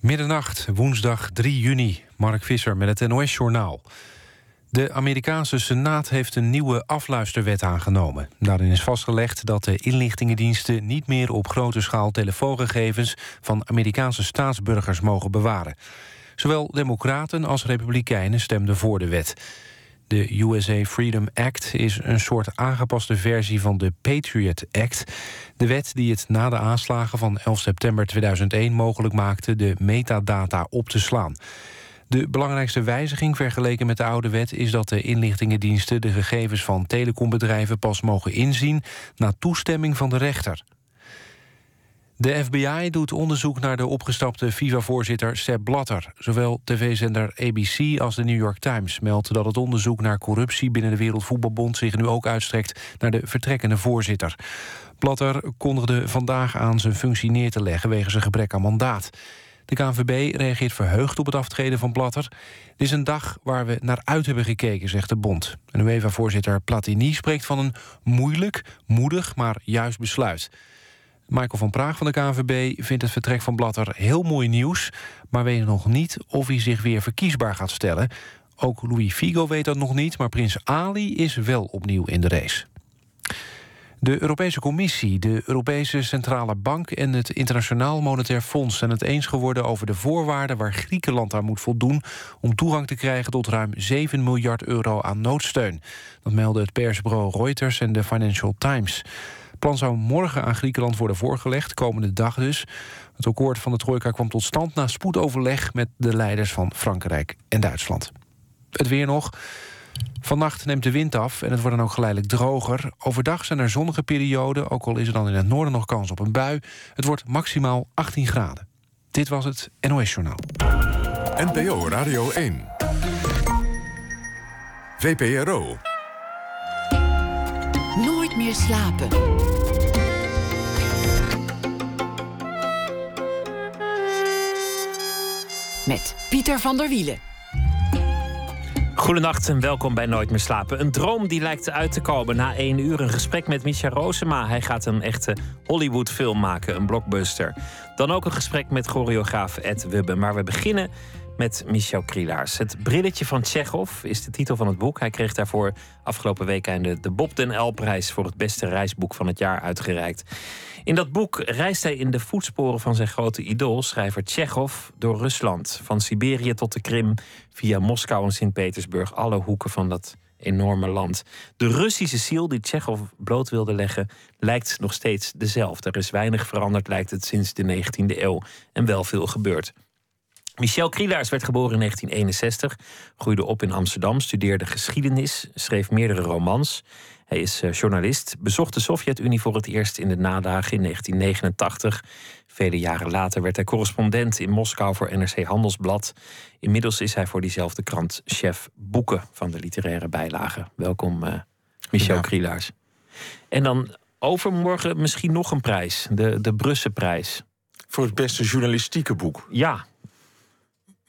Middernacht, woensdag 3 juni. Mark Visser met het NOS-journaal. De Amerikaanse Senaat heeft een nieuwe afluisterwet aangenomen. Daarin is vastgelegd dat de inlichtingendiensten... niet meer op grote schaal telefoongegevens... van Amerikaanse staatsburgers mogen bewaren. Zowel democraten als republikeinen stemden voor de wet. De USA Freedom Act is een soort aangepaste versie van de Patriot Act. De wet die het na de aanslagen van 11 september 2001 mogelijk maakte... de metadata op te slaan. De belangrijkste wijziging vergeleken met de oude wet... is dat de inlichtingendiensten de gegevens van telecombedrijven pas mogen inzien... na toestemming van de rechter. De FBI doet onderzoek naar de opgestapte FIFA-voorzitter Sepp Blatter. Zowel tv-zender ABC als de New York Times meldt dat het onderzoek naar corruptie binnen de Wereldvoetbalbond zich nu ook uitstrekt naar de vertrekkende voorzitter. Blatter kondigde vandaag aan zijn functie neer te leggen wegens een gebrek aan mandaat. De KNVB reageert verheugd op het aftreden van Blatter. Dit is een dag waar we naar uit hebben gekeken, zegt de bond. En UEFA-voorzitter Platini spreekt van een moeilijk, moedig, maar juist besluit. Michael van Praag van de KNVB vindt het vertrek van Blatter heel mooi nieuws... maar weet nog niet of hij zich weer verkiesbaar gaat stellen. Ook Louis Figo weet dat nog niet, maar prins Ali is wel opnieuw in de race. De Europese Commissie, de Europese Centrale Bank... en het Internationaal Monetair Fonds zijn het eens geworden... over de voorwaarden waar Griekenland aan moet voldoen... om toegang te krijgen tot ruim 7 miljard euro aan noodsteun. Dat melden het persbureau Reuters en de Financial Times plan zou morgen aan Griekenland worden voorgelegd, komende dag dus. Het akkoord van de trojka kwam tot stand na spoedoverleg... met de leiders van Frankrijk en Duitsland. Het weer nog. Vannacht neemt de wind af en het wordt dan ook geleidelijk droger. Overdag zijn er zonnige perioden, ook al is er dan in het noorden nog kans op een bui. Het wordt maximaal 18 graden. Dit was het NOS Journaal. NPO Radio 1. VPRO. Nooit meer slapen. Met Pieter van der Wielen. Goedenacht en welkom bij Nooit meer slapen. Een droom die lijkt uit te komen na één uur. Een gesprek met Micha Rosema. Hij gaat een echte Hollywood-film maken, een blockbuster. Dan ook een gesprek met choreograaf Ed Wubbe. Maar we beginnen met Michel Krielaars. Het brilletje van Tsjechov is de titel van het boek. Hij kreeg daarvoor afgelopen week de, de Bob den L-prijs... voor het beste reisboek van het jaar uitgereikt. In dat boek reist hij in de voetsporen van zijn grote idool... schrijver Tsjechov door Rusland. Van Siberië tot de Krim, via Moskou en Sint-Petersburg... alle hoeken van dat enorme land. De Russische ziel die Tsjechov bloot wilde leggen... lijkt nog steeds dezelfde. Er is weinig veranderd, lijkt het, sinds de 19e eeuw. En wel veel gebeurd. Michel Krielaars werd geboren in 1961, groeide op in Amsterdam, studeerde geschiedenis, schreef meerdere romans. Hij is eh, journalist, bezocht de Sovjet-Unie voor het eerst in de nadagen in 1989. Vele jaren later werd hij correspondent in Moskou voor NRC Handelsblad. Inmiddels is hij voor diezelfde krant chef boeken van de literaire bijlagen. Welkom, uh, Michel ja. Krielaars. En dan overmorgen misschien nog een prijs, de, de Brusselprijs. Voor het beste journalistieke boek. Ja,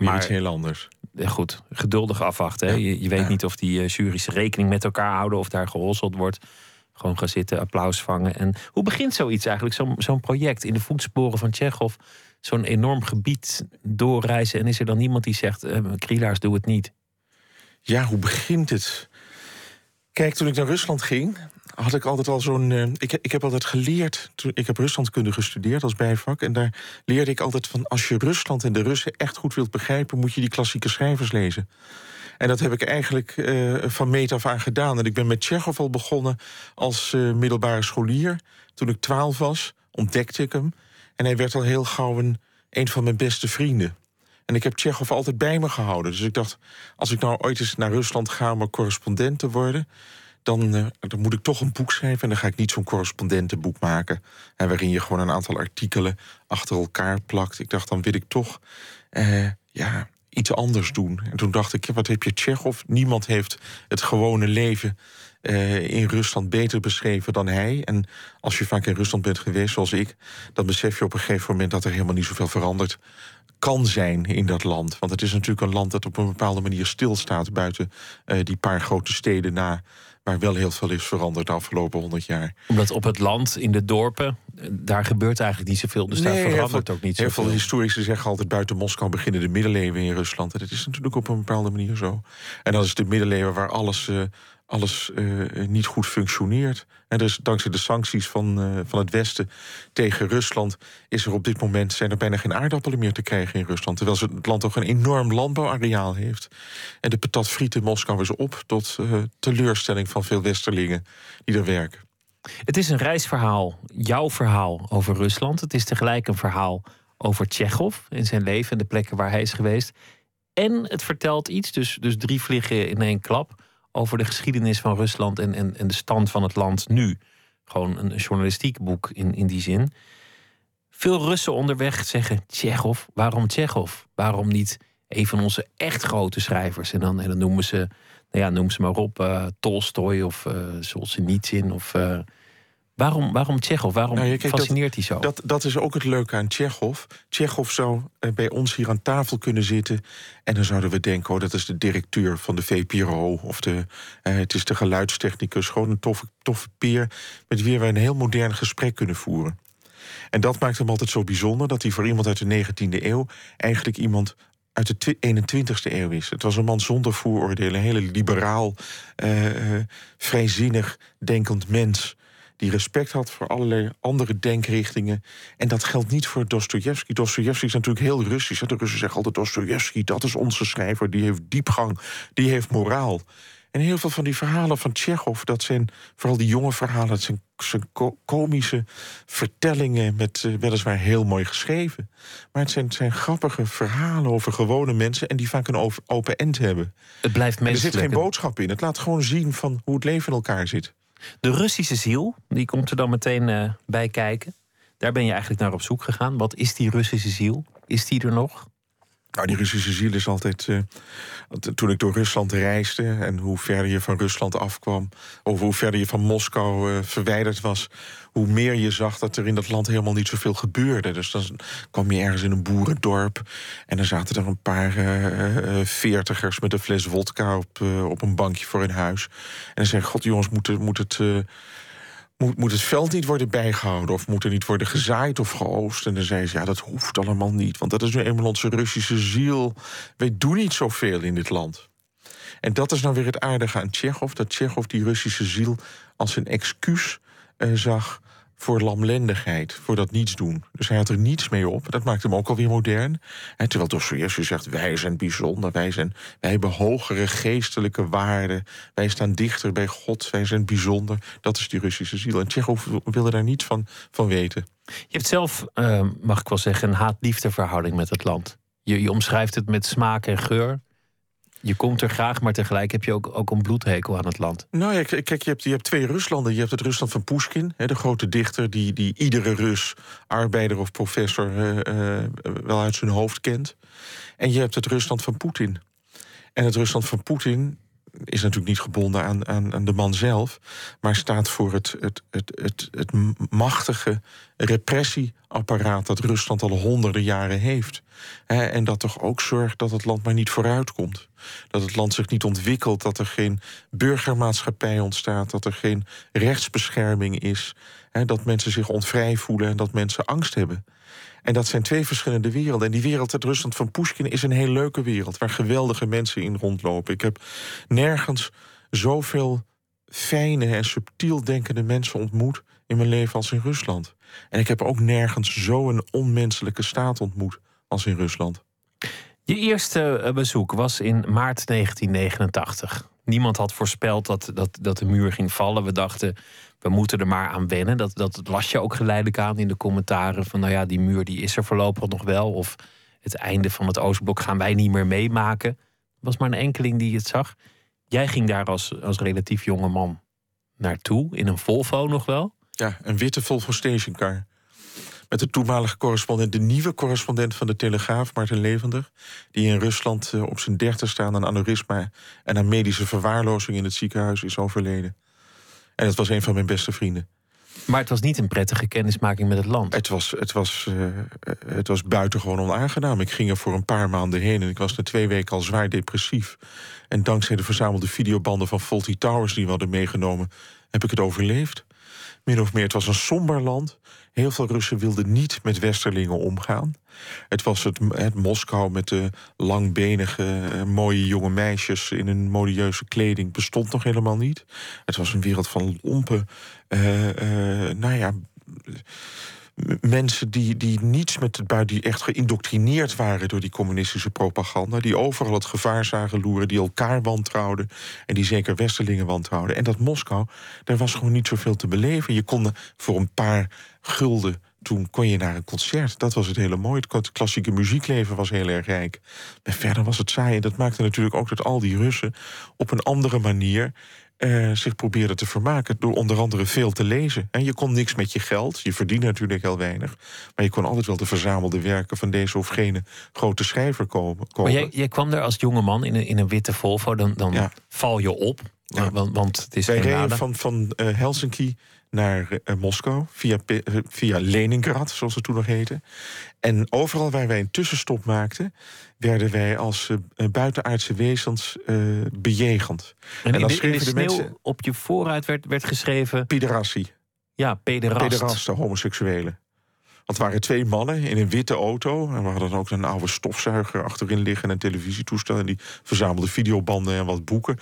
maar iets heel anders. Goed, geduldig afwachten. Hè? Je, je, weet niet of die uh, jury's rekening met elkaar houden of daar gehosseld wordt. Gewoon gaan zitten, applaus vangen. En hoe begint zoiets eigenlijk, zo'n zo'n project in de voetsporen van Tsjechov? Zo'n enorm gebied doorreizen en is er dan niemand die zegt: Krielaars, doe het niet? Ja, hoe begint het? Kijk, toen ik naar Rusland ging, had ik altijd al zo'n. Uh, ik, ik heb altijd geleerd. Ik heb Ruslandkunde gestudeerd als bijvak. En daar leerde ik altijd van. Als je Rusland en de Russen echt goed wilt begrijpen, moet je die klassieke schrijvers lezen. En dat heb ik eigenlijk uh, van meet af aan gedaan. En ik ben met Tsjechov al begonnen als uh, middelbare scholier. Toen ik twaalf was, ontdekte ik hem. En hij werd al heel gauw een, een van mijn beste vrienden. En ik heb Tsjechov altijd bij me gehouden. Dus ik dacht, als ik nou ooit eens naar Rusland ga om correspondent te worden dan, uh, dan moet ik toch een boek schrijven. En dan ga ik niet zo'n correspondentenboek maken. En waarin je gewoon een aantal artikelen achter elkaar plakt. Ik dacht, dan wil ik toch uh, ja, iets anders doen. En toen dacht ik, wat heb je Tsjechov? Niemand heeft het gewone leven uh, in Rusland beter beschreven dan hij. En als je vaak in Rusland bent geweest, zoals ik... dan besef je op een gegeven moment dat er helemaal niet zoveel verandert kan zijn in dat land. Want het is natuurlijk een land dat op een bepaalde manier stilstaat buiten uh, die paar grote steden na. Waar wel heel veel is veranderd de afgelopen honderd jaar. Omdat op het land, in de dorpen, daar gebeurt eigenlijk niet zoveel. Dus daar verandert ook niet zoveel. Heel veel historici zeggen altijd buiten Moskou beginnen de middeleeuwen in Rusland. En dat is natuurlijk op een bepaalde manier zo. En dan is het de middeleeuwen waar alles uh, alles uh, niet goed functioneert. En dus dankzij de sancties van, uh, van het Westen tegen Rusland is er op dit moment zijn er bijna geen aardappelen meer te krijgen in Rusland. Terwijl het land toch een enorm landbouwareaal heeft. En de patat friet in Moskou is op tot uh, teleurstelling van veel Westerlingen die er werken. Het is een reisverhaal, jouw verhaal over Rusland. Het is tegelijk een verhaal over Tsjechov in zijn leven en de plekken waar hij is geweest. En het vertelt iets, dus, dus drie vliegen in één klap over de geschiedenis van Rusland en, en, en de stand van het land nu. Gewoon een, journalistiek boek in, in die zin. Veel Russen onderweg zeggen: Tsjechov, waarom Tsjechov? Waarom niet een van onze echt grote schrijvers? En dan, dan noemen ze, nou ja, noem ze maar op, uh, Tolstoy of uh, Solzhenitsyn of. Uh, Waarom, waarom Tsjechov? Waarom nou, fascineert hij zo? Dat, dat is ook het leuke aan Tsjechov. Tsjechov zou eh, bij ons hier aan tafel kunnen zitten... en dan zouden we denken, oh, dat is de directeur van de VPRO... of de, eh, het is de geluidstechnicus, gewoon een toffe, toffe peer... met wie we een heel modern gesprek kunnen voeren. En dat maakt hem altijd zo bijzonder... dat hij voor iemand uit de 19e eeuw... eigenlijk iemand uit de 21ste eeuw is. Het was een man zonder vooroordelen, een hele liberaal, uh, vrijzinnig denkend mens die respect had voor allerlei andere denkrichtingen. En dat geldt niet voor Dostoevsky. Dostoevsky is natuurlijk heel Russisch. De Russen zeggen altijd Dostoevsky, dat is onze schrijver. Die heeft diepgang, die heeft moraal. En heel veel van die verhalen van Tsjechov, dat zijn vooral die jonge verhalen, dat zijn, zijn komische vertellingen met uh, weliswaar heel mooi geschreven. Maar het zijn, zijn grappige verhalen over gewone mensen en die vaak een open end hebben. Het blijft menselijk. Er zit geen boodschap in. Het laat gewoon zien van hoe het leven in elkaar zit. De Russische ziel, die komt er dan meteen uh, bij kijken. Daar ben je eigenlijk naar op zoek gegaan. Wat is die Russische ziel? Is die er nog? Nou, die Russische ziel is altijd. Uh, toen ik door Rusland reisde en hoe verder je van Rusland afkwam, of hoe verder je van Moskou uh, verwijderd was, hoe meer je zag dat er in dat land helemaal niet zoveel gebeurde. Dus dan kwam je ergens in een boerendorp en dan zaten er een paar uh, veertigers met een fles wodka op, op een bankje voor hun huis. En dan zei God, jongens, moet, moet het moet, moet het veld niet worden bijgehouden of moet er niet worden gezaaid of geoost? En dan zei ze, ja, dat hoeft allemaal niet, want dat is nu eenmaal onze Russische ziel. Wij doen niet zoveel in dit land. En dat is nou weer het aardige aan Tsjechov, dat Tsjechov die Russische ziel als een excuus zag voor lamlendigheid, voor dat niets doen. Dus hij had er niets mee op. Dat maakt hem ook alweer modern. En terwijl Dostoevsky zegt, wij zijn bijzonder, wij, zijn, wij hebben hogere geestelijke waarden, wij staan dichter bij God, wij zijn bijzonder. Dat is die Russische ziel. En Tsjechov wilde daar niets van, van weten. Je hebt zelf, uh, mag ik wel zeggen, een haat-liefde verhouding met het land. Je omschrijft het met smaak en geur. Je komt er graag, maar tegelijk heb je ook, ook een bloedhekel aan het land. Nou ja, kijk, je hebt, je hebt twee Ruslanden. Je hebt het Rusland van Pushkin, de grote dichter... die, die iedere Rus, arbeider of professor, uh, uh, wel uit zijn hoofd kent. En je hebt het Rusland van Poetin. En het Rusland van Poetin is natuurlijk niet gebonden aan, aan, aan de man zelf, maar staat voor het, het, het, het, het machtige repressieapparaat dat Rusland al honderden jaren heeft. en dat toch ook zorgt dat het land maar niet vooruitkomt. Dat het land zich niet ontwikkelt, dat er geen burgermaatschappij ontstaat, dat er geen rechtsbescherming is, dat mensen zich onvrij voelen en dat mensen angst hebben. En dat zijn twee verschillende werelden. En die wereld uit Rusland van Pushkin is een heel leuke wereld... waar geweldige mensen in rondlopen. Ik heb nergens zoveel fijne en subtiel denkende mensen ontmoet... in mijn leven als in Rusland. En ik heb ook nergens zo'n onmenselijke staat ontmoet als in Rusland. Je eerste eh, bezoek was in maart 1989. Niemand had voorspeld dat, dat, dat de muur ging vallen. We dachten, we moeten er maar aan wennen. Dat, dat las je ook geleidelijk aan in de commentaren. Van nou ja, die muur die is er voorlopig nog wel. Of het einde van het Oostblok gaan wij niet meer meemaken. Er was maar een enkeling die het zag. Jij ging daar als, als relatief jonge man naartoe. In een Volvo nog wel. Ja, een witte Volvo stationcar. Met de toenmalige correspondent, de nieuwe correspondent van de Telegraaf, Martin Levender. Die in Rusland eh, op zijn dertig staan aan aneurysma en aan medische verwaarlozing in het ziekenhuis is overleden. En het was een van mijn beste vrienden. Maar het was niet een prettige kennismaking met het land. Het was, het was, uh, het was buitengewoon onaangenaam. Ik ging er voor een paar maanden heen en ik was na twee weken al zwaar depressief. En dankzij de verzamelde videobanden van Faulty Towers die we hadden meegenomen, heb ik het overleefd. Min of meer, het was een somber land. Heel veel Russen wilden niet met Westerlingen omgaan. Het was het, het Moskou met de langbenige, eh, mooie jonge meisjes in een modieuze kleding bestond nog helemaal niet. Het was een wereld van lompen, uh, uh, nou ja mensen die, die niets met het buiten, die echt geïndoctrineerd waren door die communistische propaganda, die overal het gevaar zagen loeren, die elkaar wantrouwden en die zeker Westerlingen wantrouwden. En dat Moskou, daar was gewoon niet zoveel te beleven. Je kon voor een paar gulden toen kon je naar een concert. Dat was het hele mooie. Het klassieke muziekleven was heel erg rijk. Maar verder was het saai. En dat maakte natuurlijk ook dat al die Russen op een andere manier uh, zich probeerde te vermaken door onder andere veel te lezen. En je kon niks met je geld, je verdiende natuurlijk heel weinig, maar je kon altijd wel de verzamelde werken van deze of gene grote schrijver komen. Maar jij, jij kwam er als jonge man in een, in een witte Volvo, dan, dan val je op. Ja. Want, want het is Wij reden van, van uh, Helsinki naar uh, Moskou via, uh, via Leningrad, zoals het toen nog heette. En overal waar wij een tussenstop maakten, werden wij als uh, buitenaardse wezens bejegend. En, en dan schreven de, de, mensen op je vooruit werd, werd geschreven. Pederastie. Ja, pederast. Pederasten, homoseksuelen. Want het waren twee mannen in een witte auto. En we hadden ook een oude stofzuiger achterin liggen... en een televisietoestel. En die verzamelde videobanden en wat boeken.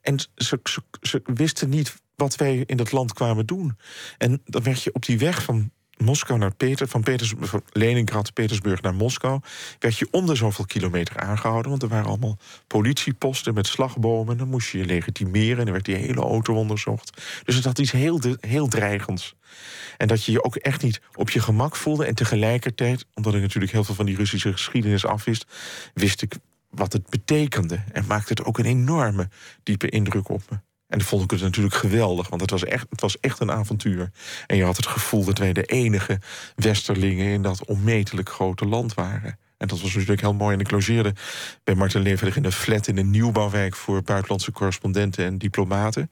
En ze, ze, ze wisten niet wat wij in dat land kwamen doen. En dan werd je op die weg van Moskou naar Peter, van, Leningrad, Petersburg naar Moskou, werd je om de zoveel kilometer aangehouden. Want er waren allemaal politieposten met slagbomen. Dan moest je je legitimeren en dan werd die hele auto onderzocht. Dus het had iets heel, heel dreigends. En dat je je ook echt niet op je gemak voelde. En tegelijkertijd, omdat ik natuurlijk heel veel van die Russische geschiedenis afwist, wist ik wat het betekende. En maakte het ook een enorme diepe indruk op me. En dan vond ik het natuurlijk geweldig, want het was, echt, het was echt een avontuur. En je had het gevoel dat wij de enige Westerlingen in dat onmetelijk grote land waren. En dat was natuurlijk heel mooi. En ik logeerde bij Martin Levendig in een flat in een nieuwbouwwijk voor buitenlandse correspondenten en diplomaten.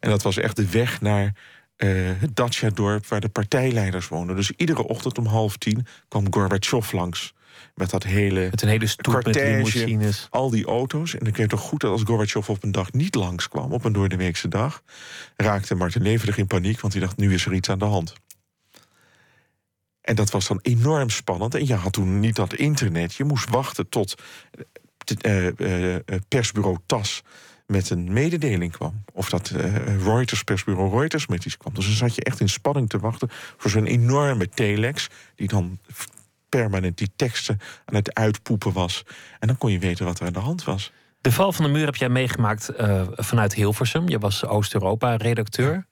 En dat was echt de weg naar uh, het Dacia-dorp waar de partijleiders woonden. Dus iedere ochtend om half tien kwam Gorbachev langs. Met dat hele. Met een hele stoep met limousines. Al die auto's. En ik weet toch goed dat als Gorbachev op een dag niet langskwam, op een doordeweekse dag, raakte Martin Levendig in paniek, want hij dacht: nu is er iets aan de hand. En dat was dan enorm spannend. En je had toen niet dat internet. Je moest wachten tot uh, uh, persbureau TAS met een mededeling kwam. Of dat Reuters, persbureau Reuters met iets kwam. Dus dan zat je echt in spanning te wachten voor zo'n enorme telex... die dan permanent die teksten aan het uitpoepen was. En dan kon je weten wat er aan de hand was. De val van de muur heb jij meegemaakt uh, vanuit Hilversum. Je was Oost-Europa-redacteur.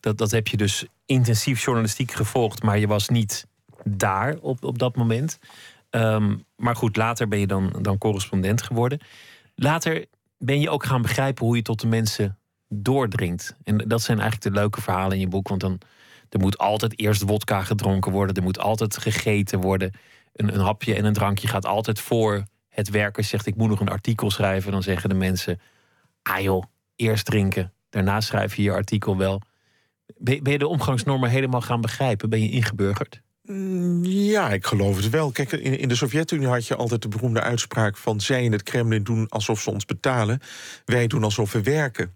Dat, dat heb je dus intensief journalistiek gevolgd, maar je was niet daar op, op dat moment. Um, maar goed, later ben je dan, dan correspondent geworden. Later ben je ook gaan begrijpen hoe je tot de mensen doordringt. En dat zijn eigenlijk de leuke verhalen in je boek. Want dan er moet altijd eerst wodka gedronken worden. Er moet altijd gegeten worden. Een, een hapje en een drankje gaat altijd voor het werken. Zegt ik moet nog een artikel schrijven. Dan zeggen de mensen, ah joh, eerst drinken. Daarna schrijf je je artikel wel. Ben, je de omgangsnormen helemaal gaan begrijpen? Ben je ingeburgerd? Mm, ja, ik geloof het wel. Kijk, in, de Sovjet-Unie had je altijd de beroemde uitspraak van... zij in het Kremlin doen alsof ze ons betalen, wij doen alsof we werken.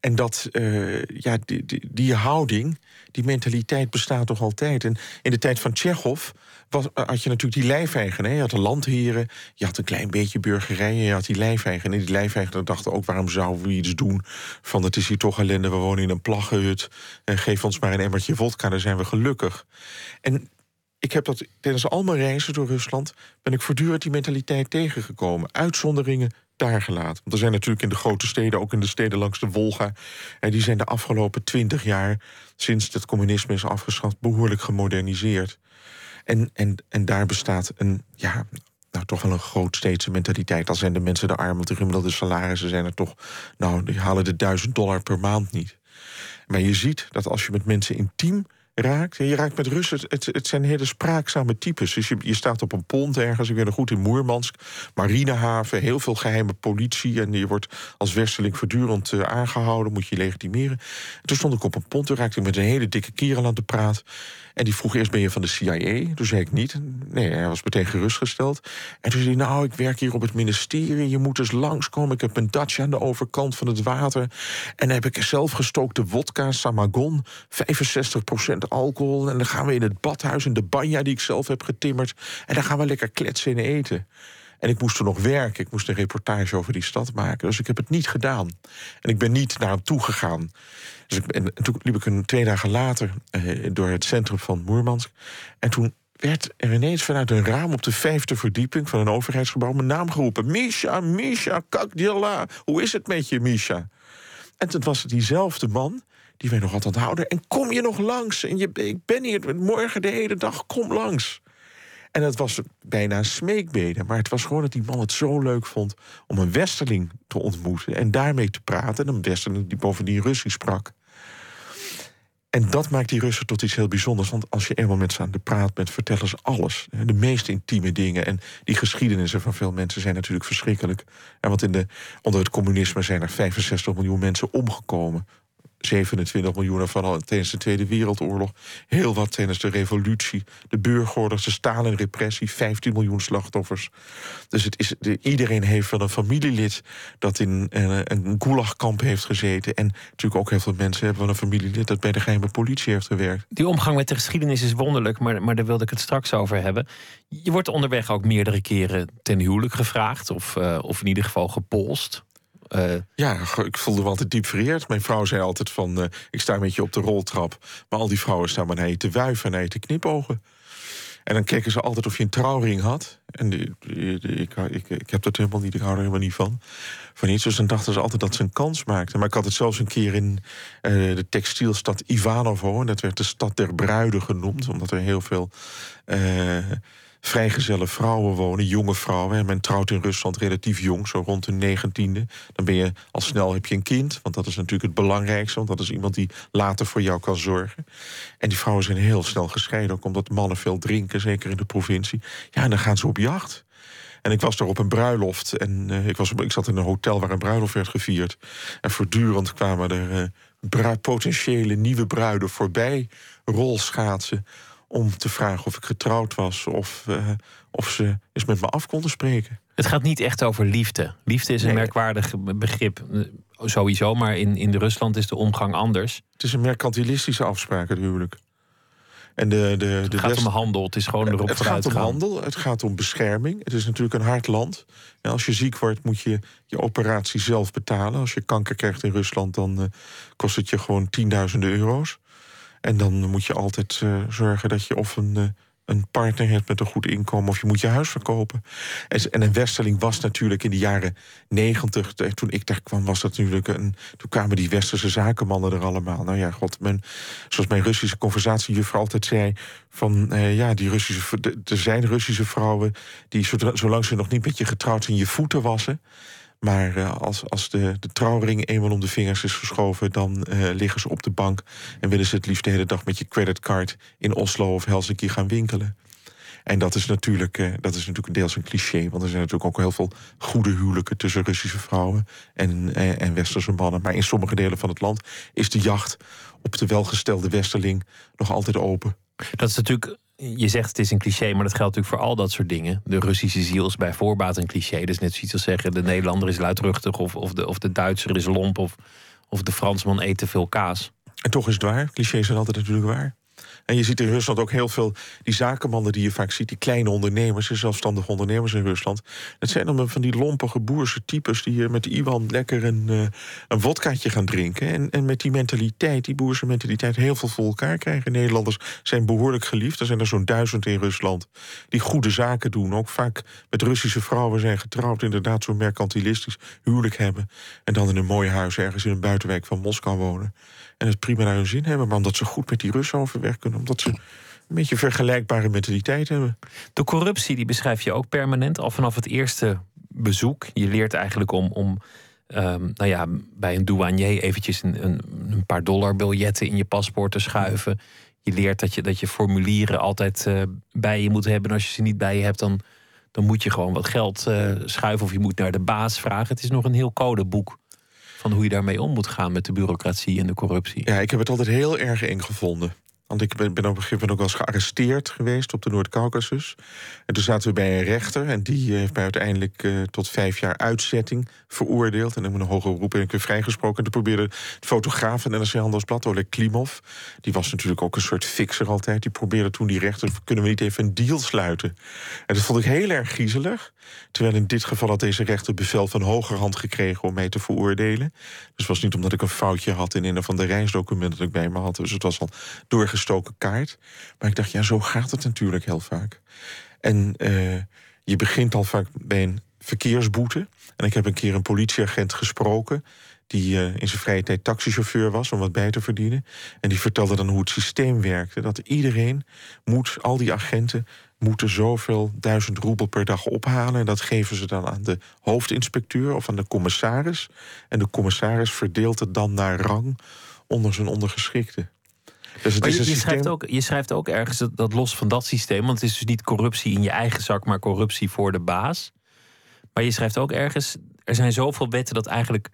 En dat, uh, ja, die, die, die, houding, die mentaliteit bestaat toch altijd. En in de tijd van Tsjechov was, eh, had je natuurlijk die lijfeigenaar. Je had de landheren, je had een klein beetje burgerijen... je had die lijfeigenaar. En die lijfeigenaar dachten ook, waarom zouden we iets doen... van het is hier toch ellende, we wonen in een plaggenhut... en geef ons maar een emmertje vodka, dan zijn we gelukkig. En ik heb dat tijdens al mijn reizen door Rusland... ben ik voortdurend die mentaliteit tegengekomen. Uitzonderingen daar gelaten. Want er zijn natuurlijk in de grote steden, ook in de steden langs de Wolga... en die zijn de afgelopen twintig jaar, sinds het communisme is afgeschaft... behoorlijk gemoderniseerd. En, en, en daar bestaat een, ja, nou, toch wel een grootsteedse mentaliteit. Al zijn de mensen de arm, want de gemiddelde salarissen zijn er toch... nou, die halen de duizend dollar per maand niet. Maar je ziet dat als je met mensen intiem raakt. Je raakt met Russen, het, het zijn hele spraakzame types. Dus je, je staat op een pont ergens, ik ben er goed in Moermansk... marinehaven, heel veel geheime politie... en je wordt als westerling voortdurend uh, aangehouden, moet je legitimeren. En toen stond ik op een pont, toen raakte ik met een hele dikke kerel aan de praat... En die vroeg eerst, ben je van de CIA? Toen zei ik niet. Nee, hij was meteen gerustgesteld. En toen zei hij, nou, ik werk hier op het ministerie. Je moet eens langskomen. Ik heb een datje aan de overkant van het water. En dan heb ik zelf gestookte wodka, samagon. 65% alcohol. En dan gaan we in het badhuis, in de banja die ik zelf heb getimmerd. En dan gaan we lekker kletsen en eten. En ik moest er nog werken. Ik moest een reportage over die stad maken. Dus ik heb het niet gedaan. En ik ben niet naar hem toe gegaan. Dus toen liep ik een twee dagen later eh, door het centrum van Moermansk. En toen werd er ineens vanuit een raam op de vijfde verdieping van een overheidsgebouw mijn naam geroepen. Misha, Misha, kakdila. Hoe is het met je, Misha? En toen was het diezelfde man die mij nog had onthouden. En kom je nog langs? Je, ik ben hier morgen de hele dag, kom langs. En het was bijna een smeekbede. Maar het was gewoon dat die man het zo leuk vond om een westerling te ontmoeten en daarmee te praten. En een westerling die bovendien Russisch sprak. En dat maakt die Russen tot iets heel bijzonders. Want als je eenmaal met ze aan de praat bent, vertellen ze alles. De meest intieme dingen. En die geschiedenissen van veel mensen zijn natuurlijk verschrikkelijk. Want in de, onder het communisme zijn er 65 miljoen mensen omgekomen. 27 miljoen ervan al tijdens de Tweede Wereldoorlog. Heel wat tijdens de revolutie. De burgeroorlog, de Stalin-repressie. 15 miljoen slachtoffers. Dus het is, de, iedereen heeft wel een familielid... dat in uh, een gulagkamp heeft gezeten. En natuurlijk ook heel veel mensen hebben wel een familielid... dat bij de geheime politie heeft gewerkt. Die omgang met de geschiedenis is wonderlijk... maar, maar daar wilde ik het straks over hebben. Je wordt onderweg ook meerdere keren ten huwelijk gevraagd... of, uh, of in ieder geval gepolst. Uh, ja, ik voelde me altijd diep vereerd. Mijn vrouw zei altijd van, uh, ik sta met je op de roltrap. Maar al die vrouwen staan maar naar je te wuiven en naar je te knipogen. En dan keken ze altijd of je een trouwring had. En die, ik, ik, ik, heb dat helemaal niet, ik hou er helemaal niet van. Van iets. Dus dan dachten ze altijd dat ze een kans maakten. Maar ik had het zelfs een keer in uh, de textielstad Ivanovo. En dat werd de stad der bruiden genoemd. Omdat er heel veel vrijgezelle vrouwen wonen, jonge vrouwen. En men trouwt in Rusland relatief jong, zo rond de negentiende. Dan ben je al snel heb je een kind, want dat is natuurlijk het belangrijkste. Want dat is iemand die later voor jou kan zorgen. En die vrouwen zijn heel snel gescheiden, ook omdat mannen veel drinken, zeker in de provincie. Ja, en dan gaan ze op jacht. En ik was daar op een bruiloft. En uh, ik, was ik zat in een hotel waar een bruiloft werd gevierd. En voortdurend kwamen er uh, potentiële nieuwe bruiden voorbij rolschaatsen om te vragen of ik getrouwd was of, uh, of ze eens met me af konden spreken. Het gaat niet echt over liefde. Liefde is een nee. merkwaardig begrip eh, sowieso, maar in, in Rusland is de omgang anders. Het is een mercantilistische afspraak, het huwelijk. En de, de, het de gaat om handel, het is gewoon erop Het gaat om gaan. handel, het gaat om bescherming. Het is natuurlijk een hard land. En als je ziek wordt, moet je je operatie zelf betalen. Als je kanker krijgt in Rusland, dan uh, kost het je gewoon tienduizenden euro's. En dan moet je altijd uh, zorgen dat je of een, uh, een partner hebt met een goed inkomen... of je moet je huis verkopen. En, en een westerling was natuurlijk in de jaren negentig... toen ik daar kwam, was dat natuurlijk een... toen kwamen die westerse zakenmannen er allemaal. Nou ja, god, men, zoals mijn Russische conversatiejuffrouw altijd zei... van uh, ja, die Russische, er zijn Russische vrouwen... die zolang ze nog niet met je getrouwd zijn, je voeten wassen... Maar uh, als, als de, de trouwring eenmaal om de vingers is geschoven... dan uh, liggen ze op de bank en willen ze het liefst de hele dag... met je creditcard in Oslo of Helsinki gaan winkelen. En dat is natuurlijk, uh, dat is natuurlijk deels een cliché... want er zijn natuurlijk ook heel veel goede huwelijken... tussen Russische vrouwen en, en Westerse mannen. Maar in sommige delen van het land is de jacht op de welgestelde westerling... nog altijd open. Dat is natuurlijk je zegt het is een cliché, maar dat geldt natuurlijk voor al dat soort dingen. De Russische ziel is bij voorbaat een cliché. Dus net zoiets als zeggen: de Nederlander is luidruchtig, of, of, de, of de Duitser is lomp, of, of de Fransman eet te veel kaas. En toch is het waar. Clichés zijn altijd natuurlijk waar. En je ziet in Rusland ook heel veel die zakenmannen die je vaak ziet, die kleine ondernemers, de zelfstandige ondernemers in Rusland. Dat zijn dan van die lompige boerse types die met Iwan lekker een, uh, een vodkaatje gaan drinken. En, en met die mentaliteit, die boerse mentaliteit, heel veel voor elkaar krijgen. Nederlanders zijn behoorlijk geliefd. Er zijn er zo'n duizend in Rusland die goede zaken doen. Ook vaak met Russische vrouwen zijn getrouwd, inderdaad zo'n mercantilistisch huwelijk hebben. En dan in een mooi huis ergens in een buitenwijk van Moskou wonen. En het prima naar hun zin hebben, maar omdat ze goed met die Russen overweg kunnen. Omdat ze een beetje vergelijkbare mentaliteit hebben. De corruptie die beschrijf je ook permanent, al vanaf het eerste bezoek. Je leert eigenlijk om, om um, nou ja, bij een douanier eventjes een, een, een paar dollarbiljetten in je paspoort te schuiven. je leert dat je, dat je formulieren altijd eh, bij je moet hebben. En als je ze niet bij je hebt, dan, dan moet je gewoon wat geld uh, schuiven of je moet naar de baas vragen. Het is nog een heel codeboek van hoe je daarmee om moet gaan met de bureaucratie en de corruptie. Ja, ik heb het altijd heel erg eng gevonden. Want ik ben, ben op een gegeven moment ook wel eens gearresteerd geweest op de Noord-Caucasus. En toen zaten we bij een rechter en die heeft mij uiteindelijk uh, tot vijf jaar uitzetting veroordeeld. En dan ik een hoger beroep en ik weer vrijgesproken. En toen probeerde de fotograaf van NRC Handelsblad, Oleg Klimov... die was natuurlijk ook een soort fixer altijd. Die probeerde toen die rechter, kunnen we niet even een deal sluiten? En dat vond ik heel erg griezelig. Terwijl in dit geval had deze rechter bevel van hogerhand gekregen om mij te veroordelen. Dus het was niet omdat ik een foutje had in een van de reisdocumenten dat ik bij me had. Dus het was al doorgestoken kaart. Maar ik dacht, ja, zo gaat het natuurlijk heel vaak. En uh, je begint al vaak bij een verkeersboete. En ik heb een keer een politieagent gesproken die uh, in zijn vrije tijd taxichauffeur was om wat bij te verdienen. En die vertelde dan hoe het systeem werkte. Dat iedereen moet, al die agenten, moeten zoveel duizend roebel per dag ophalen. En dat geven ze dan aan de hoofdinspecteur of aan de commissaris. En de commissaris verdeelt het dan naar rang onder zijn ondergeschikte. Dus het is je, je, schrijft ook, je schrijft ook ergens dat, dat, los van dat systeem, want het is dus niet corruptie in je eigen zak, maar corruptie voor de baas. Maar je schrijft ook ergens, er zijn zoveel wetten dat eigenlijk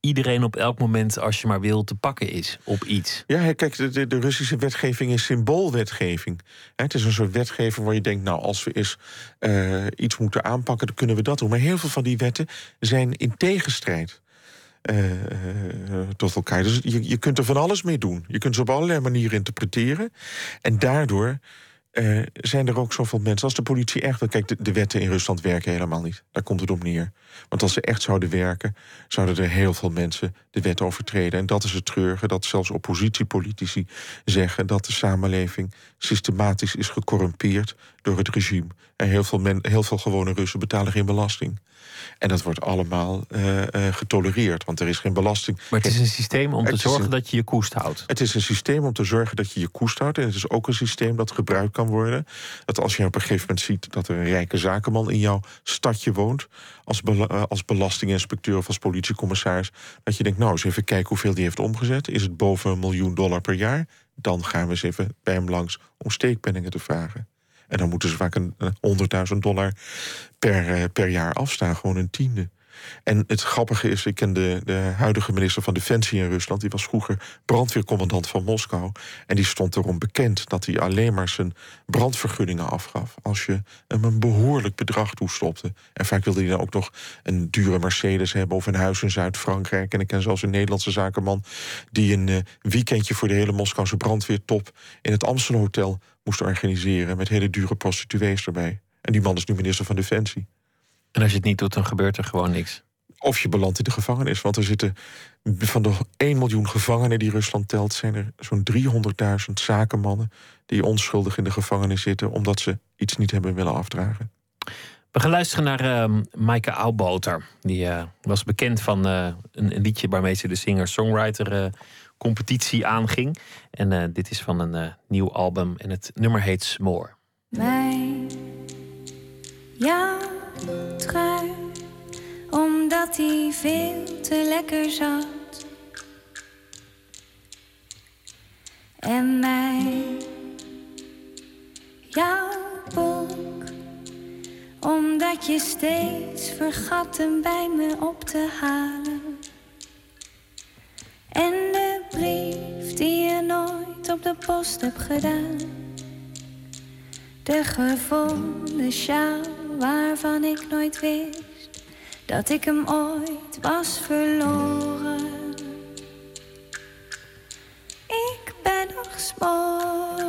iedereen op elk moment, als je maar wil, te pakken is op iets. Ja, kijk, de, de Russische wetgeving is symboolwetgeving. Het is een soort wetgeving waar je denkt, nou, als we eens uh, iets moeten aanpakken, dan kunnen we dat doen. Maar heel veel van die wetten zijn in tegenstrijd. Uh, tot elkaar. Dus je, je kunt er van alles mee doen. Je kunt ze op allerlei manieren interpreteren. En daardoor uh, zijn er ook zoveel mensen. Als de politie echt. Kijk, de, wetten in Rusland werken helemaal niet. Daar komt het op neer. Want als ze echt zouden werken, zouden er heel veel mensen de wet overtreden. En dat is het treurige, dat zelfs oppositiepolitici zeggen dat de samenleving systematisch is gecorrumpeerd door het regime. En heel veel, heel veel gewone Russen betalen geen belasting. En dat wordt allemaal uh, uh, getolereerd, want er is geen belasting. Maar het is een systeem om te zorgen een, dat je je koest houdt. Het is een systeem om te zorgen dat je je koest houdt. En het is ook een systeem dat gebruikt kan worden. Dat als je op een gegeven moment ziet dat er een rijke zakenman in jouw stadje woont, als, be uh, als belastinginspecteur of als politiecommissaris, dat je denkt, nou eens even kijken hoeveel die heeft omgezet. Is het boven een miljoen dollar per jaar? Dan gaan we eens even bij hem langs om steekpenningen te vragen. En dan moeten ze vaak een 100.000 dollar per, uh, per jaar afstaan, gewoon een tiende. En het grappige is, ik ken de, de huidige minister van Defensie in Rusland... die was vroeger brandweercommandant van Moskou. En die stond erom bekend dat hij alleen maar zijn brandvergunningen afgaf... als je hem een behoorlijk bedrag toestopte. En vaak wilde hij dan ook nog een dure Mercedes hebben... of een huis in Zuid-Frankrijk. En ik ken zelfs een Nederlandse zakenman... die een uh, weekendje voor de hele Moskouse brandweertop... in het Amstelhotel moest organiseren... met hele dure prostituees erbij. En die man is nu minister van Defensie. En als je het niet doet, dan gebeurt er gewoon niks. Of je belandt in de gevangenis. Want er zitten van de 1 miljoen gevangenen die Rusland telt, zijn er zo'n 300.000 zakenmannen die onschuldig in de gevangenis zitten omdat ze iets niet hebben willen afdragen. We gaan luisteren naar uh, Maaike Auwboter. Die uh, was bekend van uh, een, een, liedje waarmee ze de singer-songwriter competitie aanging. En dit is van een nieuw album en het nummer heet S'more. Mijn, ja trui, omdat hij veel te lekker zat. En mij, jouw boek, omdat je steeds vergat hem bij me op te halen. En de brief die je nooit op de post hebt gedaan. De gevonden sjaal waarvan ik nooit wist dat ik hem ooit was verloren. Ik ben nog smoor.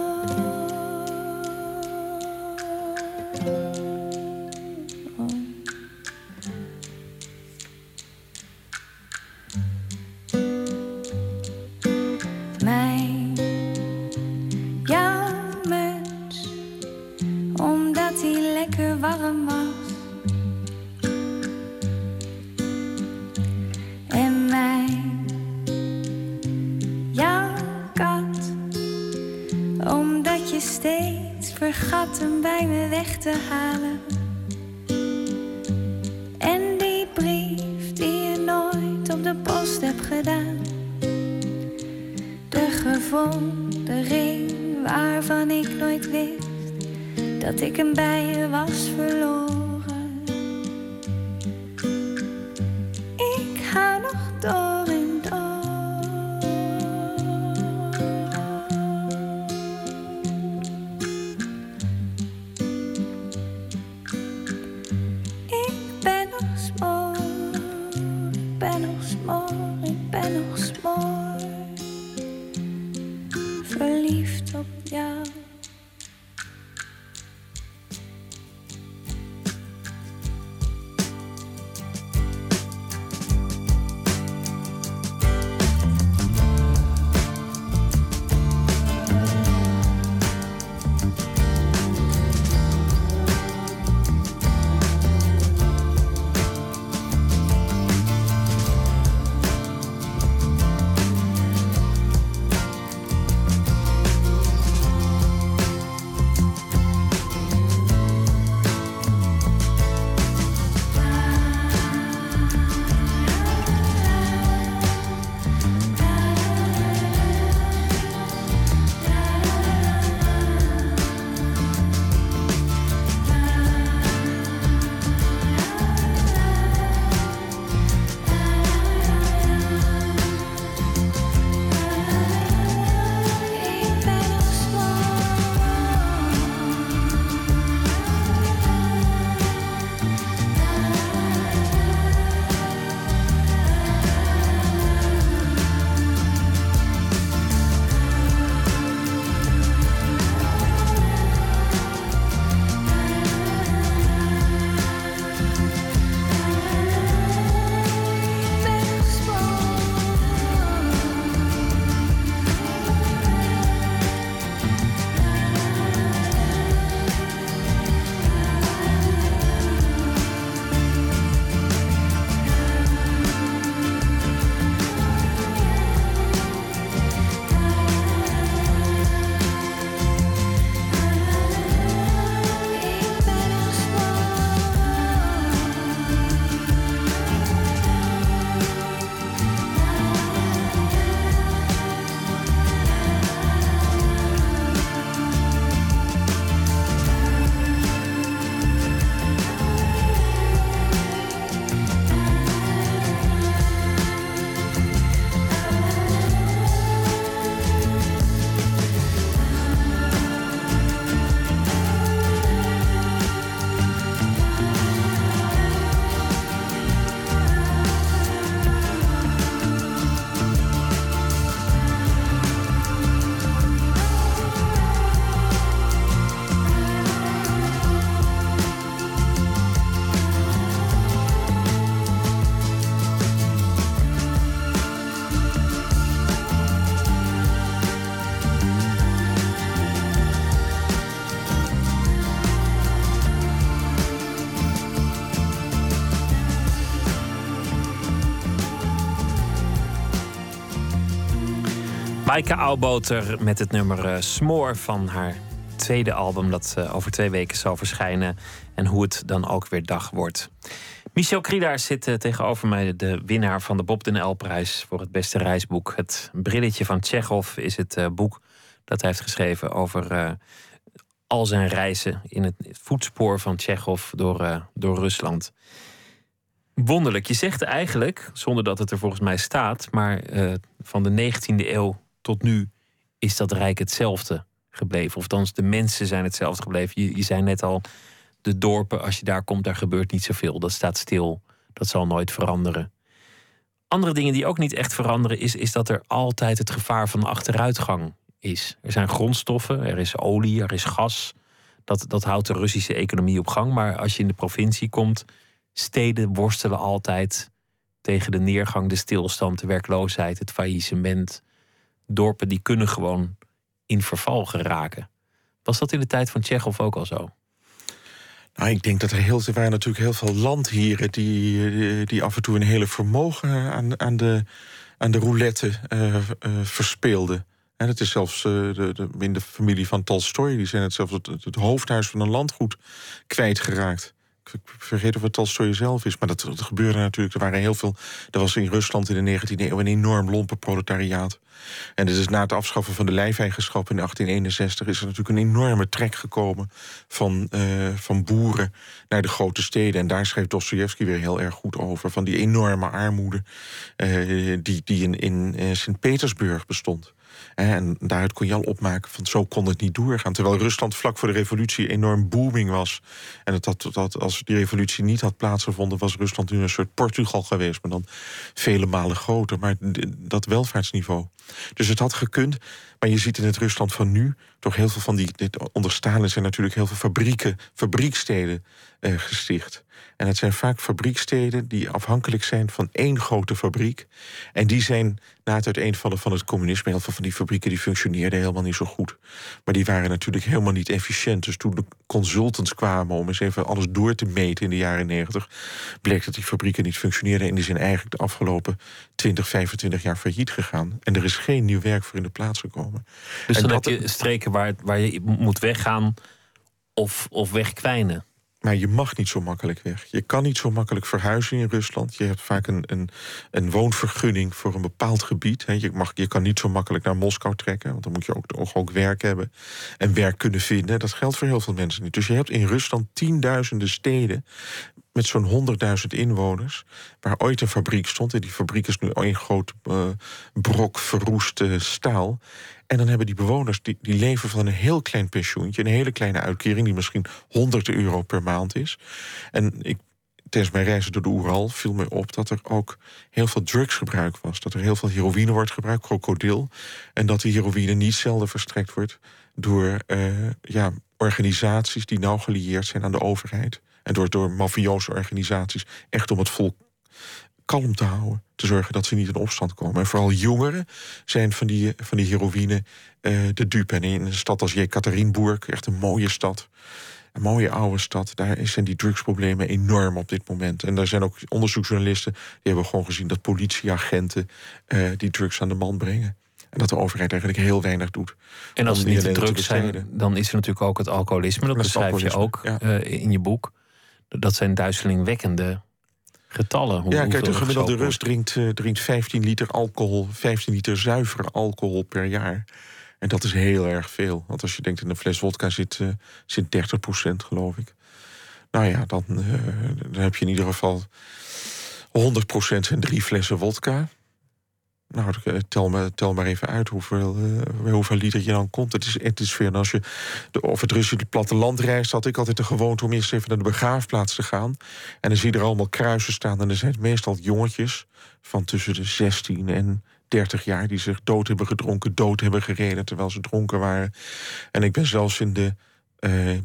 Maaike Auwboter met het nummer eh, Smoor van haar tweede album... dat eh, over twee weken zal verschijnen. En hoe het dan ook weer dag wordt. Michel Kriedaar zit eh, tegenover mij, de winnaar van de Bob den L-prijs... voor het beste reisboek. Het brilletje van Tsjechov is het boek dat hij heeft geschreven... over al zijn reizen in het voetspoor van Tsjechov door, door Rusland. Wonderlijk. Je zegt eigenlijk, zonder dat het er volgens mij staat, maar van de 19e eeuw tot nu is dat rijk hetzelfde gebleven. Of althans, de mensen zijn hetzelfde gebleven. Je, je zei net al, de dorpen, als je daar komt, daar gebeurt niet zoveel. Dat staat stil. Dat zal nooit veranderen. Andere dingen die ook niet echt veranderen, is, is dat er altijd het gevaar van achteruitgang is. Er zijn grondstoffen, er is olie, er is gas. Dat, dat houdt de Russische economie op gang. Maar als je in de provincie komt, steden worstelen altijd tegen de neergang, de stilstand, de werkloosheid, het faillissement. Dorpen die kunnen gewoon in verval geraken. Was dat in de tijd van Tsjechov ook al zo? Nou, ik denk dat er, heel, er waren natuurlijk heel veel landheren die, die, af en toe een hele vermogen aan, aan, de, aan de roulette eh, verspeelden. En het is zelfs eh, de, de, in de familie van Tolstoy, die zijn het zelfs het, het hoofdhuis van een landgoed kwijtgeraakt. Ik vergeet of het Tolstoy zelf is. Maar dat, gebeurde natuurlijk. Er waren heel veel. Er was in Rusland in de 19e eeuw een enorm lompe proletariaat. En dus na het afschaffen van de lijfeigenschap in 1861 is er natuurlijk een enorme trek gekomen van, uh, van boeren naar de grote steden. En daar schreef Dostoevsky weer heel erg goed over. Van die enorme armoede uh, die, die in, in uh, Sint-Petersburg bestond. En daaruit kon je al opmaken van zo kon het niet doorgaan. Terwijl Rusland vlak voor de revolutie enorm booming was. En dat, dat, als die revolutie niet had plaatsgevonden, was Rusland nu een soort Portugal geweest, maar dan vele malen groter. Maar dat welvaartsniveau. Dus het had gekund. Maar je ziet in het Rusland van nu toch heel veel van die. Onder zijn natuurlijk heel veel fabrieken, fabrieksteden gesticht. En het zijn vaak fabrieksteden die afhankelijk zijn van één grote fabriek. En die zijn na het uiteenvallen van het communisme, heel veel van die fabrieken die functioneerden helemaal niet zo goed. Maar die waren natuurlijk helemaal niet efficiënt. Dus toen de consultants kwamen om eens even alles door te meten in de jaren negentig, bleek dat die fabrieken niet functioneerden. En die zijn eigenlijk de afgelopen 20, 25 jaar failliet gegaan. En er is geen nieuw werk voor in de plaats gekomen. Dus en dan dat- heb je streken waar, waar je moet weggaan of, of wegkwijnen. Maar je mag niet zo makkelijk weg. Je kan niet zo makkelijk verhuizen in Rusland. Je hebt vaak een, een, een woonvergunning voor een bepaald gebied. Je, mag, je kan niet zo makkelijk naar Moskou trekken, want dan moet je ook, ook, ook werk hebben en werk kunnen vinden. Dat geldt voor heel veel mensen niet. Dus je hebt in Rusland tienduizenden steden met zo'n 100.000 inwoners, waar ooit een fabriek stond. En die fabriek is nu één groot eh, brok verroeste staal. En dan hebben die bewoners, die, die leven van een heel klein pensioentje... een hele kleine uitkering die misschien 100 euro per maand is. En ik, tijdens mijn reizen door de Oeral viel me op... dat er ook heel veel drugsgebruik was. Dat er heel veel heroïne wordt gebruikt, krokodil. En dat die heroïne niet zelden verstrekt wordt... door eh, ja, organisaties die nauw gelieerd zijn aan de overheid. En door, door organisaties. Echt om het volk kalm te houden. Te zorgen dat ze niet in opstand komen. En vooral jongeren zijn van die, van die heroïne eh, de dupe. En in een stad als Jekaterinburg, echt een mooie stad. Een mooie oude stad. Daar zijn die drugsproblemen enorm op dit moment. En daar zijn ook onderzoeksjournalisten... die hebben gewoon gezien dat politieagenten eh, die drugs aan de man brengen. En dat de overheid eigenlijk heel weinig doet. En als het niet die de drugs zijn, dan is er natuurlijk ook het alcoholisme. Dat beschrijf je ook eh, in je boek. Dat zijn duizelingwekkende getallen. Hoe, Ja, kijk, de gemiddelde Rus drinkt, eh, drinkt 15 liter alcohol, 15 liter zuivere alcohol per jaar. En dat is heel erg veel. Want als je denkt in een fles wodka zit, eh, zit 30 procent, geloof ik. Nou ja, dan, eh, dan heb je in ieder geval 100 procent zijn drie flessen wodka. Nou, eh, tel, maar, tel maar even uit hoeveel, eh, hoeveel liter je dan komt. Het is, het is veel. Als je de, het Russische platteland reist, had ik altijd de gewoonte om eerst even naar de begraafplaats te gaan. En dan zie je er allemaal kruisen staan. En dan zijn het meestal jongetjes van tussen de 16 en 30 jaar die zich dood hebben gedronken, dood hebben gereden terwijl ze dronken waren. En ik ben zelfs in de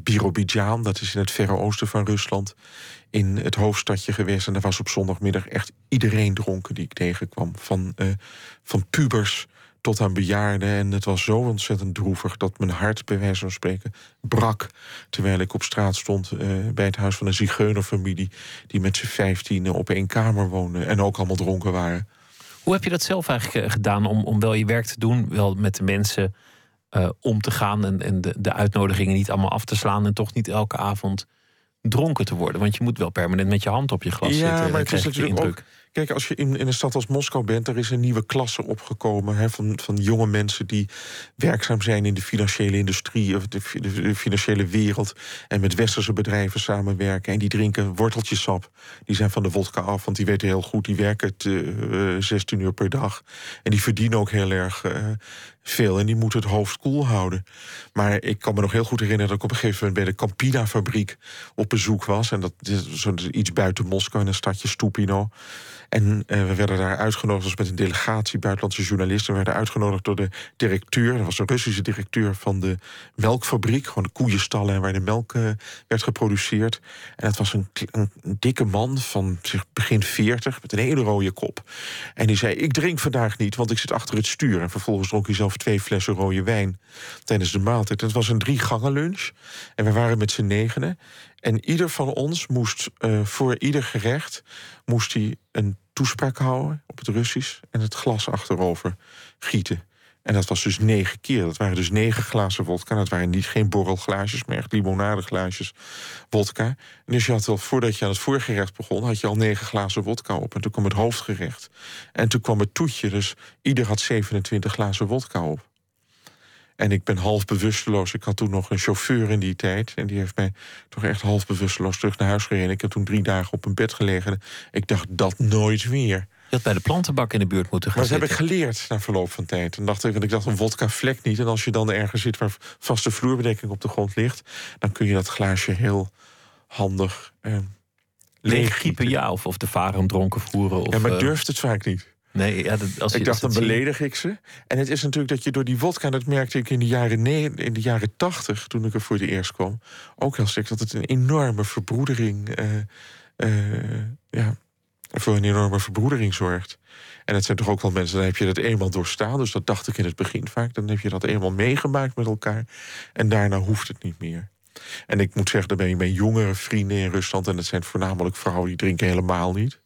Birobidzjan, dat is in het verre oosten van Rusland, in het hoofdstadje geweest. En daar was op zondagmiddag echt iedereen dronken die ik tegenkwam. Van, eh, van pubers tot aan bejaarden. En het was zo ontzettend droevig dat mijn hart, bij wijze van spreken, brak. Terwijl ik op straat stond eh, bij het huis van een zigeunerfamilie... die met z'n vijftien op één kamer woonde en ook allemaal dronken waren. Hoe heb je dat zelf eigenlijk gedaan om, om wel je werk te doen, wel met de mensen eh, om te gaan en, en de, de uitnodigingen niet allemaal af te slaan en toch niet elke avond dronken te worden? Want je moet wel permanent met je hand op je glas zitten. Ja, maar dan het is natuurlijk indruk. ook... Kijk, als je in, in een stad als Moskou bent... er is een nieuwe klasse opgekomen hè, van, van jonge mensen... die werkzaam zijn in de financiële industrie... of de, fi- de, de financiële wereld... en met westerse bedrijven samenwerken. En die drinken worteltjesap. Die zijn van de wodka af, want die weten heel goed... die werken het, eh, 16 uur per dag. En die verdienen ook heel erg eh, veel. En die moeten het hoofd koel houden. Maar ik kan me nog heel goed herinneren... dat ik op een gegeven moment bij de Campina-fabriek op bezoek was. En dat is iets buiten Moskou, in een stadje Stupino. En eh, we werden daar uitgenodigd, als met een delegatie buitenlandse journalisten. We werden uitgenodigd door de directeur, dat was een Russische directeur van de melkfabriek, gewoon de koeienstallen waar de melk eh, werd geproduceerd. En dat was een, een, dikke man van zeg, begin 40 met een hele rode kop. En die zei: Ik drink vandaag niet, want ik zit achter het stuur. En vervolgens dronk hij zelf twee flessen rode wijn tijdens de maaltijd. Het was een drie gangen lunch. En we waren met z'n negenen. En ieder van ons moest eh, voor ieder gerecht moest hij een toespraak houden op het Russisch en het glas achterover gieten. En dat was dus negen keer. Dat waren dus negen glazen wodka. Dat waren niet geen borrelglaasjes, maar echt limonadeglaasjes wodka. Dus je had al, voordat je aan het voorgerecht begon... had je al negen glazen wodka op. En toen kwam het hoofdgerecht. En toen kwam het toetje. Dus ieder had 27 glazen wodka op. En ik ben half bewusteloos. Ik had toen nog een chauffeur in die tijd. En die heeft mij toch echt half bewusteloos terug naar huis gereden. Ik heb toen drie dagen op een bed gelegen. Ik dacht, dat nooit meer. Je had bij de plantenbak in de buurt moeten gaan Maar dat heb ik geleerd na verloop van tijd. En dacht ik, want ik dacht, een wodka vlek niet. En als je dan ergens zit waar vaste vloerbedekking op de grond ligt... dan kun je dat glaasje heel handig eh, leeggiepen. Ja, of, of de varen dronken voeren. Of, ja, maar eh, durft het vaak niet. Nee, ja, dat, als je ik dacht, dan beledig ik ze. En het is natuurlijk dat je door die wodka... dat merkte ik in de jaren, ne- in de jaren tachtig, toen ik er voor het eerst kwam... ook heel sterk, dat het een enorme verbroedering... eh, eh, ja, voor een enorme verbroedering zorgt. En het zijn toch ook wel mensen, dan heb je dat eenmaal doorstaan... dus dat dacht ik in het begin vaak. Dan heb je dat eenmaal meegemaakt met elkaar. En daarna hoeft het niet meer. En ik moet zeggen, dan ben ik bij jongere vrienden in Rusland... en dat zijn voornamelijk vrouwen, die drinken helemaal niet.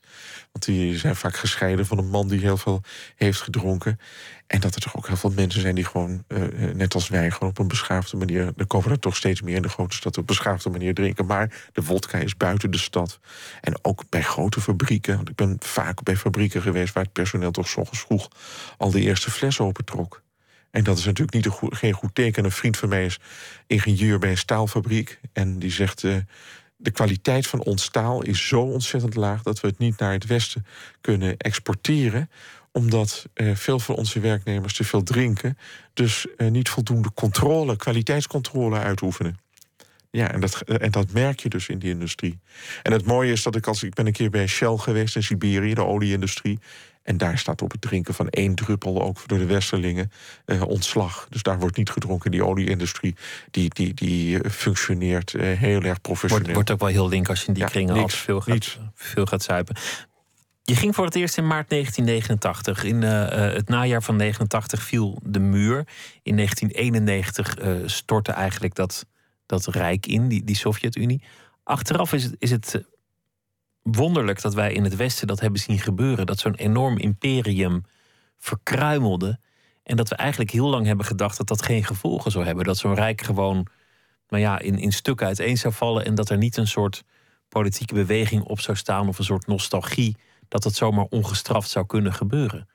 Want die zijn vaak gescheiden van een man die heel veel heeft gedronken. En dat er toch ook heel veel mensen zijn die gewoon, eh, eh, net als wij, gewoon op een beschaafde manier. Er komen er toch steeds meer in de grote stad op beschaafde manier drinken. Maar de wodka is buiten de stad. En ook bij grote fabrieken. Want ik ben vaak bij fabrieken geweest waar het personeel toch ochtends vroeg al de eerste fles opentrok. En dat is natuurlijk niet een geen goed teken. Een vriend van mij is ingenieur bij een staalfabriek. En die zegt. eh, de kwaliteit van ons staal is zo ontzettend laag dat we het niet naar het Westen kunnen exporteren omdat eh, veel van onze werknemers te veel drinken, dus eh, niet voldoende controle, kwaliteitscontrole uitoefenen. Ja, en dat, en dat merk je dus in die industrie. En het mooie is dat ik als ik ben een keer bij Shell geweest in Siberië, de olieindustrie. En daar staat op het drinken van één druppel, ook door de Westerlingen, eh, ontslag. Dus daar wordt niet gedronken. Die olieindustrie die, die, die functioneert eh, heel erg professioneel. Wordt, wordt ook wel heel link als je in die Ja, kringen niks, veel gaat, niets. veel gaat zuipen. Je ging voor het eerst in maart 1989. In eh, het najaar van 89 viel de muur. In 1991 eh, stortte eigenlijk dat, dat rijk in, die, die Sovjet-Unie. Achteraf is het, is het wonderlijk dat wij in het Westen dat hebben zien gebeuren. Dat zo'n enorm imperium verkruimelde. En dat we eigenlijk heel lang hebben gedacht dat dat geen gevolgen zou hebben. Dat zo'n rijk gewoon nou ja, in, in stukken uiteen zou vallen. En dat er niet een soort politieke beweging op zou staan. Of een soort nostalgie. Dat het zomaar ongestraft zou kunnen gebeuren.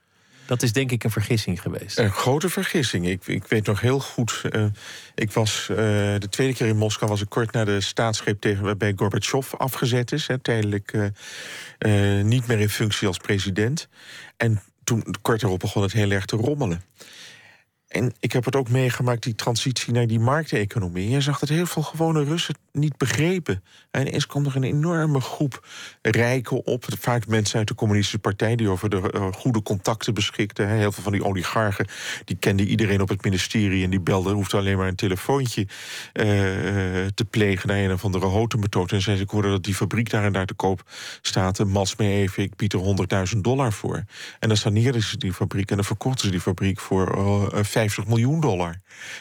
Dat is denk ik een vergissing geweest. Een grote vergissing. Ik, ik weet nog heel goed. eh, ik was eh, de tweede keer in Moskou was ik kort na de staatsgreep tegen waarbij Gorbachev afgezet is. Hè, tijdelijk eh, niet meer in functie als president. En toen kort erop begon het heel erg te rommelen. En ik heb het ook meegemaakt, die transitie naar die markteconomie. Je zag dat heel veel gewone Russen niet begrepen. En ineens kwam er een enorme groep rijken op. Vaak mensen uit de communistische partij die over de eh, goede contacten beschikten. Heel veel van die oligarchen, die kenden iedereen op het ministerie... en die belden, hoefde alleen maar een telefoontje eh, te plegen... naar een of andere hotemethode. En zei ze, ik hoorde dat die fabriek daar en daar te koop staat. Mas me even, ik bied er 100.000 dollar voor. En dan saneerden ze die fabriek en dan verkochten ze die fabriek voor eh, 50 miljoen dollar.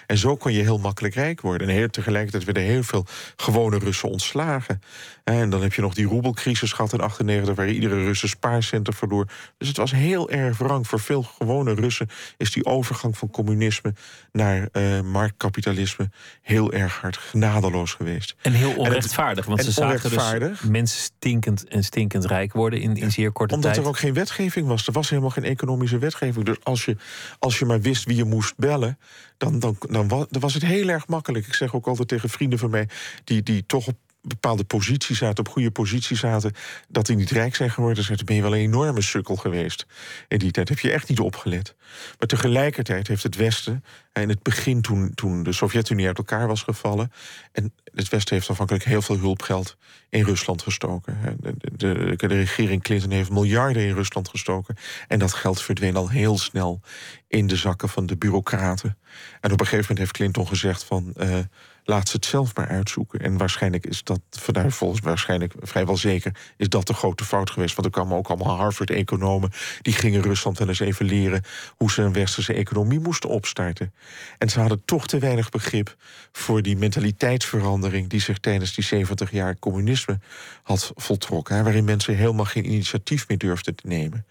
En zo kon je heel makkelijk rijk worden. En heel, tegelijkertijd werden heel veel gewone Russen ontslagen. En dan heb je nog die roebelcrisis gehad in 98... waar iedere Russen spaarcenten verloor. Dus het was heel erg wrang. Voor veel gewone Russen is die overgang van communisme... naar eh, marktkapitalisme heel erg hard genadeloos geweest. En heel onrechtvaardig. Want ze zagen dus mensen stinkend en stinkend rijk worden in, in zeer korte Omdat tijd. er ook geen wetgeving was. Er was helemaal geen economische wetgeving. Dus als je, als je maar wist wie je moest bellen, dan, dan, dan, wa- dan was het heel erg makkelijk. Ik zeg ook altijd tegen vrienden van mij die, die toch op bepaalde posities zaten, op goede posities zaten, dat die niet rijk zijn geworden. Dan ben je wel een enorme sukkel geweest. In die tijd heb je echt niet opgelet. Maar tegelijkertijd heeft het Westen, in het begin toen, toen de Sovjet-Unie uit elkaar was gevallen, en het Westen heeft afhankelijk heel veel hulpgeld in Rusland gestoken. De, de, de, de regering Clinton heeft miljarden in Rusland gestoken. En dat geld verdween al heel snel in de zakken van de bureaucraten. En op een gegeven moment heeft Clinton gezegd van... eh, laat ze het zelf maar uitzoeken. En waarschijnlijk is dat, vanuit volgens waarschijnlijk vrijwel zeker, is dat de grote fout geweest. Want er kwamen ook allemaal Harvard-economen. Die gingen Rusland wel eens even leren hoe ze een westerse economie moesten opstarten. En ze hadden toch te weinig begrip voor die mentaliteitsverandering die zich tijdens die 70 jaar communisme had voltrokken. Hè, waarin mensen helemaal geen initiatief meer durfden te nemen.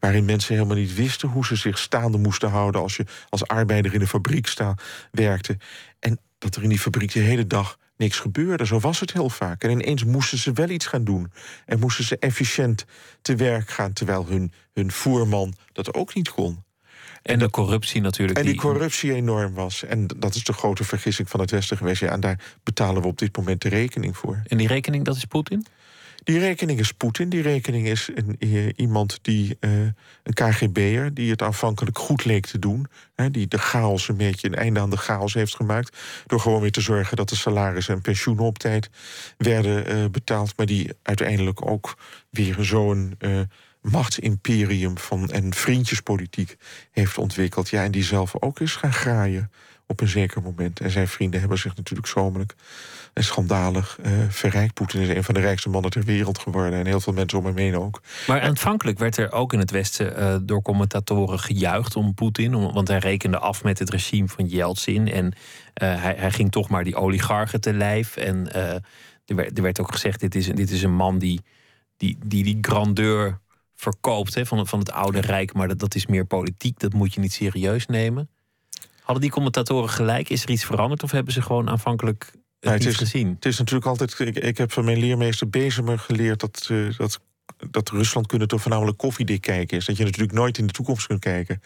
Waarin mensen helemaal niet wisten hoe ze zich staande moesten houden als je als arbeider in een fabriek sta, werkte. En dat er in die fabriek de hele dag niks gebeurde. Zo was het heel vaak. En ineens moesten ze wel iets gaan doen. En moesten ze efficiënt te werk gaan, terwijl hun, hun voerman dat ook niet kon. En, de corruptie natuurlijk. En die, corruptie enorm was. En dat is de grote vergissing van het Westen geweest. Ja, en daar betalen we op dit moment de rekening voor. En die rekening, dat is Poetin? Die rekening is Poetin. Die rekening is een, eh, iemand die, uh, een KGB'er, die het aanvankelijk goed leek te doen. Hè, die de chaos een beetje een einde aan de chaos heeft gemaakt. Door gewoon weer te zorgen dat de salarissen en pensioenen op tijd werden uh, betaald. Maar die uiteindelijk ook weer zo'n machtsimperium van, en vriendjespolitiek heeft ontwikkeld. Ja, en die zelf ook is gaan graaien op een zeker moment. En zijn vrienden hebben zich natuurlijk zomerlijk en schandalig uh, verrijkt. Poetin is een van de rijkste mannen ter wereld geworden. En heel veel mensen om hem heen ook. Maar aanvankelijk werd er ook in het Westen uh, door commentatoren gejuicht om Poetin. Want hij rekende af met het regime van Yeltsin. En hij, hij, ging toch maar die oligarchen te lijf. En er werd, er, werd, ook gezegd: dit is, dit is een man die die, die, die grandeur verkoopt hè, van, van het oude rijk. Maar dat, dat is meer politiek. Dat moet je niet serieus nemen. Hadden die commentatoren gelijk? Is er iets veranderd? Of hebben ze gewoon aanvankelijk het, is, gezien? Het is natuurlijk altijd. Ik, ik heb van mijn leermeester Bezemer geleerd dat, uh, dat, dat Rusland kunnen toch voornamelijk koffiedik kijken is. Dat je natuurlijk nooit in de toekomst kunt kijken.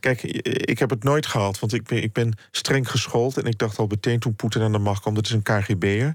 Kijk, ik heb het nooit gehad, want ik ben, ik ben streng geschoold. En ik dacht al meteen toen Poetin aan de macht kwam: dat is een KGB'er.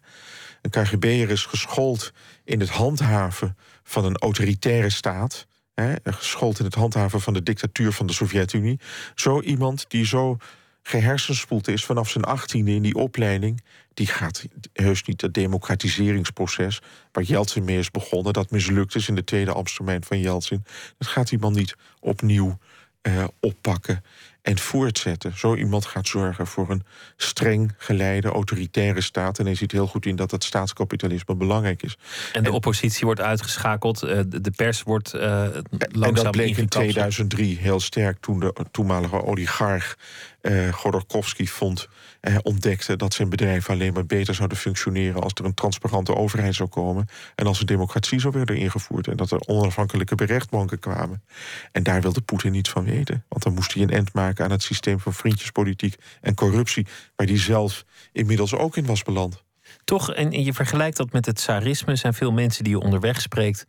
Een KGB'er is geschoold in het handhaven van een autoritaire staat. Hè, geschoold in het handhaven van de dictatuur van de Sovjet-Unie. Zo iemand die zo gehersenspoeld is vanaf zijn achttiende in die opleiding... die gaat heus niet het democratiseringsproces... waar Jeltsin mee is begonnen, dat mislukt is in de tweede ambtstermijn van Jeltsin... dat gaat die man niet opnieuw uh, oppakken en voortzetten. Zo iemand gaat zorgen voor een streng geleide autoritaire staat. En hij ziet heel goed in dat het staatskapitalisme belangrijk is. En de oppositie wordt uitgeschakeld, eh, de pers wordt uh, langzaam En dat bleek in 2003 heel sterk toen de toenmalige oligarch uh, Godorkovsky vond, uh, ontdekte dat zijn bedrijven alleen maar beter zouden functioneren als er een transparante overheid zou komen en als de democratie zou worden ingevoerd en dat er onafhankelijke berechtbanken kwamen. En daar wilde Poetin niets van weten, want dan moest hij een end maken aan het systeem van vriendjespolitiek en corruptie, waar hij zelf inmiddels ook in was beland. Toch, en je vergelijkt dat met het tsarisme, zijn veel mensen die je onderweg spreekt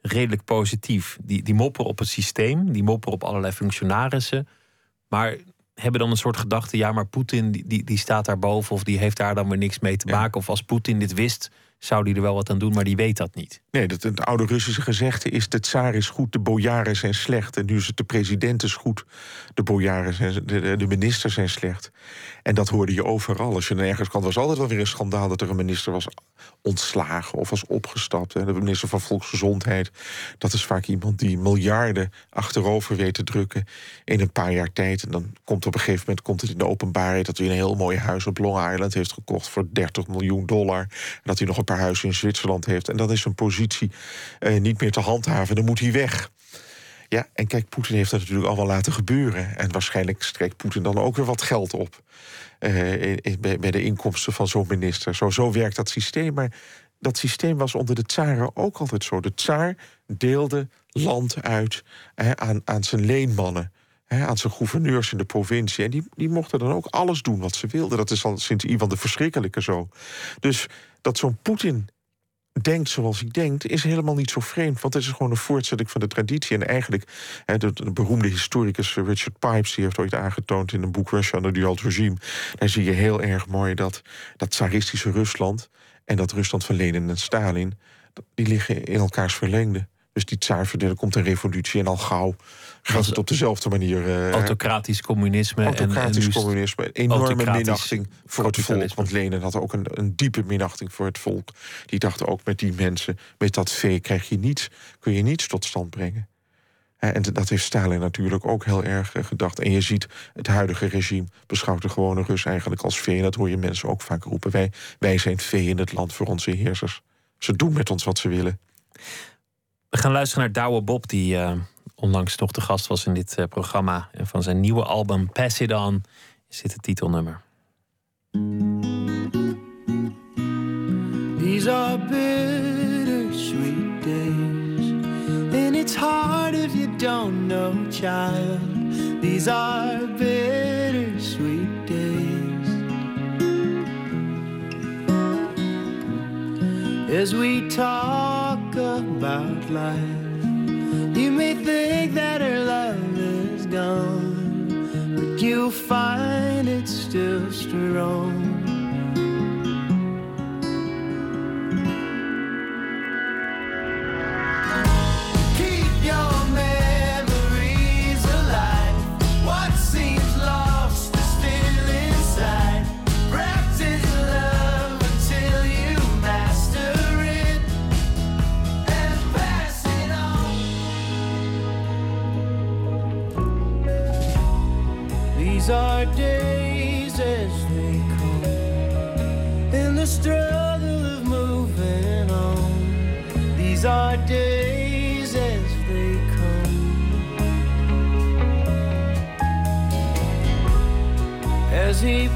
redelijk positief. Die, die mopperen op het systeem, die mopperen op allerlei functionarissen. Maar hebben dan een soort gedachte: ja, maar Poetin die, die, die staat daarboven of die heeft daar dan weer niks mee te maken. Of als Poetin dit wist, zou die er wel wat aan doen, maar die weet dat niet. Nee, dat, het oude Russische gezegde is: de tsaar is goed, de bojaren zijn slecht. En nu is het de president is goed, de bojaren zijn, de, de ministers zijn slecht. En dat hoorde je overal. Als je nergens kwam, was altijd wel weer een schandaal dat er een minister was ontslagen of was opgestapt. De minister van Volksgezondheid, dat is vaak iemand die miljarden achterover weet te drukken in een paar jaar tijd. En dan komt op een gegeven moment komt het in de openbaarheid dat hij een heel mooi huis op Long Island heeft gekocht voor 30 miljoen dollar. En dat hij nog een huizen in Zwitserland heeft. En dat is een positie eh, niet meer te handhaven. Dan moet hij weg. Ja, en kijk, Poetin heeft dat natuurlijk allemaal laten gebeuren. En waarschijnlijk strekt Poetin dan ook weer wat geld op. Bij, bij de inkomsten van zo'n minister. Zo, zo werkt dat systeem. Maar dat systeem was onder de tsaren ook altijd zo. De tsaar deelde land uit aan, aan zijn leenmannen. Aan zijn gouverneurs in de provincie. En die, die mochten dan ook alles doen wat ze wilden. Dat is al sinds Ivan de Verschrikkelijke zo. Dus dat zo'n Poetin denkt zoals hij denkt, is helemaal niet zo vreemd. Want het is gewoon een voortzetting van de traditie. En eigenlijk, de, de beroemde historicus Richard Pipes... die heeft ooit aangetoond in een boek Russia under the Old Regime... daar zie je heel erg mooi dat dat tsaristische Rusland... en dat Rusland van Lenin en Stalin... die liggen in elkaars verlengde. Dus die tsaar, komt een revolutie en al gauw gaat het op dezelfde manier. Uh, autocratisch communisme. Autocratisch en, communisme. Een enorme minachting voor het volk. Want Lenin had ook een, een diepe minachting voor het volk. Die dachten ook met die mensen, met dat vee krijg je niets, kun je niets tot stand brengen. En dat heeft Stalin natuurlijk ook heel erg gedacht. En je ziet, het huidige regime beschouwt de gewone Rus eigenlijk als vee. En dat hoor je mensen ook vaak roepen. Wij, wij zijn vee in het land voor onze heersers. Ze doen met ons wat ze willen. We gaan luisteren naar Douwe Bob, die uh, onlangs nog de gast was in dit uh, programma. En van zijn nieuwe album Pass It On dit het titelnummer. These are bittersweet days. And it's hard if you don't know, child. These are bittersweet days. As we talk about life, you may think that her love is gone, but you'll find it's still strong. Struggle of moving on. These are days as they come. As he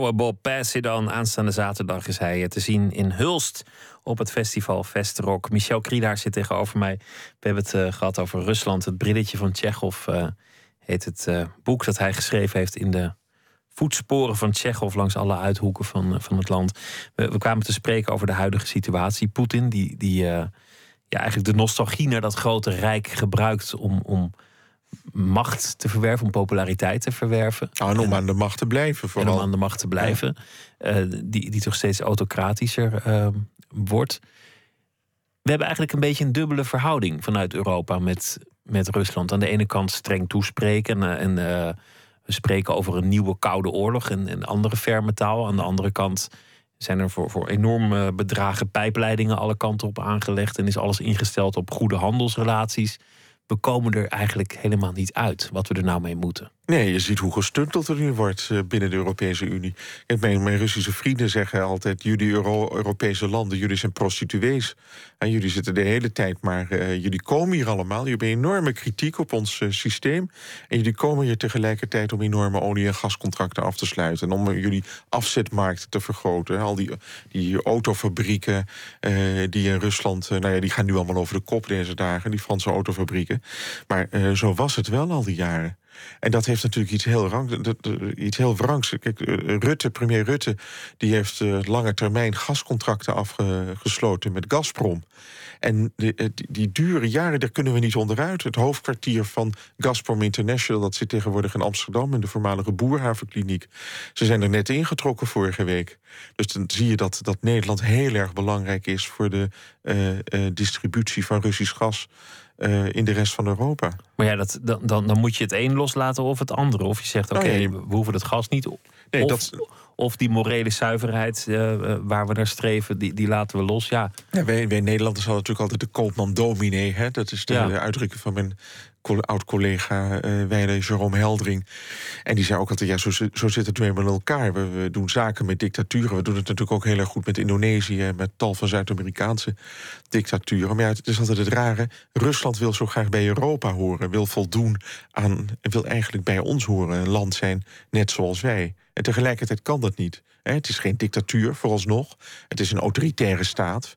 Bob Passidan. Aanstaande zaterdag is hij te zien in Hulst op het festival Vestrock. Michel Kriedaar zit tegenover mij. We hebben het uh, gehad over Rusland. Het brilletje van Tsjechov uh, heet het boek dat hij geschreven heeft in de voetsporen van Tsjechov langs alle uithoeken van, van het land. We, we, kwamen te spreken over de huidige situatie. Poetin, die, die ja, eigenlijk de nostalgie naar dat grote rijk gebruikt om, om macht te verwerven, om populariteit te verwerven. En om aan de macht te blijven vooral. En om aan de macht te blijven, uh, die, die toch steeds autocratischer uh, wordt. We hebben eigenlijk een beetje een dubbele verhouding vanuit Europa met, met Rusland. Aan de ene kant streng toespreken en, en uh, we spreken over een nieuwe koude oorlog en, en andere ferme taal. Aan de andere kant zijn er voor, voor enorme bedragen pijpleidingen alle kanten op aangelegd en is alles ingesteld op goede handelsrelaties we komen er eigenlijk helemaal niet uit wat we er nou mee moeten. Nee, je ziet hoe gestunteld er nu wordt eh, binnen de Europese Unie. mijn, mijn Russische vrienden zeggen altijd: jullie Euro Europese landen, jullie zijn prostituees. En jullie zitten de hele tijd maar. Uh, jullie komen hier allemaal. Jullie hebben enorme kritiek op ons uh, systeem. En jullie komen hier tegelijkertijd om enorme olie- en gascontracten af te sluiten. En om jullie afzetmarkt te vergroten. Al die, die autofabrieken die in Rusland. nou ja, die gaan nu allemaal over de kop deze dagen, die Franse autofabrieken. Maar zo was het wel al die jaren. En dat heeft natuurlijk iets heel, rang, iets heel wrangs. Kijk, eh, Rutte, premier Rutte, die heeft uh, lange termijn gascontracten afgesloten met Gazprom. En die, eh, die, die, dure jaren, daar kunnen we niet onderuit. Het hoofdkwartier van Gazprom International, dat zit tegenwoordig in Amsterdam, in de voormalige Boerhavenkliniek. Ze zijn er net ingetrokken vorige week. Dus dan zie je dat, dat Nederland heel erg belangrijk is voor de distributie van Russisch gas. Uh, in de rest van Europa. Maar ja, dat, dan, dan, dan moet je het een loslaten of het andere. Of je zegt, oké, okay, nou ja, we hoeven het gas niet. Nee, of, dat... of die morele zuiverheid uh, waar we naar streven, die, die laten we los. Ja. ja wij, wij Nederlanders hadden natuurlijk altijd de koopman dominee. Hè? Dat is de, ja. de uitdrukking van mijn oud-collega uh, Weide Jerome Heldring. En die zei ook altijd, ja, zo, zo zit het weer met elkaar. We, doen zaken met dictaturen. We doen het natuurlijk ook heel erg goed met Indonesië... met tal van Zuid-Amerikaanse dictaturen. Maar ja, het is altijd het rare. Rusland wil zo graag bij Europa horen. Wil voldoen aan... wil eigenlijk bij ons horen. Een land zijn net zoals wij. En tegelijkertijd kan dat niet. Het is geen dictatuur, vooralsnog. Het is een autoritaire staat...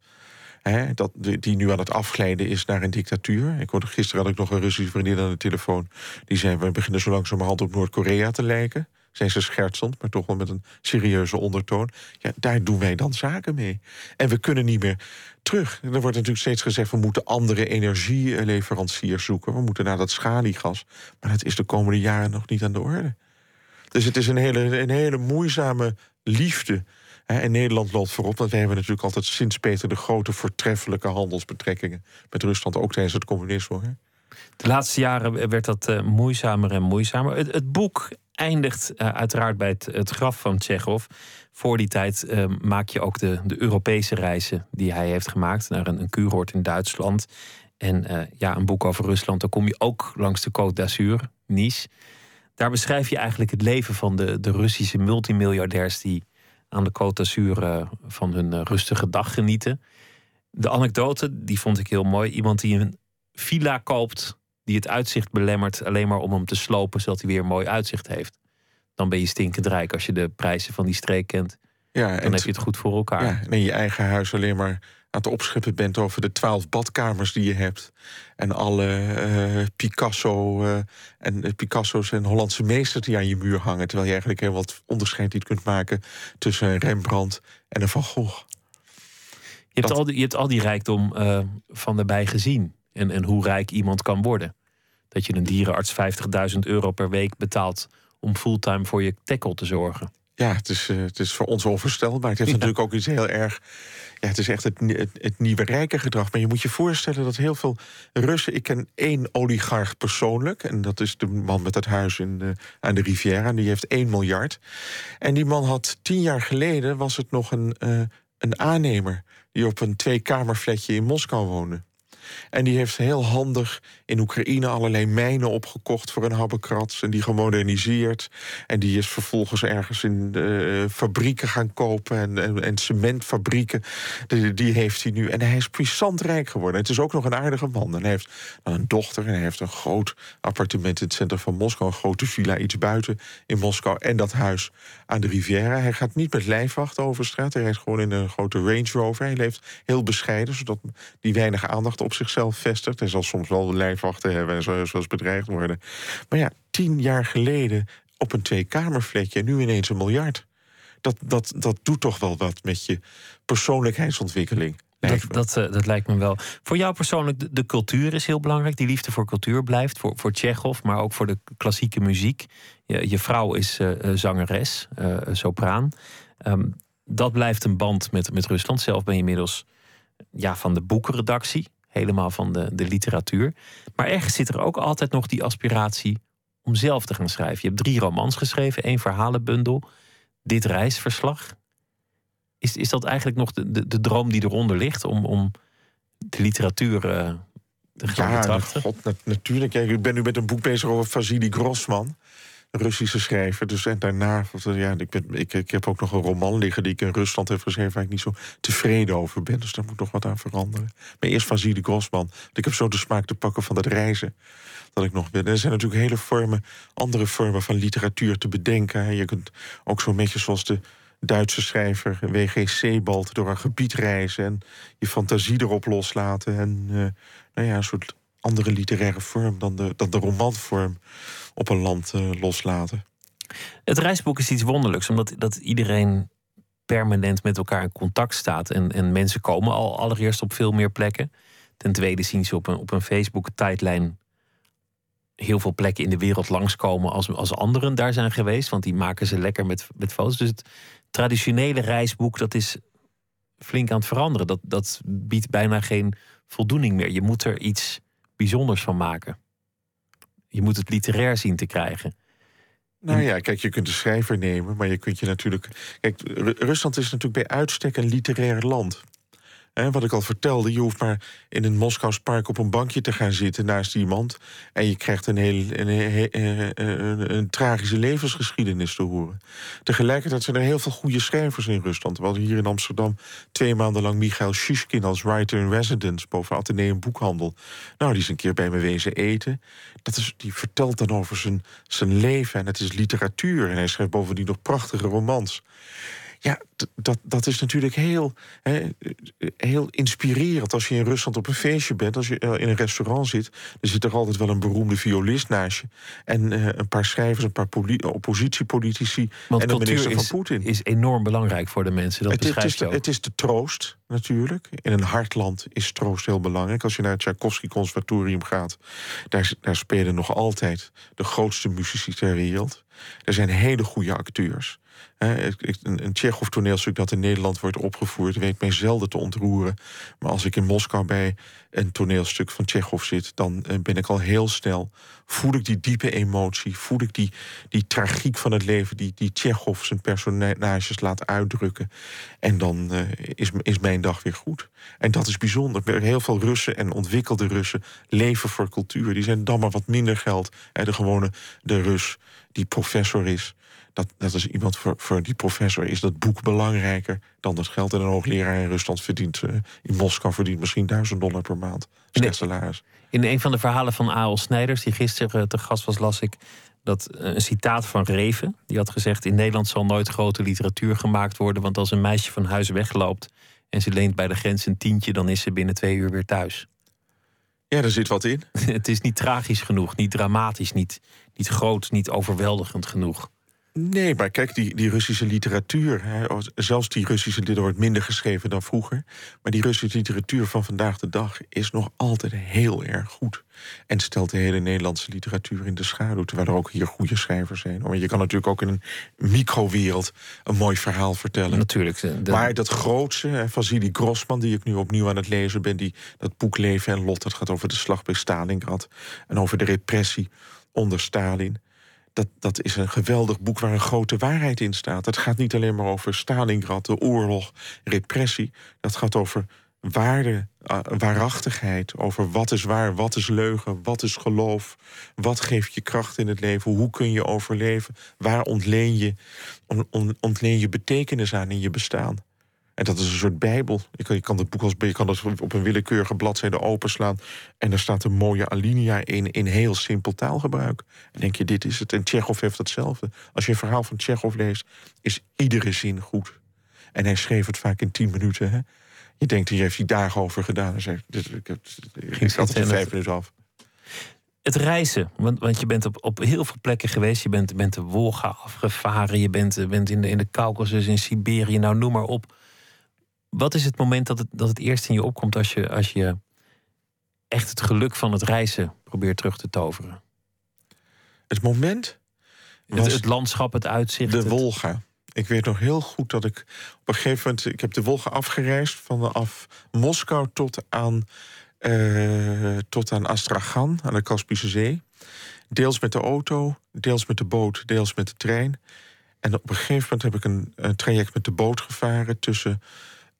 Hè, dat, die nu aan het afglijden is naar een dictatuur. Ik hoorde, gisteren had ik nog een Russische vriendin aan de telefoon. Die zei, we beginnen zo langzamerhand op Noord-Korea te lijken. Zijn ze schertsend, maar toch wel met een serieuze ondertoon. Ja, daar doen wij dan zaken mee. En we kunnen niet meer terug. Er wordt natuurlijk steeds gezegd... we moeten andere energieleveranciers zoeken. We moeten naar dat schaliegas. Maar dat is de komende jaren nog niet aan de orde. Dus het is een hele, een hele moeizame liefde en Nederland loopt voorop, want wij hebben natuurlijk altijd sinds Peter de Grote voortreffelijke handelsbetrekkingen met Rusland, ook tijdens het communisme. Hè? De laatste jaren werd dat uh, moeizamer en moeizamer. Het, boek eindigt uh, uiteraard bij het, graf van Tsjechov. Voor die tijd uh, maak je ook de, de Europese reizen die hij heeft gemaakt naar een, een kuuroord in Duitsland. En ja, een boek over Rusland, dan kom je ook langs de Côte d'Azur, Nice. Daar beschrijf je eigenlijk het leven van de, de Russische multimiljardairs die aan de Côte d'Azur eh, van hun eh, rustige dag genieten. De anekdote, die vond ik heel mooi. Iemand die een villa koopt, die het uitzicht belemmert... alleen maar om hem te slopen, zodat hij weer een mooi uitzicht heeft. Dan ben je stinkend rijk als je de prijzen van die streek kent. Ja, dan heb je het goed voor elkaar. Ja, en je eigen huis alleen maar aan het opscheppen bent over de twaalf badkamers die je hebt. En alle uh, Picasso uh, en Picasso's en Hollandse meesters die aan je muur hangen. Terwijl je eigenlijk heel wat onderscheid niet kunt maken tussen een Rembrandt en een Van Gogh. Je hebt, al die, je hebt al die rijkdom uh, van erbij gezien. En, en hoe rijk iemand kan worden. Dat je een dierenarts 50.000 euro per week betaalt om fulltime voor je tackle te zorgen. Ja, het is, het is voor ons onvoorstelbaar. Het heeft natuurlijk ook iets heel erg ja, het is echt het, het, nieuwe rijke gedrag. Maar je moet je voorstellen dat heel veel Russen... Ik ken één oligarch persoonlijk. En dat is de man met het huis in aan de Riviera. En die heeft 1 miljard. En die man had tien jaar geleden... was het nog een, uh, een aannemer... die op een tweekamerfletje in Moskou woonde. En die heeft heel handig in Oekraïne allerlei mijnen opgekocht voor een habbekrats. En die gemoderniseerd. En die is vervolgens ergens in uh, fabrieken gaan kopen. En, en, en cementfabrieken. Die, die, heeft hij nu. En hij is puissant rijk geworden. Het is ook nog een aardige man. En hij heeft een dochter. En hij heeft een groot appartement in het centrum van Moskou. Een grote villa iets buiten in Moskou. En dat huis aan de Riviera. Hij gaat niet met lijfwacht over straat. Hij rijdt gewoon in een grote Range Rover. Hij leeft heel bescheiden, zodat die weinig aandacht op zichzelf vestigt. Hij zal soms wel de lijfwachten hebben en zo, zoals bedreigd worden. Maar ja, tien jaar geleden op een tweekamerfletje en nu ineens een miljard. Dat, dat, dat doet toch wel wat met je persoonlijkheidsontwikkeling. Dat, dat, uh, dat, lijkt me wel. Voor jou persoonlijk, de, de, cultuur is heel belangrijk. Die liefde voor cultuur blijft. Voor, voor Tsjechov, maar ook voor de klassieke muziek. Je, je vrouw is uh, zangeres, uh, sopraan. Um, dat blijft een band met, met Rusland. Zelf ben je inmiddels ja, van de boekenredactie helemaal van de, de literatuur. Maar ergens zit er ook altijd nog die aspiratie om zelf te gaan schrijven. Je hebt drie romans geschreven, één verhalenbundel, dit reisverslag. Is, is dat eigenlijk nog de, de, de droom die eronder ligt om, om de literatuur uh, te gaan ja, betrachten? God, natuurlijk. ik ben nu met een boek bezig over Vasily Grossman. Russische schrijver. Dus en daarna, ja, ik, ik, ik heb ook nog een roman liggen die ik in Rusland heb geschreven, waar ik niet zo tevreden over ben. Dus daar moet nog wat aan veranderen. Maar eerst van Vasily Grossman. Ik heb zo de smaak te pakken van dat reizen. Dat ik nog ben. er zijn natuurlijk hele vormen, andere vormen van literatuur te bedenken. Je kunt ook zo'n beetje zoals de Duitse schrijver W.G. Sebald door een gebied reizen en je fantasie erop loslaten. En uh, nou ja, een soort andere literaire vorm dan de, dan de romanvorm op een land uh, loslaten. Het reisboek is iets wonderlijks, omdat dat iedereen permanent met elkaar in contact staat. En, en mensen komen al allereerst op veel meer plekken. Ten tweede zien ze op een, op een Facebook-tijdlijn heel veel plekken in de wereld langskomen als, als anderen daar zijn geweest. Want die maken ze lekker met, met foto's. Dus het traditionele reisboek, dat is flink aan het veranderen. Dat, dat biedt bijna geen voldoening meer. Je moet er iets bijzonders van maken. Je moet het literair zien te krijgen. Nou ja, kijk, je kunt de schrijver nemen, maar je kunt je natuurlijk. Kijk, Rusland is natuurlijk bij uitstek een literair land wat ik al vertelde, je hoeft maar in een Moskous park op een bankje te gaan zitten naast iemand. En je krijgt een, heel, een, een, tragische levensgeschiedenis te horen. Tegelijkertijd zijn er heel veel goede schrijvers in Rusland. We hadden hier in Amsterdam twee maanden lang Michael Shishkin als writer in residence boven Atheneum Boekhandel. Nou, die is een keer bij me wezen eten. Dat is, die vertelt dan over zijn, zijn leven en het is literatuur. En hij schrijft bovendien nog prachtige romans. Ja, dat, dat is natuurlijk heel, heel inspirerend als je in Rusland op een feestje bent. Als je eh, in een restaurant zit, dan zit er altijd wel een beroemde violist naast je. En uh, een paar schrijvers, een paar oppositiepolitici Want en de minister is, van Poetin. is enorm belangrijk voor de mensen. Dat het, het, is de, het is de troost, natuurlijk. In een hartland is troost heel belangrijk. Als je naar het Tchaikovsky Conservatorium gaat, daar, daar spelen nog altijd de grootste muzici ter wereld. Er zijn hele goede acteurs. Een, Tsjechov toneelstuk dat in Nederland wordt opgevoerd, weet mij zelden te ontroeren. Maar als ik in Moskou bij een toneelstuk van Tsjechov zit, dan eh, ben ik al heel snel. Voel ik die diepe emotie, voel ik die, die tragiek van het leven, die, die Tsjechov zijn personages laat uitdrukken. En dan uh, is, is mijn dag weer goed. En dat is bijzonder. Heel veel Russen en ontwikkelde Russen leven voor cultuur. Die zijn dan maar wat minder geld. De gewone de Rus die professor is dat, dat is iemand voor, voor die professor is dat boek belangrijker dan dat geld. En een hoogleraar in Rusland verdient uh, in Moskou verdient misschien duizend dollar per maand. Slecht salaris. In een van de verhalen van A.L. Snijders, die gisteren uh, te gast was, las ik dat uh, een citaat van Reven. Die had gezegd: In Nederland zal nooit grote literatuur gemaakt worden. Want als een meisje van huis wegloopt en ze leent bij de grens een tientje, dan is ze binnen twee uur weer thuis. Ja, er zit wat in. het is niet tragisch genoeg, niet dramatisch, niet, niet groot, niet overweldigend genoeg. Nee, maar kijk, die, die Russische literatuur, hè, zelfs die Russische, dit wordt minder geschreven dan vroeger, maar die Russische literatuur van vandaag de dag is nog altijd heel erg goed. En stelt de hele Nederlandse literatuur in de schaduw, terwijl er ook hier goede schrijvers zijn. Maar je kan natuurlijk ook in een microwereld een mooi verhaal vertellen. Natuurlijk. Maar dat grootste, Vasily Grossman, die ik nu opnieuw aan het lezen ben, die, dat boek Leven en Lot, dat gaat over de slag bij Stalingrad en over de repressie onder Stalin dat, dat is een geweldig boek waar een grote waarheid in staat. Het gaat niet alleen maar over Stalingrad, de oorlog, repressie. Dat gaat over waarde, uh, waarachtigheid. Over wat is waar, wat is leugen, wat is geloof. Wat geeft je kracht in het leven, hoe kun je overleven. Waar ontleen je, ontleen je betekenis aan in je bestaan. En dat is een soort bijbel. Je kan, je kan het boek als, je kan het op een willekeurige bladzijde openslaan... en er staat een mooie alinea in, in heel simpel taalgebruik. En denk je, dit is het. En Tsjechov heeft hetzelfde. Als je een verhaal van Tsjechov leest, is iedere zin goed. En hij schreef het vaak in tien minuten. Hè? Je denkt, hier heeft hij dagen over gedaan. En zei, dit, ik, had het in vijf minuten af. Het reizen, want, want je bent op, op heel veel plekken geweest. Je bent, bent de Wolga afgevaren, je bent, bent in de, in de Caucasus, in Siberië, nou noem maar op wat is het moment dat het, dat het eerst in je opkomt als je, als je echt het geluk van het reizen probeert terug te toveren? Het moment? Het, het landschap, het uitzicht. De Wolga. Ik weet nog heel goed dat ik op een gegeven moment. Ik heb de Wolga afgereisd vanaf Moskou tot aan, uh, tot aan Astrachan, aan de Kaspische Zee. Deels met de auto, deels met de boot, deels met de trein. En op een gegeven moment heb ik een, een traject met de boot gevaren tussen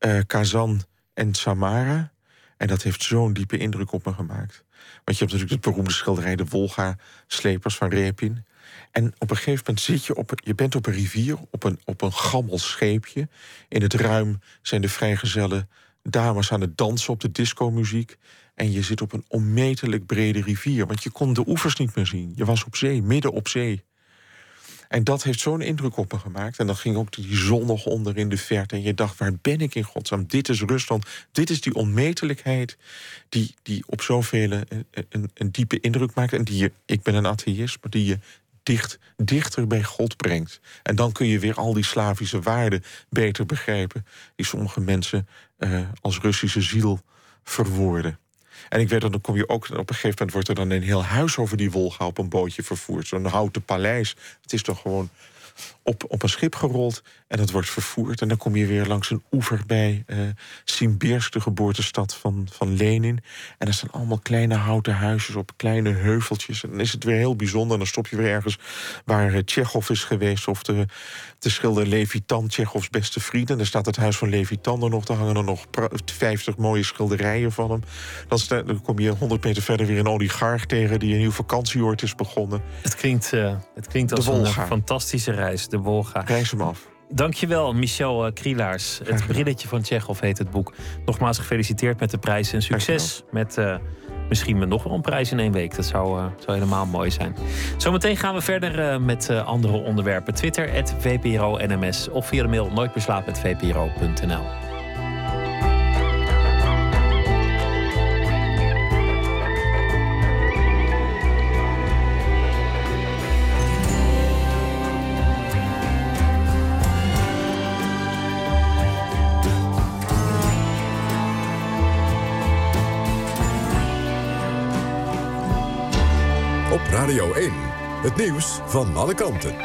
uh, Kazan en Samara. En dat heeft zo'n diepe indruk op me gemaakt. Want je hebt natuurlijk het beroemde schilderij De Wolga-slepers van Repin. En op een gegeven moment zit je op, je bent op een rivier, op een, op een gammel scheepje. In het ruim zijn de vrijgezelle dames aan het dansen op de discomuziek. En je zit op een onmetelijk brede rivier, want je kon de oevers niet meer zien. Je was op zee, midden op zee. En dat heeft zo'n indruk op me gemaakt. En dan ging ook die zon nog onder in de verte. En je dacht, waar ben ik in godsnaam? Dit is Rusland. Dit is die onmetelijkheid die, die op zoveel een, een, een diepe indruk maakt. En die je, ik ben een atheïst, maar die je dicht, dichter bij God brengt. En dan kun je weer al die Slavische waarden beter begrijpen... die sommige mensen uh, als Russische ziel verwoorden. En ik weet dat dan kom je ook op een gegeven moment wordt er dan een heel huis over die Wolga op een bootje vervoerd. Zo'n houten paleis. Het is toch gewoon op, op een schip gerold en het wordt vervoerd. En dan kom je weer langs een oever bij uh, Simbirsk, de geboortestad van, van Lenin. En er staan allemaal kleine houten huisjes op kleine heuveltjes. En dan is het weer heel bijzonder. Dan stop je weer ergens waar uh, Tsjechov is geweest... of de, de schilder Levitan, Tsjechovs beste vriend. En daar staat het huis van Levitan er nog. Daar hangen er nog 50 mooie schilderijen van hem. Dan, dan kom je 100 meter verder weer een oligarch tegen... die een nieuw vakantieoord is begonnen. Het klinkt, uh, het klinkt als een fantastische reis, de Wolga. Reis hem af. Dankjewel, Michel uh, Krielaars. Het brilletje van Tsjechov heet het boek. Nogmaals gefeliciteerd met de prijs en succes met uh, misschien nog wel een prijs in één week. Dat zou, uh, zou helemaal mooi zijn. Zometeen gaan we verder met andere onderwerpen. Twitter, VPRO-NMS of via de mail nooitbeslapen.vpro.nl. Het nieuws van alle kanten.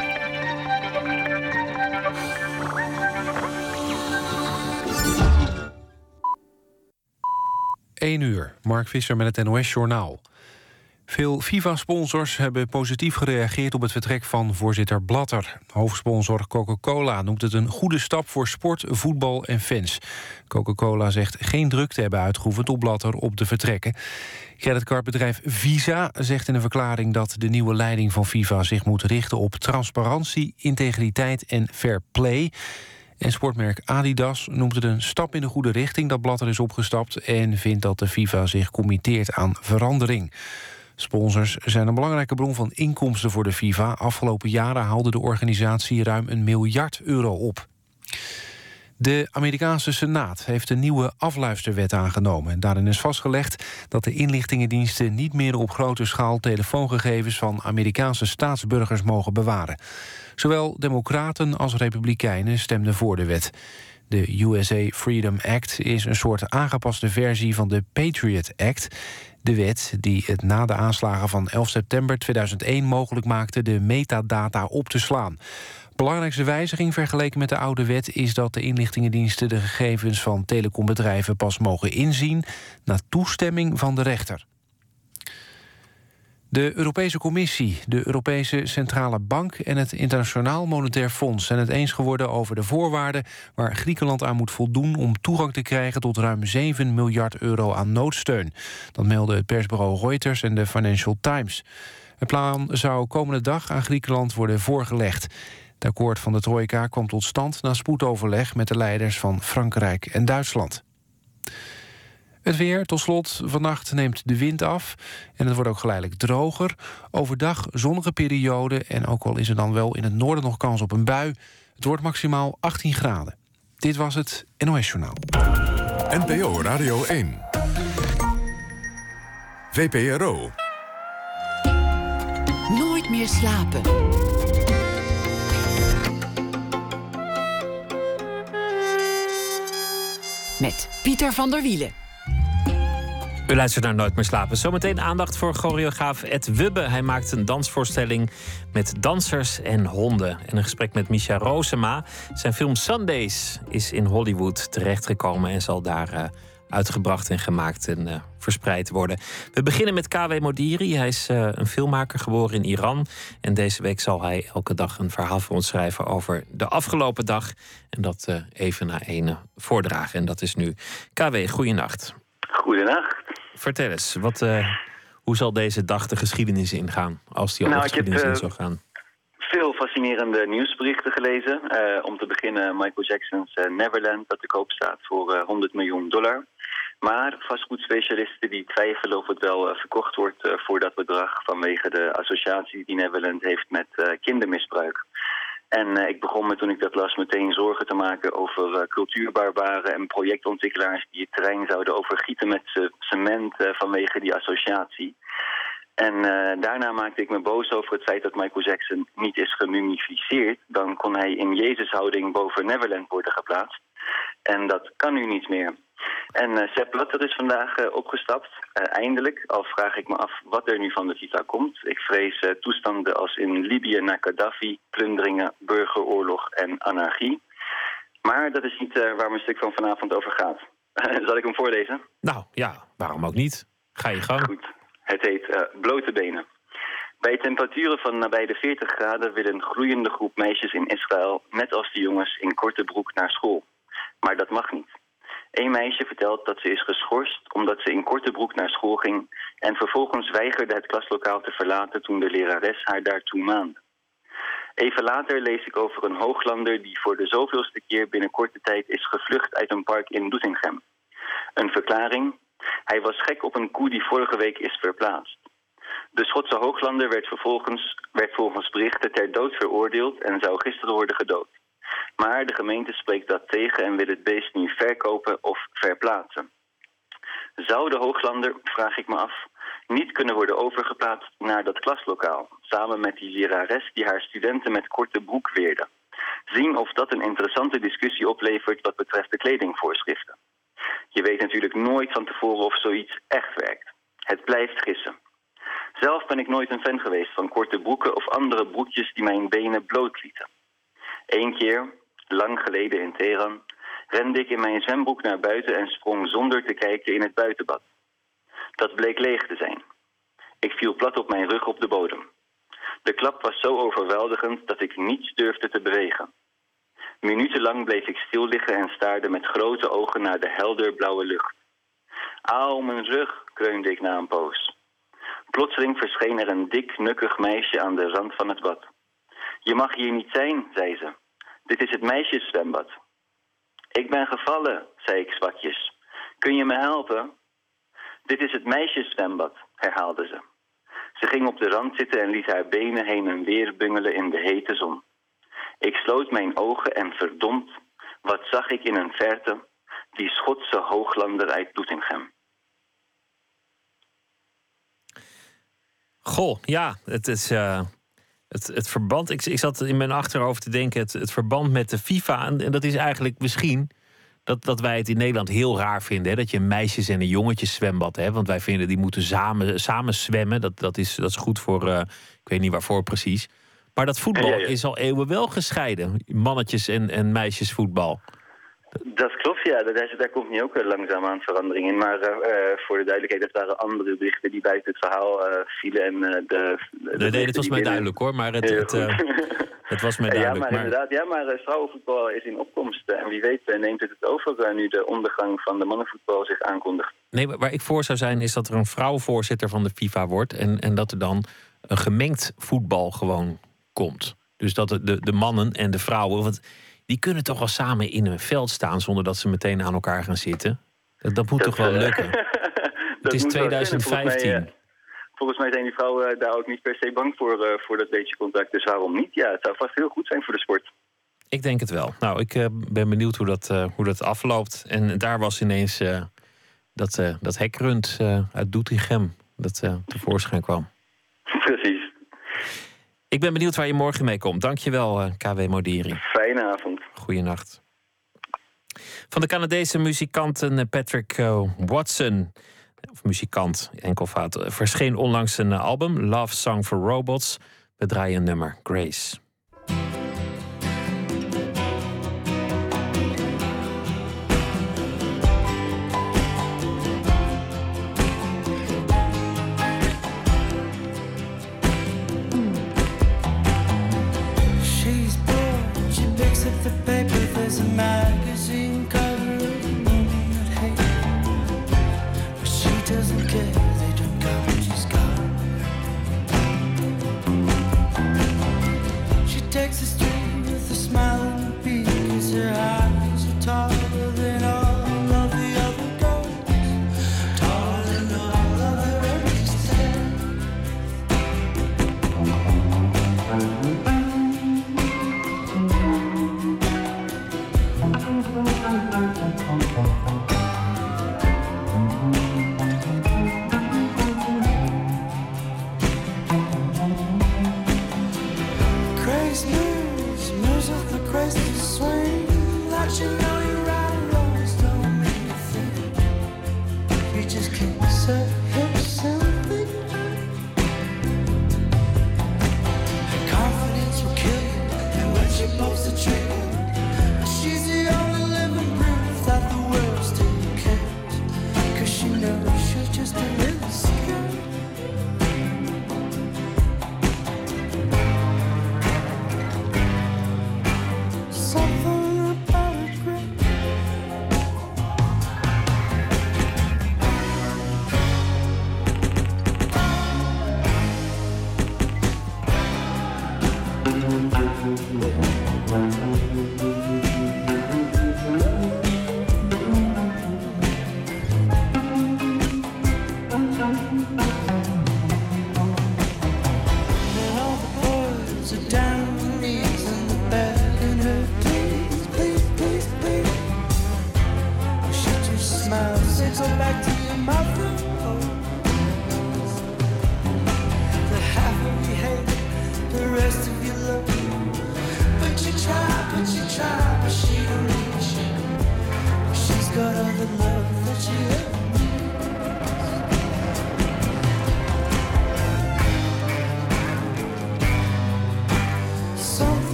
1 uur, Mark Visser met het NOS-journaal. Veel FIFA-sponsors hebben positief gereageerd op het vertrek van voorzitter Blatter. Hoofdsponsor Coca-Cola noemt het een goede stap voor sport, voetbal en fans. Coca-Cola zegt geen druk te hebben uitgeoefend op Blatter op de vertrekken. Creditcardbedrijf Visa zegt in een verklaring dat de nieuwe leiding van FIFA zich moet richten op transparantie, integriteit en fair play. En sportmerk Adidas noemt het een stap in de goede richting dat Blatter is opgestapt en vindt dat de FIFA zich committeert aan verandering. Sponsors zijn een belangrijke bron van inkomsten voor de FIFA. Afgelopen jaren haalde de organisatie ruim een miljard euro op. De Amerikaanse Senaat heeft een nieuwe afluisterwet aangenomen. Daarin is vastgelegd dat de inlichtingendiensten niet meer op grote schaal telefoongegevens van Amerikaanse staatsburgers mogen bewaren. Zowel democraten als republikeinen stemden voor de wet. De USA Freedom Act is een soort aangepaste versie van de Patriot Act. De wet die het na de aanslagen van 11 september 2001 mogelijk maakte de metadata op te slaan. Belangrijkste wijziging vergeleken met de oude wet is dat de inlichtingendiensten de gegevens van telecombedrijven pas mogen inzien na toestemming van de rechter. De Europese Commissie, de Europese Centrale Bank en het Internationaal Monetair Fonds zijn het eens geworden over de voorwaarden waar Griekenland aan moet voldoen om toegang te krijgen tot ruim 7 miljard euro aan noodsteun. Dat melden het persbureau Reuters en de Financial Times. Het plan zou komende dag aan Griekenland worden voorgelegd. Het akkoord van de trojka kwam tot stand na spoedoverleg met de leiders van Frankrijk en Duitsland. Het weer, tot slot, vannacht neemt de wind af en het wordt ook geleidelijk droger. Overdag zonnige periode en ook al is er dan wel in het noorden nog kans op een bui. Het wordt maximaal 18 graden. Dit was het NOS Journaal. NPO Radio 1. VPRO. Nooit meer slapen. Met Pieter van der Wielen. U luistert naar Nooit meer slapen. Zometeen aandacht voor choreograaf Ed Wubbe. Hij maakt een dansvoorstelling met dansers en honden. En een gesprek met Misha Rosema. Zijn film Sundays is in Hollywood terechtgekomen en zal daar uh, uitgebracht en gemaakt en uh, verspreid worden. We beginnen met KW Modiri. Hij is uh, een filmmaker geboren in Iran. En deze week zal hij elke dag een verhaal voor ons schrijven over de afgelopen dag. En dat even na ene voordragen. En dat is nu KW. Goeienacht. Goedenacht. Vertel eens, wat, uh, hoe zal deze dag de geschiedenis ingaan? Als die al nou, de geschiedenis heb, in zou gaan? Veel fascinerende nieuwsberichten gelezen. Uh, om te beginnen Michael Jackson's Neverland, dat te koop staat voor 100 miljoen dollar. Maar vastgoedspecialisten die twijfelen of het wel verkocht wordt voor dat bedrag vanwege de associatie die Neverland heeft met kindermisbruik. En ik begon me toen ik dat las meteen zorgen te maken over cultuurbarbaren en projectontwikkelaars die het terrein zouden overgieten met cement vanwege die associatie. En daarna maakte ik me boos over het feit dat Michael Jackson niet is gemummificeerd. Dan kon hij in Jezushouding boven Neverland worden geplaatst. En dat kan nu niet meer. En uh, Sepp Blatter is vandaag uh, opgestapt, eindelijk. Al vraag ik me af wat er nu van de FIFA komt. Ik vrees toestanden als in Libië na Gaddafi, plunderingen, burgeroorlog en anarchie. Maar dat is niet waar mijn stuk van vanavond over gaat. Zal ik hem voorlezen? Nou ja, waarom ook niet? Ga je gang. Goed. Het heet blote benen. Bij temperaturen van nabij de 40 graden wil een groeiende groep meisjes in Israël, net als de jongens, in korte broek naar school. Maar dat mag niet. Een meisje vertelt dat ze is geschorst omdat ze in korte broek naar school ging en vervolgens weigerde het klaslokaal te verlaten toen de lerares haar daartoe maande. Even later lees ik over een hooglander die voor de zoveelste keer binnen korte tijd is gevlucht uit een park in Doetinchem. Een verklaring, hij was gek op een koe die vorige week is verplaatst. De Schotse hooglander werd vervolgens werd volgens berichten ter dood veroordeeld en zou gisteren worden gedood. Maar de gemeente spreekt dat tegen en wil het beest nu verkopen of verplaatsen. Zou de hooglander, vraag ik me af, niet kunnen worden overgeplaatst naar dat klaslokaal, samen met die lerares die haar studenten met korte broek weerde? Zien of dat een interessante discussie oplevert wat betreft de kledingvoorschriften. Je weet natuurlijk nooit van tevoren of zoiets echt werkt. Het blijft gissen. Zelf ben ik nooit een fan geweest van korte broeken of andere broekjes die mijn benen blootlieten. Eén keer, lang geleden in Teheran, rende ik in mijn zwembroek naar buiten en sprong zonder te kijken in het buitenbad. Dat bleek leeg te zijn. Ik viel plat op mijn rug op de bodem. De klap was zo overweldigend dat ik niets durfde te bewegen. Minutenlang bleef ik stil liggen en staarde met grote ogen naar de helder blauwe lucht. Auw, mijn rug, kreunde ik na een poos. Plotseling verscheen er een dik, nukkig meisje aan de rand van het bad. Je mag hier niet zijn, zei ze. Dit is het meisjeszwembad. Ik ben gevallen, zei ik zwakjes. Kun je me helpen? Dit is het meisjeszwembad, herhaalde ze. Ze ging op de rand zitten en liet haar benen heen en weer bungelen in de hete zon. Ik sloot mijn ogen en verdomd, wat zag ik in een verte? Die Schotse hooglander uit Doetinchem. Goh, ja, het is... Uh, het, het verband, ik, ik zat in mijn achterhoofd te denken, het, het verband met de FIFA. En, en dat is eigenlijk misschien dat, dat wij het in Nederland heel raar vinden. Hè? Dat je een meisjes- en een jongetjes zwembad hebt. Want wij vinden die moeten samen, samen zwemmen. Dat, dat, is, dat is goed voor, uh, ik weet niet waarvoor precies. Maar dat voetbal is al eeuwen wel gescheiden. Mannetjes- en, en meisjesvoetbal. Dat klopt, ja. Daar, daar komt nu ook eh, langzaam aan verandering in. Maar uh, voor de duidelijkheid, dat waren andere berichten die buiten het verhaal uh, vielen. En, de, de, nee, het was mij duidelijk hoor, maar het, het, het, was mij duidelijk. Ja, maar, inderdaad, ja, maar vrouwenvoetbal is in opkomst. En wie weet neemt het het over nu de ondergang van de mannenvoetbal zich aankondigt. Nee, waar ik voor zou zijn is dat er een vrouwenvoorzitter van de FIFA wordt. En, en dat er dan een gemengd voetbal gewoon komt. Dus dat de, de, de mannen en de vrouwen, want die kunnen toch wel samen in een veld staan zonder dat ze meteen aan elkaar gaan zitten. Dat, dat moet toch wel eh, lukken. het is 2015. Eh, volgens mij, zijn die vrouwen eh, daar ook niet per se bang voor, voor dat beetje contact. Dus waarom niet? Ja, het zou vast heel goed zijn voor de sport. Ik denk het wel. Nou, ik ben benieuwd hoe dat, hoe dat afloopt. En daar was ineens dat, dat hekrund uit Doetinchem dat tevoorschijn kwam. Precies. Ik ben benieuwd waar je morgen mee komt. Dankjewel, KW Modiri. Fijne avond. Goeienacht. Van de Canadese muzikanten eh, Patrick uh, Watson, of muzikant, enkelvoud, verscheen onlangs een album, Love Song for Robots. We draaien nummer, Grace.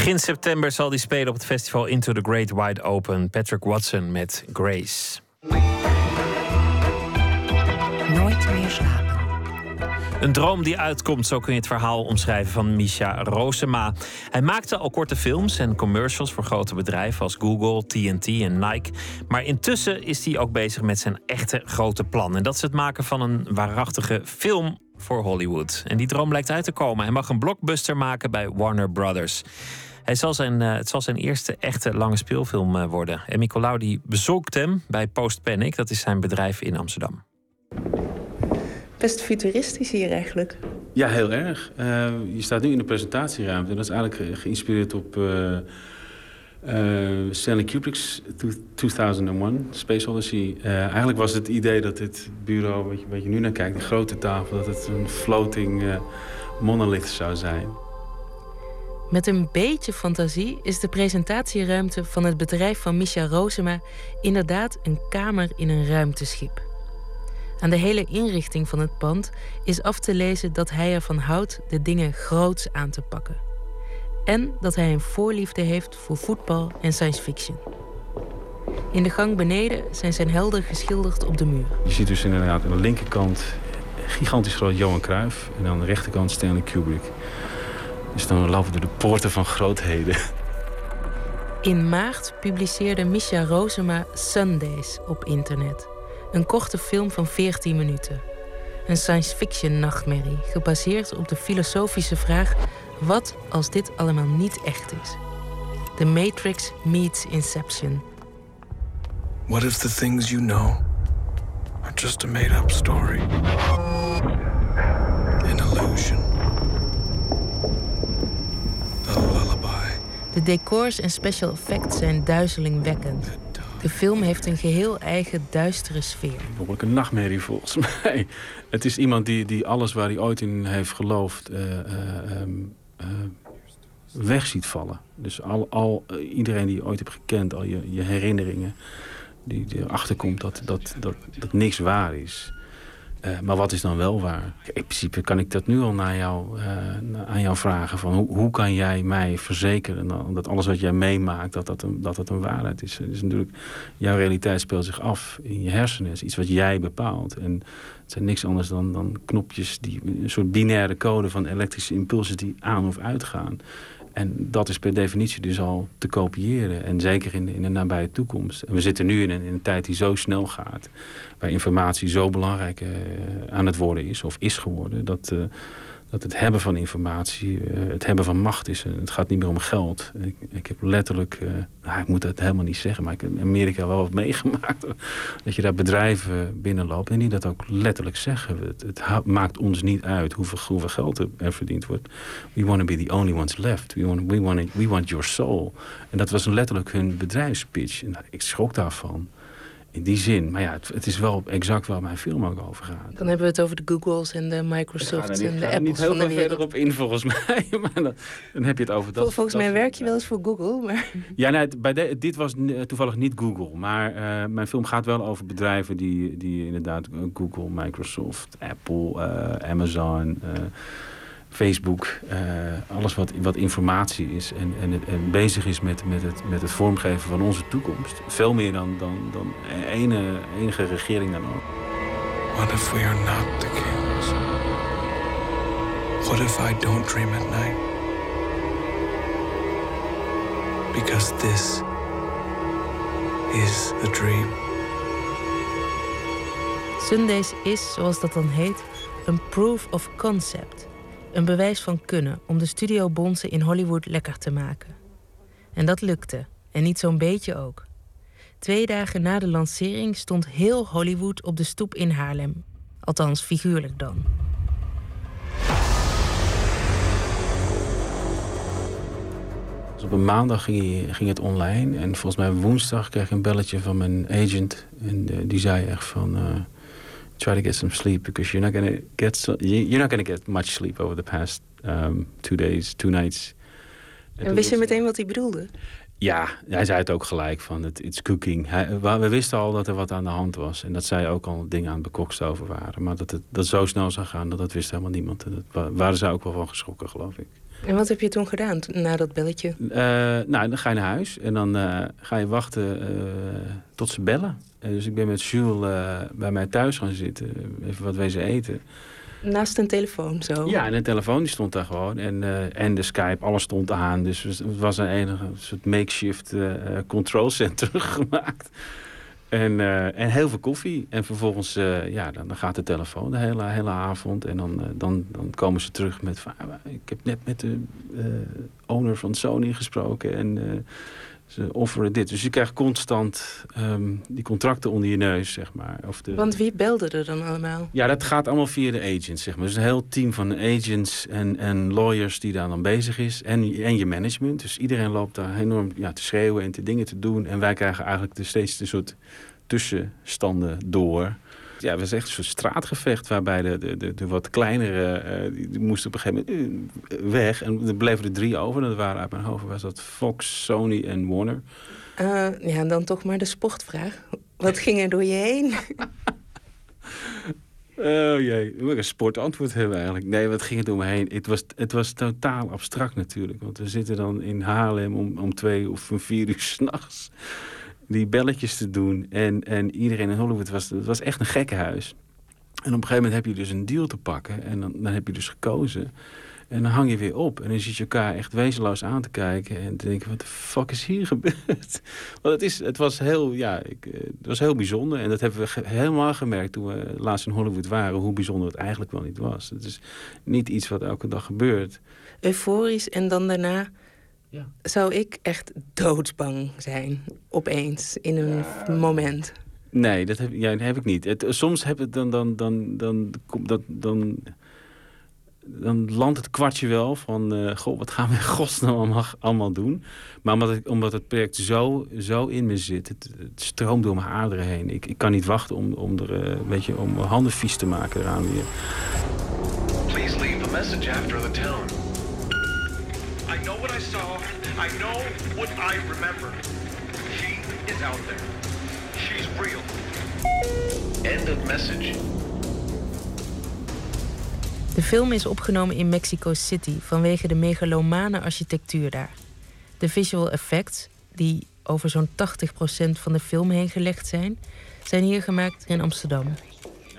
Begin september zal hij spelen op het festival Into the Great Wide Open. Patrick Watson met Grace. Nooit meer slapen. Een droom die uitkomt, zo kun je het verhaal omschrijven van Misha Rosema. Hij maakte al korte films en commercials voor grote bedrijven als Google, TNT en Nike. Maar intussen is hij ook bezig met zijn echte grote plan. En dat is het maken van een waarachtige film voor Hollywood. En die droom blijkt uit te komen. Hij mag een blockbuster maken bij Warner Brothers. Hij zal zijn, uh, het zal zijn eerste echte lange speelfilm uh, worden. En Nicolaou die bezoekt hem bij Post Panic. Dat is zijn bedrijf in Amsterdam. Best futuristisch hier eigenlijk. Ja, heel erg. Uh, je staat nu in de presentatieruimte. Dat is eigenlijk geïnspireerd op Stanley Kubrick's 2001, Space Odyssey. eigenlijk was het idee dat dit bureau, wat je, wat je nu naar kijkt, de grote tafel, dat het een floating monolith zou zijn. Met een beetje fantasie is de presentatieruimte van het bedrijf van Misha Rosema inderdaad een kamer in een ruimteschip. Aan de hele inrichting van het pand is af te lezen dat hij ervan houdt de dingen groots aan te pakken. En dat hij een voorliefde heeft voor voetbal en science fiction. In de gang beneden zijn zijn helden geschilderd op de muur. Je ziet dus inderdaad aan de linkerkant gigantisch groot Johan Cruijff en aan de rechterkant Stanley Kubrick. Dus dan lopen door de poorten van grootheden. In maart publiceerde Misha Rosema Sundays op internet. Een korte film van 14 minuten. Een science fiction nachtmerrie, gebaseerd op de filosofische vraag Wat als dit allemaal niet echt is? The Matrix meets Inception. What if the things you know are just a made-up story? An illusion. De decors en special effects zijn duizelingwekkend. De film heeft een geheel eigen duistere sfeer. Een nachtmerrie volgens mij. Het is iemand die, die alles waar hij ooit in heeft geloofd... Uh, weg ziet vallen. Dus al, al, iedereen die je ooit hebt gekend, al je, je herinneringen... die, erachter komt dat, dat, dat niks waar is... Uh, maar wat is dan wel waar? In principe kan ik dat nu al naar jou, uh, aan jou vragen. Van hoe, hoe kan jij mij verzekeren dat alles wat jij meemaakt, dat dat een, dat dat een waarheid is? Dus natuurlijk, jouw realiteit speelt zich af in je hersenen. Is iets wat jij bepaalt. En het zijn niks anders dan, dan knopjes, die, een soort binaire code van elektrische impulsen die aan of uitgaan. En dat is per definitie dus al te kopiëren. En zeker in de, in de nabije toekomst. En we zitten nu in een, in een tijd die zo snel gaat. Waar informatie zo belangrijk uh, aan het worden is. Of is geworden. Dat, uh, dat het hebben van informatie, uh, het hebben van macht is. Het gaat niet meer om geld. Ik, ik heb letterlijk, nou, ik moet het helemaal niet zeggen, maar ik heb in Amerika wel wat meegemaakt. Dat je daar bedrijven binnenloopt en die dat ook letterlijk zeggen. Het, het maakt ons niet uit hoeveel, hoeveel geld er verdiend wordt. We want to be the only ones left. We want, we want, we want your soul. En dat was letterlijk hun bedrijfspitch. En ik schrok daarvan in die zin. Maar ja, het, het, is wel exact waar mijn film ook over gaat. Dan hebben we het over de Googles en de Microsofts en de Apples niet heel veel verder op in volgens mij. Maar dan, dan heb je het over dat. Volgens dat, mij werk je wel eens voor Google. Maar... Ja, nee, bij de, dit was toevallig niet Google. Maar uh, mijn film gaat wel over bedrijven die, die inderdaad Google, Microsoft, Apple, uh, Amazon... Uh, Facebook, uh, alles wat, wat informatie is en, en, en, bezig is met, met, het, met het vormgeven van onze toekomst. Veel meer dan, dan, dan ene, enige regering dan ook. What if we are not the kings? What if I don't dream at night? Because this is the dream. Sundays is, zoals dat dan heet, een proof of concept. Een bewijs van kunnen om de studiobonzen in Hollywood lekker te maken. En dat lukte, en niet zo'n beetje ook. Twee dagen na de lancering stond heel Hollywood op de stoep in Haarlem. Althans, figuurlijk dan. Dus op een maandag ging, het online. En volgens mij woensdag kreeg ik een belletje van mijn agent. En uh, die zei echt van... Uh, try to get some sleep because you're not gonna get so, you're not gonna get much sleep over the past um, two days, two nights. En, en wist je meteen wat hij bedoelde? Ja, hij zei het ook gelijk van het it's cooking. Hij, we wisten al dat er wat aan de hand was en dat zij ook al dingen aan het bekokst over waren, maar dat het dat zo snel zou gaan, dat dat wist helemaal niemand. Dat waren ze ook wel van geschrokken, geloof ik. En wat heb je toen gedaan na dat belletje? Uh, nou, dan ga je naar huis en dan uh, ga je wachten uh, tot ze bellen. En dus ik ben met Jules bij mij thuis gaan zitten, even wat wezen eten. Naast een telefoon zo? Ja, en een telefoon die stond daar gewoon. En, en de Skype, alles stond aan. Dus het was een enige soort makeshift control center gemaakt. En, uh, en heel veel koffie. En vervolgens uh, ja, dan, dan, gaat de telefoon de hele, hele avond. En dan, uh, dan, dan komen ze terug met... Van, ik heb net met de owner van Sony gesproken. En ze offeren dit. Dus je krijgt constant um, die contracten onder je neus, zeg maar. Of de... Want wie belde er dan allemaal? Ja, dat gaat allemaal via de agents, zeg maar. Dus een heel team van agents en, en lawyers die daar dan bezig is. En, en je management. Dus iedereen loopt daar enorm ja, te schreeuwen en te dingen te doen. En wij krijgen eigenlijk de, steeds een soort tussenstanden door. Ja, het was echt een soort straatgevecht waarbij de, de, de, de wat kleinere uh, die moesten op een gegeven moment uh, weg. En er bleven er drie over. Dat waren uit mijn hoofd was dat Fox, Sony en Warner. Uh, ja, en dan toch maar de sportvraag. Wat ging er door je heen? Oh jee, moet ik een sportantwoord hebben eigenlijk. Nee, wat ging er door me heen? Het was, het was totaal abstract natuurlijk. Want we zitten dan in Haarlem om, om twee of om vier uur s'nachts die belletjes te doen. En, en iedereen in Hollywood was, het was echt een gekkenhuis. En op een gegeven moment heb je dus een deal te pakken. En dan, dan heb je dus gekozen. En dan hang je weer op. En dan zit je elkaar echt wezenloos aan te kijken. En te denken, wat de fuck is hier gebeurd? Want het, is, het, was heel, ja, ik, eh, het was heel bijzonder. En dat hebben we helemaal gemerkt toen we laatst in Hollywood waren. Hoe bijzonder het eigenlijk wel niet was. Het is niet iets wat elke dag gebeurt. euforisch en dan daarna Ja. zou ik echt doodsbang zijn. Opeens, in een moment. Nee, dat heb, ja, dat heb ik niet. Het, soms heb het dan, dan, dan, dan, komt dat, dan, dan landt het kwartje wel van... eh, goh, wat gaan we in godsnaam allemaal, allemaal doen? Maar omdat, ik, omdat het project zo, zo in me zit, het, het stroomt door mijn aderen heen. Ik, ik kan niet wachten om, om, er, eh, weet je, om mijn handen vies te maken eraan weer. Please leave a message after the tone. I know what I saw. I know what I remember. She is out there. She's real. End of message. De film is opgenomen in Mexico City vanwege de megalomane architectuur daar. De visual effects, die over zo'n 80% van de film heen gelegd zijn, zijn hier gemaakt in Amsterdam.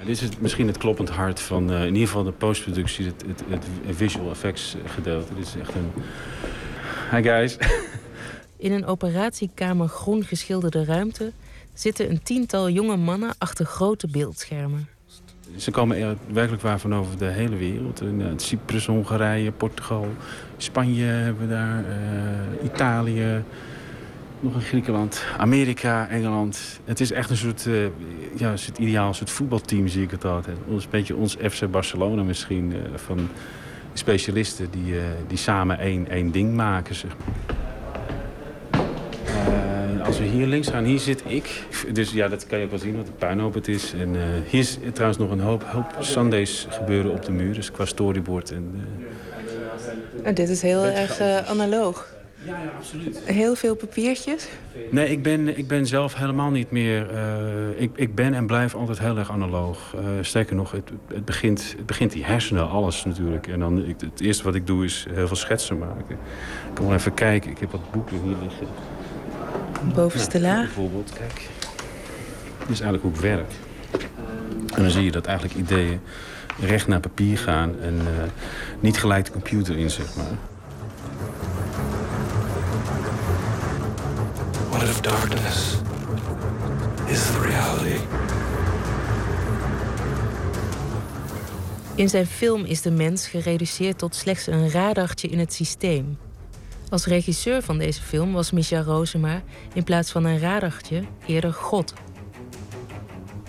Ja, dit is het, misschien het kloppend hart van eh, in ieder geval de postproductie, het, het, het visual effects gedeelte. Dit is echt een... Hi guys. In een operatiekamer groen geschilderde ruimte zitten een tiental jonge mannen achter grote beeldschermen. Ze komen er werkelijk waar van over de hele wereld. In, eh, Cyprus, Hongarije, Portugal, Spanje hebben we daar, eh, Italië, nog in Griekenland, Amerika, Engeland. Het is echt een soort, eh, ja, een soort ideaal, een soort voetbalteam zie ik het altijd. Ons, een beetje ons FC Barcelona misschien, eh, van specialisten die, eh, die samen één, één ding maken. Zeg als we hier links gaan, hier zit ik. Dus ja, dat kan je ook wel zien wat een puinhoop het is. En hier is trouwens nog een hoop, hoop Sundays gebeuren op de muur. Dus qua storyboard. En, dit is heel erg analoog. Ja, ja, absoluut. Heel veel papiertjes. Nee, ik ben, ik ben zelf helemaal niet meer... eh, ik, ik ben en blijf altijd heel erg analoog. Eh, sterker nog, het, het, begint, het begint die hersenen, alles natuurlijk. En dan, ik, het eerste wat ik doe is heel veel schetsen maken. Ik kan wel even kijken. Ik heb wat boeken hier liggen. Bovenste Ja, laag. Bijvoorbeeld, kijk. Dit is eigenlijk hoe ik werk. En dan zie je dat eigenlijk ideeën recht naar papier gaan... en eh, niet gelijk de computer in, zeg maar. If darkness is the reality? In zijn film is de mens gereduceerd tot slechts een radartje in het systeem. Als regisseur van deze film was Micha Rosema in plaats van een radartje eerder God.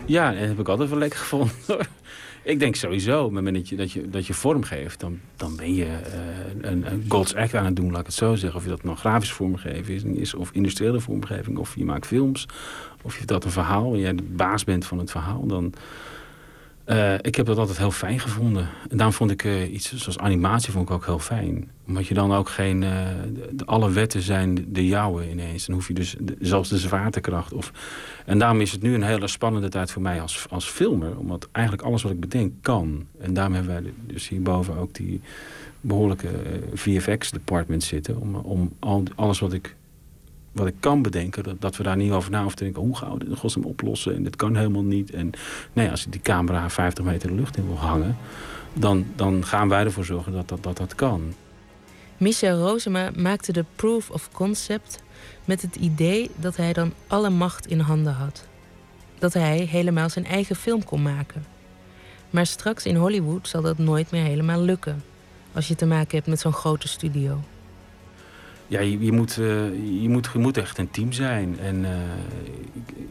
Ja, dat heb ik altijd wel lekker gevonden. hoor. Ik denk sowieso, op het moment dat je, dat je, dat je vorm geeft... dan, dan ben je eh, een, God's act aan het doen, laat ik het zo zeggen. Of je dat nou grafisch vormgeving is, of industriële vormgeving... of je maakt films, of je dat een verhaal... en jij de baas bent van het verhaal, dan... eh, ik heb dat altijd heel fijn gevonden. En daarom vond ik eh, iets zoals animatie vond ik ook heel fijn. Omdat je dan ook geen... eh, de- alle wetten zijn de jouwe ineens. Dan hoef je dus zelfs de zwaartekracht. Of, en daarom is het nu een hele spannende tijd voor mij als, als filmer. Omdat eigenlijk alles wat ik bedenk kan. En daarom hebben wij dus hierboven ook die behoorlijke eh, VFX-department zitten. Om, om al, alles wat ik, wat ik kan bedenken, dat, dat we daar niet over na hoeven te denken. Hoe gaan we dit oplossen? En dit kan helemaal niet. En nee, als ik die camera 50 meter de lucht in wil hangen... dan, dan gaan wij ervoor zorgen dat dat, dat, dat kan. Michel Rosema maakte de proof of concept met het idee dat hij dan alle macht in handen had. Dat hij helemaal zijn eigen film kon maken. Maar straks in Hollywood zal dat nooit meer helemaal lukken. Als je te maken hebt met zo'n grote studio. Ja, je, moet, eh, je, moet, je moet echt een team zijn. En eh,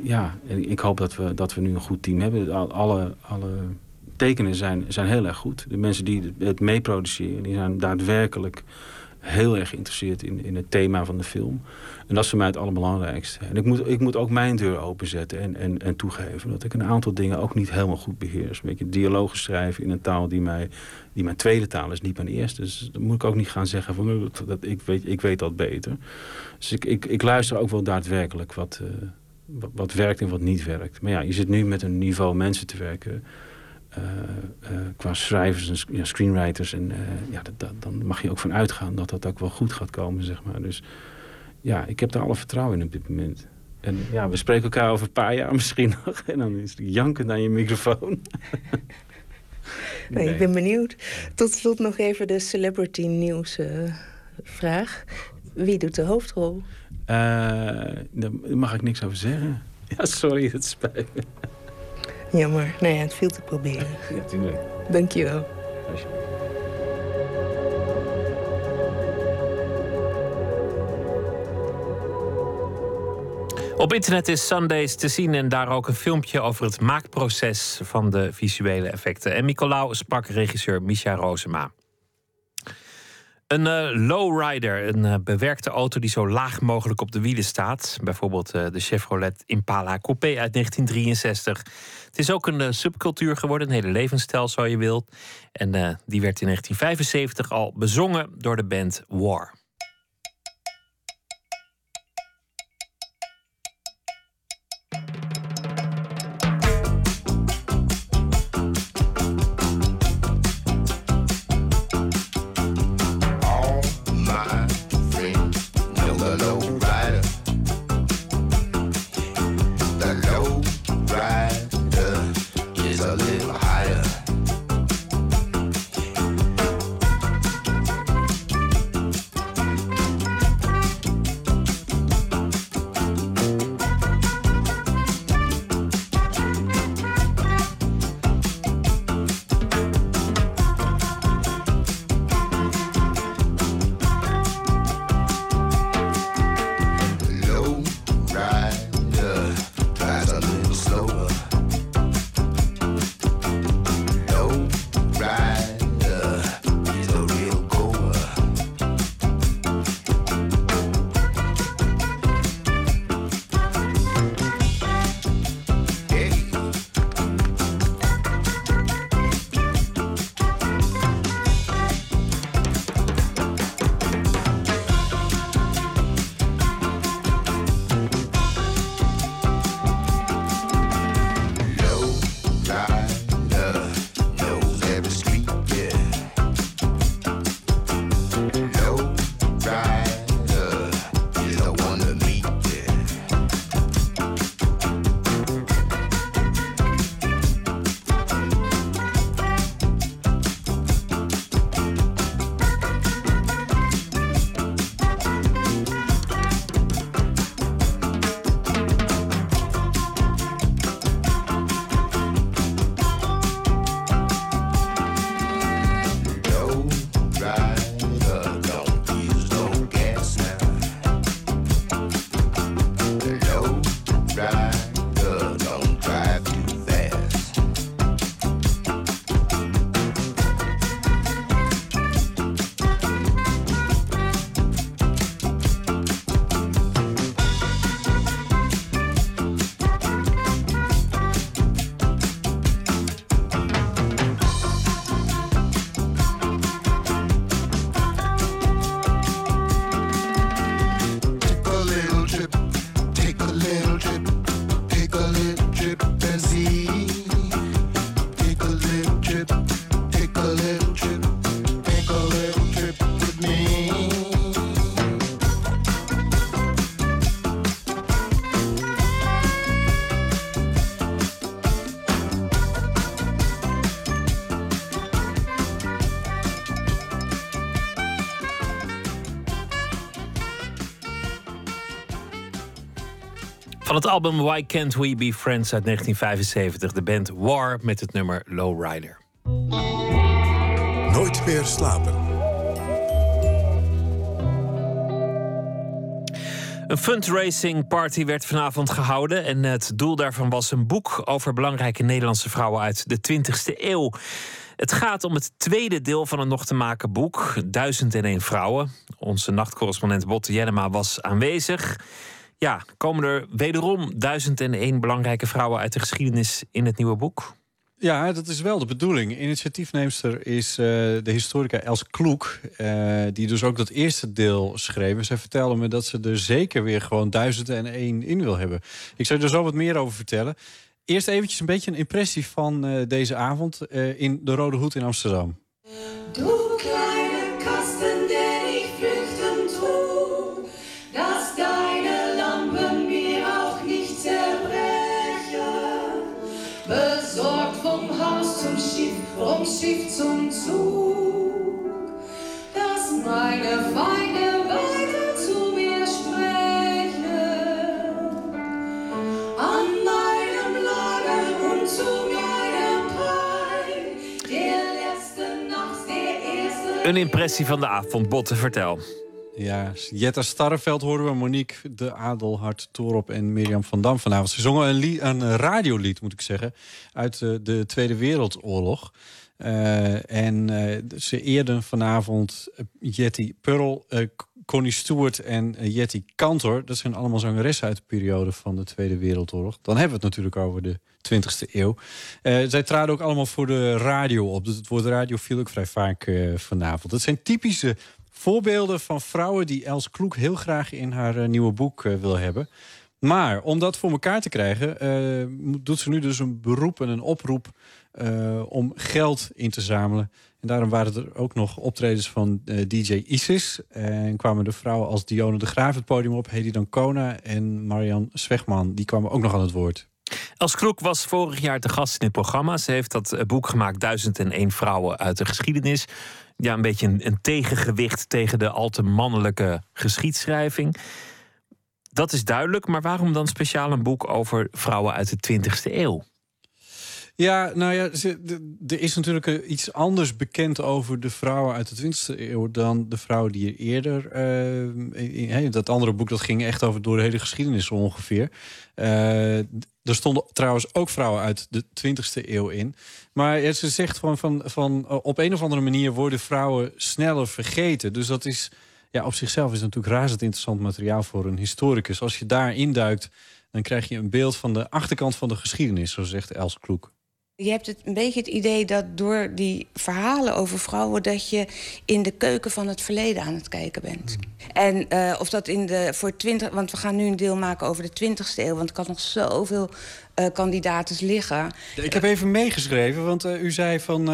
ja, ik hoop dat we, dat we nu een goed team hebben. Al- Alle, alle tekenen zijn, zijn heel erg goed. De mensen die het meeproduceren, die zijn daadwerkelijk heel erg geïnteresseerd in, in het thema van de film. En dat is voor mij het allerbelangrijkste. En ik moet, ik moet ook mijn deur openzetten en, en, en toegeven dat ik een aantal dingen ook niet helemaal goed beheers. Een beetje dialogen schrijven in een taal die, mij, die mijn tweede taal is, niet mijn eerste. Dus dan moet ik ook niet gaan zeggen van "Oh, dat, dat, ik, weet, ik weet dat beter. Dus ik, ik, ik luister ook wel daadwerkelijk wat, eh, wat, wat werkt en wat niet werkt. Maar ja, je zit nu met een niveau mensen te werken. Eh, eh, qua schrijvers en ja, screenwriters. En eh, ja, dat, dat- dan mag je ook van uitgaan dat dat ook wel goed gaat komen, zeg maar. Dus ja, ik heb daar alle vertrouwen in op dit moment. En ja, we spreken elkaar over een paar jaar misschien nog. En dan is het jankend aan je microfoon. Nee, ik ben benieuwd. Tot slot nog even de celebrity nieuws vraag. Wie doet de hoofdrol? Daar mag ik niks over zeggen. Ja, sorry, het spijt me. Jammer. Nee, het viel te proberen. Ja, tuurlijk. Dank je wel. Op internet is Sundays te zien en daar ook een filmpje over het maakproces van de visuele effecten. En Nicolaou sprak regisseur Misha Rosema. Een uh, lowrider, een uh, bewerkte auto die zo laag mogelijk op de wielen staat. Bijvoorbeeld uh, de Chevrolet Impala Coupé uit 1963. Het is ook een subcultuur geworden, een hele levensstijl zo je wilt. En die werd in 1975 al bezongen door de band War. Album Why Can't We Be Friends uit 1975. De band War met het nummer Lowrider. Nooit meer slapen. Een fundraising party werd vanavond gehouden. En het doel daarvan was een boek over belangrijke Nederlandse vrouwen uit de 20e eeuw. Het gaat om het tweede deel van een nog te maken boek, Duizend en één vrouwen. Onze nachtcorrespondent Botte Jennema was aanwezig. Ja, komen er wederom duizend en één belangrijke vrouwen uit de geschiedenis in het nieuwe boek? Ja, dat is wel de bedoeling. Initiatiefneemster is uh, de historica Els Kloek, uh, die dus ook dat eerste deel schreef. Zij vertelde me dat ze er zeker weer gewoon duizend en één in wil hebben. Ik zou er zo wat meer over vertellen. Eerst eventjes een beetje een impressie van uh, deze avond in de Rode Hoed in Amsterdam. Du Een impressie van de avond, Botte, vertel. Ja, Jetta Starreveld hoorden we, Monique de Adelhart Torop en Mirjam van Dam vanavond. Ze zongen een, een radiolied, moet ik zeggen, uit de, de Tweede Wereldoorlog. Uh, en uh, ze eerden vanavond Jetty Pearl, Connie Stewart en Jetty Kantor. Dat zijn allemaal zangeressen uit de periode van de Tweede Wereldoorlog. Dan hebben we het natuurlijk over de 20e eeuw. zij traden ook allemaal voor de radio op. Dus het woord radio viel ook vrij vaak vanavond. Dat zijn typische voorbeelden van vrouwen die Els Kloek heel graag in haar nieuwe boek wil hebben. Maar om dat voor elkaar te krijgen, doet ze nu dus een beroep en een oproep om geld in te zamelen. En daarom waren er ook nog optredens van DJ Isis. En kwamen de vrouwen als Dione de Graaf het podium op, Hedy Dancona en Marian Zwegman. Die kwamen ook nog aan het woord. Els Kloek was vorig jaar te gast in het programma. Ze heeft dat boek gemaakt, 1001 vrouwen uit de geschiedenis ja, een beetje een, een tegengewicht tegen de al te mannelijke geschiedschrijving. Dat is duidelijk, maar waarom dan speciaal een boek over vrouwen uit de 20e eeuw? Ja, nou ja, er is natuurlijk iets anders bekend over de vrouwen uit de 20e eeuw dan de vrouwen die er eerder. Uh, dat andere boek dat ging echt over door de hele geschiedenis ongeveer. Uh, er stonden trouwens ook vrouwen uit de 20e eeuw in. Maar ze zegt gewoon van, van op een of andere manier worden vrouwen sneller vergeten. Dus dat is ja, op zichzelf is natuurlijk razend interessant materiaal voor een historicus. Als je daar induikt, dan krijg je een beeld van de achterkant van de geschiedenis, zo zegt Els Kloek. Je hebt het een beetje het idee dat door die verhalen over vrouwen... dat je in de keuken van het verleden aan het kijken bent. Mm. En uh, of dat in de voor 20... want we gaan nu een deel maken over de 20e eeuw... want ik had nog zoveel uh, kandidaten liggen. Ik heb even meegeschreven, want uh, u zei van...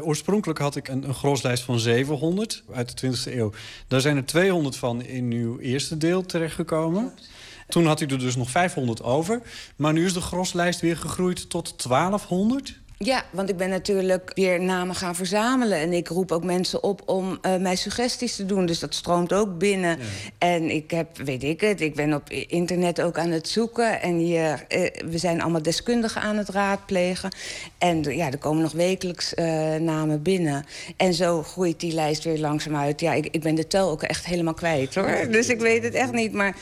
oorspronkelijk had ik een, een groslijst van 700 uit de 20e eeuw. Daar zijn er 200 van in uw eerste deel terechtgekomen. Klopt. Toen had hij er dus nog 500 over. Maar nu is de groslijst weer gegroeid tot 1200. Ja, want ik ben natuurlijk weer namen gaan verzamelen. En ik roep ook mensen op om uh, mij suggesties te doen. Dus dat stroomt ook binnen. Ja. En ik heb, weet ik het, ik ben op internet ook aan het zoeken. En je, uh, we zijn allemaal deskundigen aan het raadplegen. En ja, er komen nog wekelijks uh, namen binnen. En zo groeit die lijst weer langzaam uit. Ja, ik, ik ben de tel ook echt helemaal kwijt, hoor. Dus ik weet het echt niet. Maar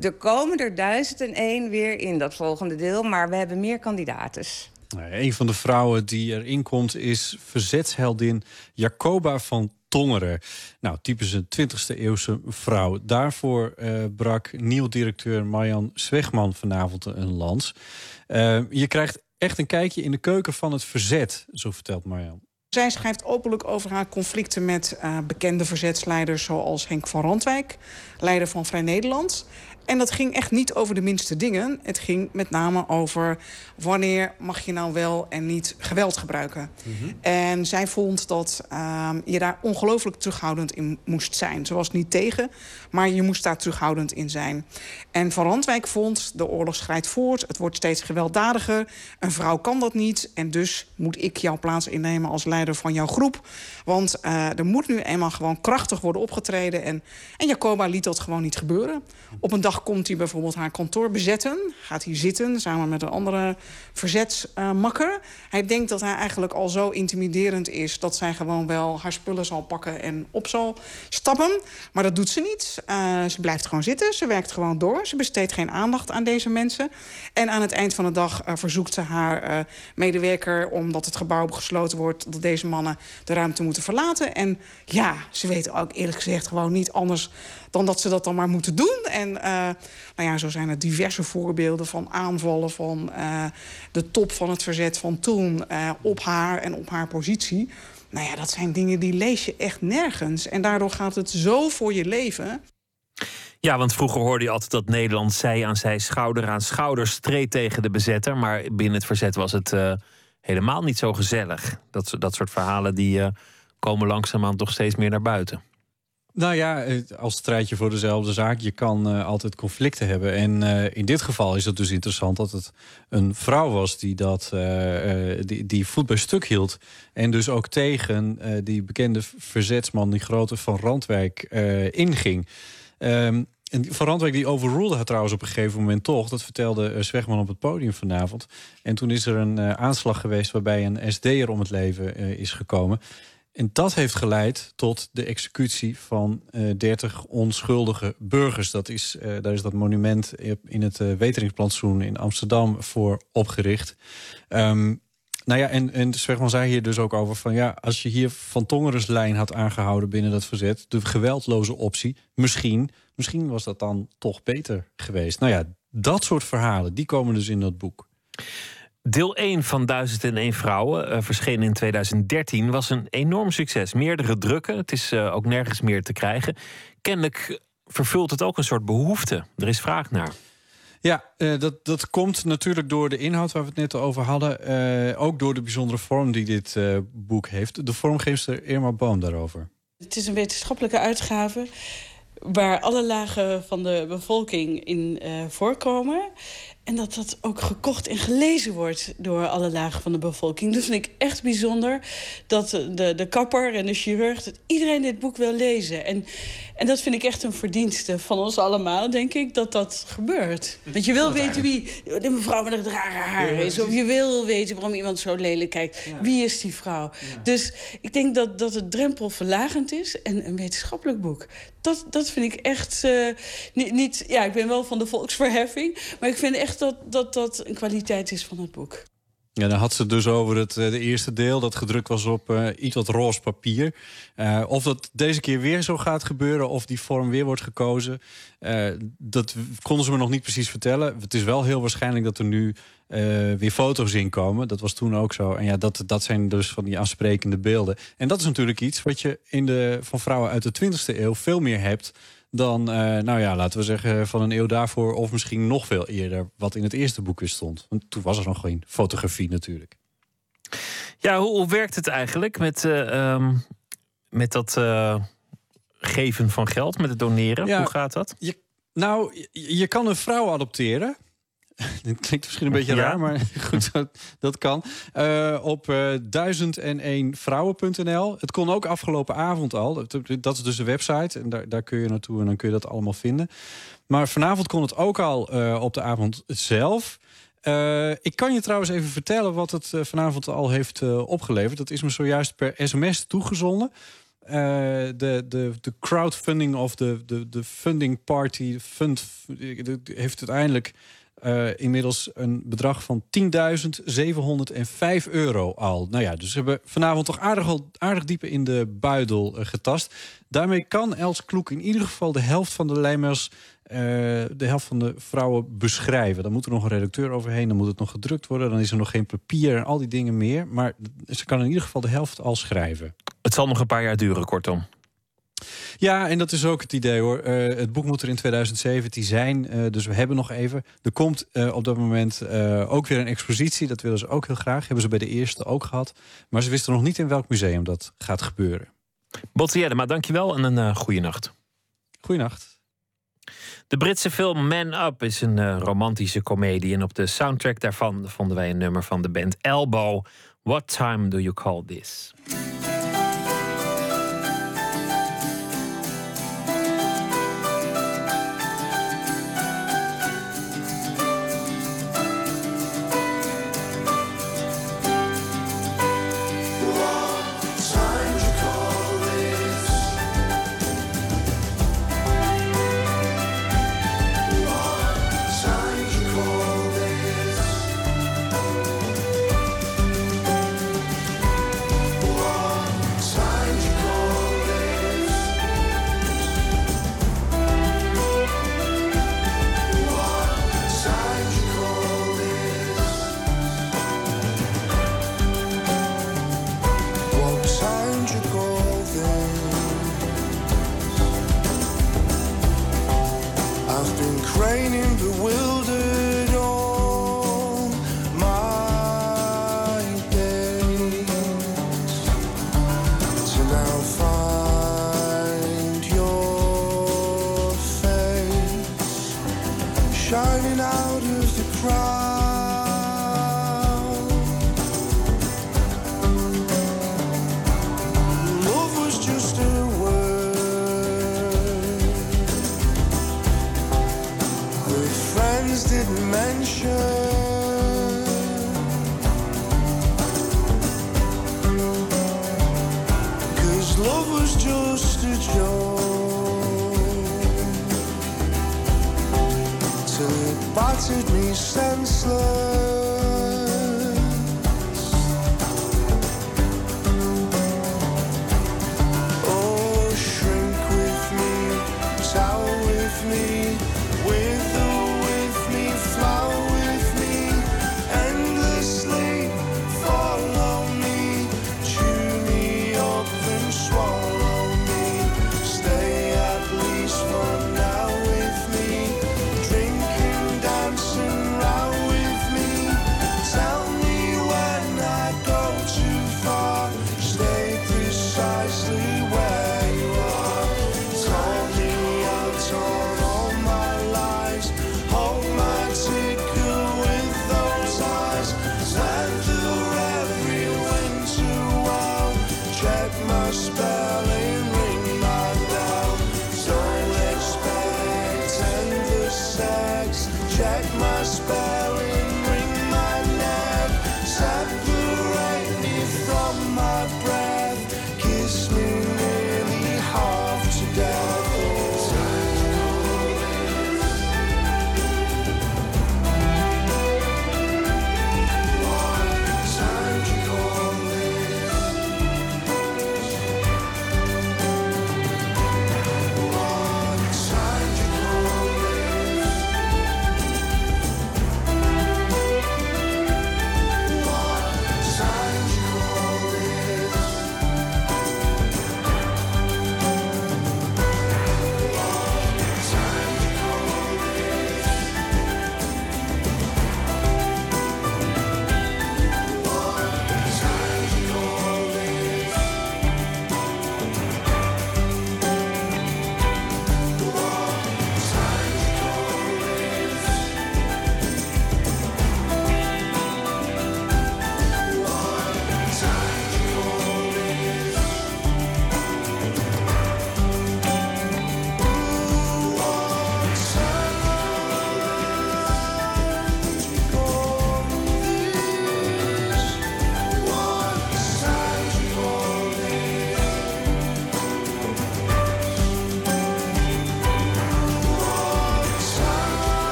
er komen er duizend en één weer in dat volgende deel. Maar we hebben meer kandidaten. Een van de vrouwen die erin komt is verzetsheldin Jacoba van Tongeren. Nou, typisch 20e eeuwse vrouw. Daarvoor uh, brak nieuw directeur Marjan Zwegman vanavond een lans. Uh, je krijgt echt een kijkje in de keuken van het verzet, zo vertelt Marjan. Zij schrijft openlijk over haar conflicten met uh, bekende verzetsleiders... zoals Henk van Randwijk, leider van Vrij Nederland... En dat ging echt niet over de minste dingen. Het ging met name over wanneer mag je nou wel en niet geweld gebruiken. Mm -hmm. En zij vond dat uh, je daar ongelooflijk terughoudend in moest zijn. Ze was niet tegen, maar je moest daar terughoudend in zijn. En Van Randwijk vond, de oorlog schrijdt voort, het wordt steeds gewelddadiger. Een vrouw kan dat niet en dus moet ik jouw plaats innemen als leider van jouw groep. Want uh, er moet nu eenmaal gewoon krachtig worden opgetreden. En, en Jacoba liet dat gewoon niet gebeuren. Op een dag komt hij bijvoorbeeld haar kantoor bezetten. Gaat hij zitten samen met een andere verzetsmakker. Hij denkt dat hij eigenlijk al zo intimiderend is... dat zij gewoon wel haar spullen zal pakken en op zal stappen. Maar dat doet ze niet. Uh, ze blijft gewoon zitten. Ze werkt gewoon door. Ze besteedt geen aandacht aan deze mensen. En aan het eind van de dag uh, verzoekt ze haar uh, medewerker... omdat het gebouw gesloten wordt... dat deze mannen de ruimte moeten verlaten. En ja, ze weten ook eerlijk gezegd gewoon niet anders dan dat ze dat dan maar moeten doen. En uh, nou ja, zo zijn er diverse voorbeelden van aanvallen van uh, de top van het verzet van toen uh, op haar en op haar positie. Nou ja, dat zijn dingen die lees je echt nergens. En daardoor gaat het zo voor je leven. Ja, want vroeger hoorde je altijd dat Nederland zij aan zij, schouder aan schouder streed tegen de bezetter. Maar binnen het verzet was het helemaal niet zo gezellig. Dat, dat soort verhalen die uh, komen langzaamaan toch steeds meer naar buiten. Nou ja, als strijdje voor dezelfde zaak. Je kan uh, altijd conflicten hebben. En uh, in dit geval is het dus interessant dat het een vrouw was die dat uh, die, die voet bij stuk hield. En dus ook tegen die bekende verzetsman, die grote Van Randwijk, inging. Um, en Van Randwijk die overrulde haar trouwens op een gegeven moment toch. Dat vertelde Zwegman op het podium vanavond. En toen is er een aanslag geweest waarbij een SD'er om het leven is gekomen. En dat heeft geleid tot de executie van uh, 30 onschuldige burgers. Dat is, uh, daar is dat monument in het uh, Weteringsplantsoen in Amsterdam voor opgericht. Um, nou ja, en, en zei hier dus ook over van ja, als je hier Van Tongeren's lijn had aangehouden binnen dat verzet, de geweldloze optie, misschien, misschien was dat dan toch beter geweest. Nou ja, dat soort verhalen, die komen dus in dat boek. Deel 1 van 1001 Vrouwen, uh, verschenen in 2013, was een enorm succes. Meerdere drukken, het is uh, ook nergens meer te krijgen. Kennelijk vervult het ook een soort behoefte. Er is vraag naar. Ja, uh, dat, dat komt natuurlijk door de inhoud waar we het net over hadden. ook door de bijzondere vorm die dit boek heeft. De vormgeefster Irma Boom daarover. Het is een wetenschappelijke uitgave waar alle lagen van de bevolking in voorkomen. En dat dat ook gekocht en gelezen wordt door alle lagen van de bevolking. Dat vind ik echt bijzonder. Dat de, de kapper en de chirurg, dat iedereen dit boek wil lezen. En, en dat vind ik echt een verdienste van ons allemaal, denk ik, dat dat gebeurt. Want je wil weten wie de mevrouw met het rare haar is. Of je wil weten waarom iemand zo lelijk kijkt. Wie is die vrouw? Dus ik denk dat, dat het drempelverlagend is en een wetenschappelijk boek. Dat, dat vind ik echt uh, niet, niet... Ja, ik ben wel van de volksverheffing. Maar ik vind echt dat dat, dat een kwaliteit is van het boek. Ja, dan had ze het dus over het de eerste deel dat gedrukt was op uh, iets wat roze papier. Uh, of dat deze keer weer zo gaat gebeuren, of die vorm weer wordt gekozen, dat konden ze me nog niet precies vertellen. Het is wel heel waarschijnlijk dat er nu weer foto's in komen. Dat was toen ook zo. En ja, dat, dat zijn dus van die aansprekende beelden. En dat is natuurlijk iets wat je in de, van vrouwen uit de 20e eeuw veel meer hebt dan, uh, nou ja, laten we zeggen, van een eeuw daarvoor... of misschien nog veel eerder, wat in het eerste boek stond. Want toen was er nog geen fotografie natuurlijk. Ja, hoe, hoe werkt het eigenlijk met, uh, um, met dat uh, geven van geld, met het doneren? Ja, hoe gaat dat? Je, nou, je, je kan een vrouw adopteren... Dit klinkt misschien een beetje Ja. raar, maar goed, dat, dat kan. Eh, op eh 1001vrouwen.nl. Het kon ook afgelopen avond al. Dat, is dus de website. En daar, daar kun je naartoe en dan kun je dat allemaal vinden. Maar vanavond kon het ook al eh, op de avond zelf. Ik kan je trouwens even vertellen wat het vanavond al heeft opgeleverd. Dat is me zojuist per sms toegezonden. De, de, de crowdfunding of de, de, de funding party fund, heeft uiteindelijk eh, inmiddels een bedrag van 10.705 euro al. Nou ja, dus we hebben vanavond toch aardig, aardig diep in de buidel eh, getast. Daarmee kan Els Kloek in ieder geval de helft van de lijmers... eh, de helft van de vrouwen beschrijven. Dan moet er nog een redacteur overheen, dan moet het nog gedrukt worden... dan is er nog geen papier en al die dingen meer. Maar ze kan in ieder geval de helft al schrijven. Het zal nog een paar jaar duren, kortom. Ja, en dat is ook het idee hoor. Eh, het boek moet er in 2017 zijn, eh, dus we hebben nog even. Er komt eh, op dat moment ook weer een expositie. Dat willen ze ook heel graag. Hebben ze bij de eerste ook gehad. Maar ze wisten nog niet in welk museum dat gaat gebeuren. Botte Jellema, dankjewel en een goede nacht. Goeienacht. De Britse film Man Up is een romantische komedie. En op de soundtrack daarvan vonden wij een nummer van de band Elbow. What time do you call this?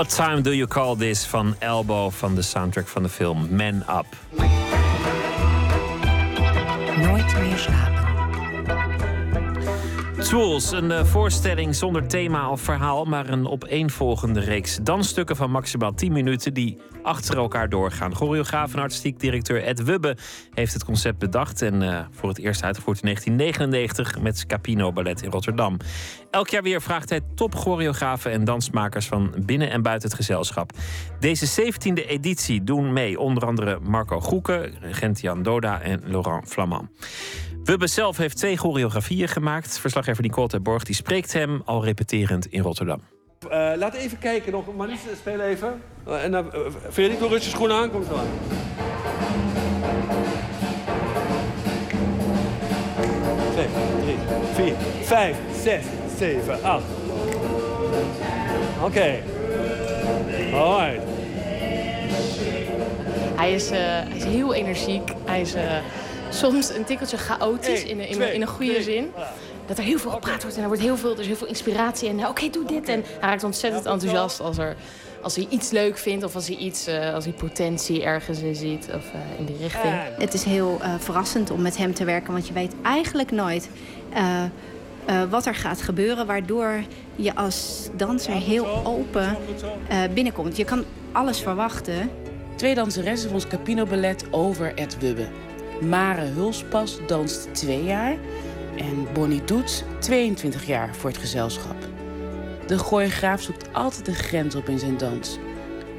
What Time Do You Call This van Elbow van de soundtrack van de film Man Up. Nooit meer slapen. Tools, een eh, voorstelling zonder thema of verhaal, maar een opeenvolgende reeks dansstukken van maximaal 10 minuten die achter elkaar doorgaan. Choreograaf en artistiek directeur Ed Wubbe heeft het concept bedacht en eh, voor het eerst uitgevoerd in 1999 met Scapino Ballet in Rotterdam. Elk jaar weer vraagt hij topchoreografen en dansmakers van binnen en buiten het gezelschap. Deze 17e editie doen mee onder andere Marco Goeken, Gentian Doda en Laurent Flamand. Wubbe zelf heeft twee choreografieën gemaakt. Verslaggever Nicole Terborg die spreekt hem al repeterend in Rotterdam. Uh, laat even kijken nog. Marlies, speel even. Uh, en dan, uh, Frederik, doe rustig schoenen aan. Komt zo aan. Twee, drie, vier, vijf, zes, zeven, acht. Oké. Okay. Alright. Hij is, eh, hij is heel energiek. Hij is eh, soms een tikkeltje chaotisch in, een- in, een- in een goede zin. Dat er heel veel gepraat wordt en er wordt heel veel, er is heel veel inspiratie. En eh, oké, doe dit. En hij raakt ontzettend enthousiast als, er, als hij iets leuk vindt of als hij, iets, eh, als hij potentie ergens in ziet of eh, in die richting. Het is heel eh, verrassend om met hem te werken, want je weet eigenlijk nooit eh, eh, wat er gaat gebeuren, waardoor je als danser heel open eh, binnenkomt. Je kan alles verwachten. Twee danseressen van ons Capino Ballet over Ed Wubbe. Mare Hulspas danst twee jaar en Bonnie Doets 22 jaar voor het gezelschap. De choreograaf zoekt altijd de grens op in zijn dans.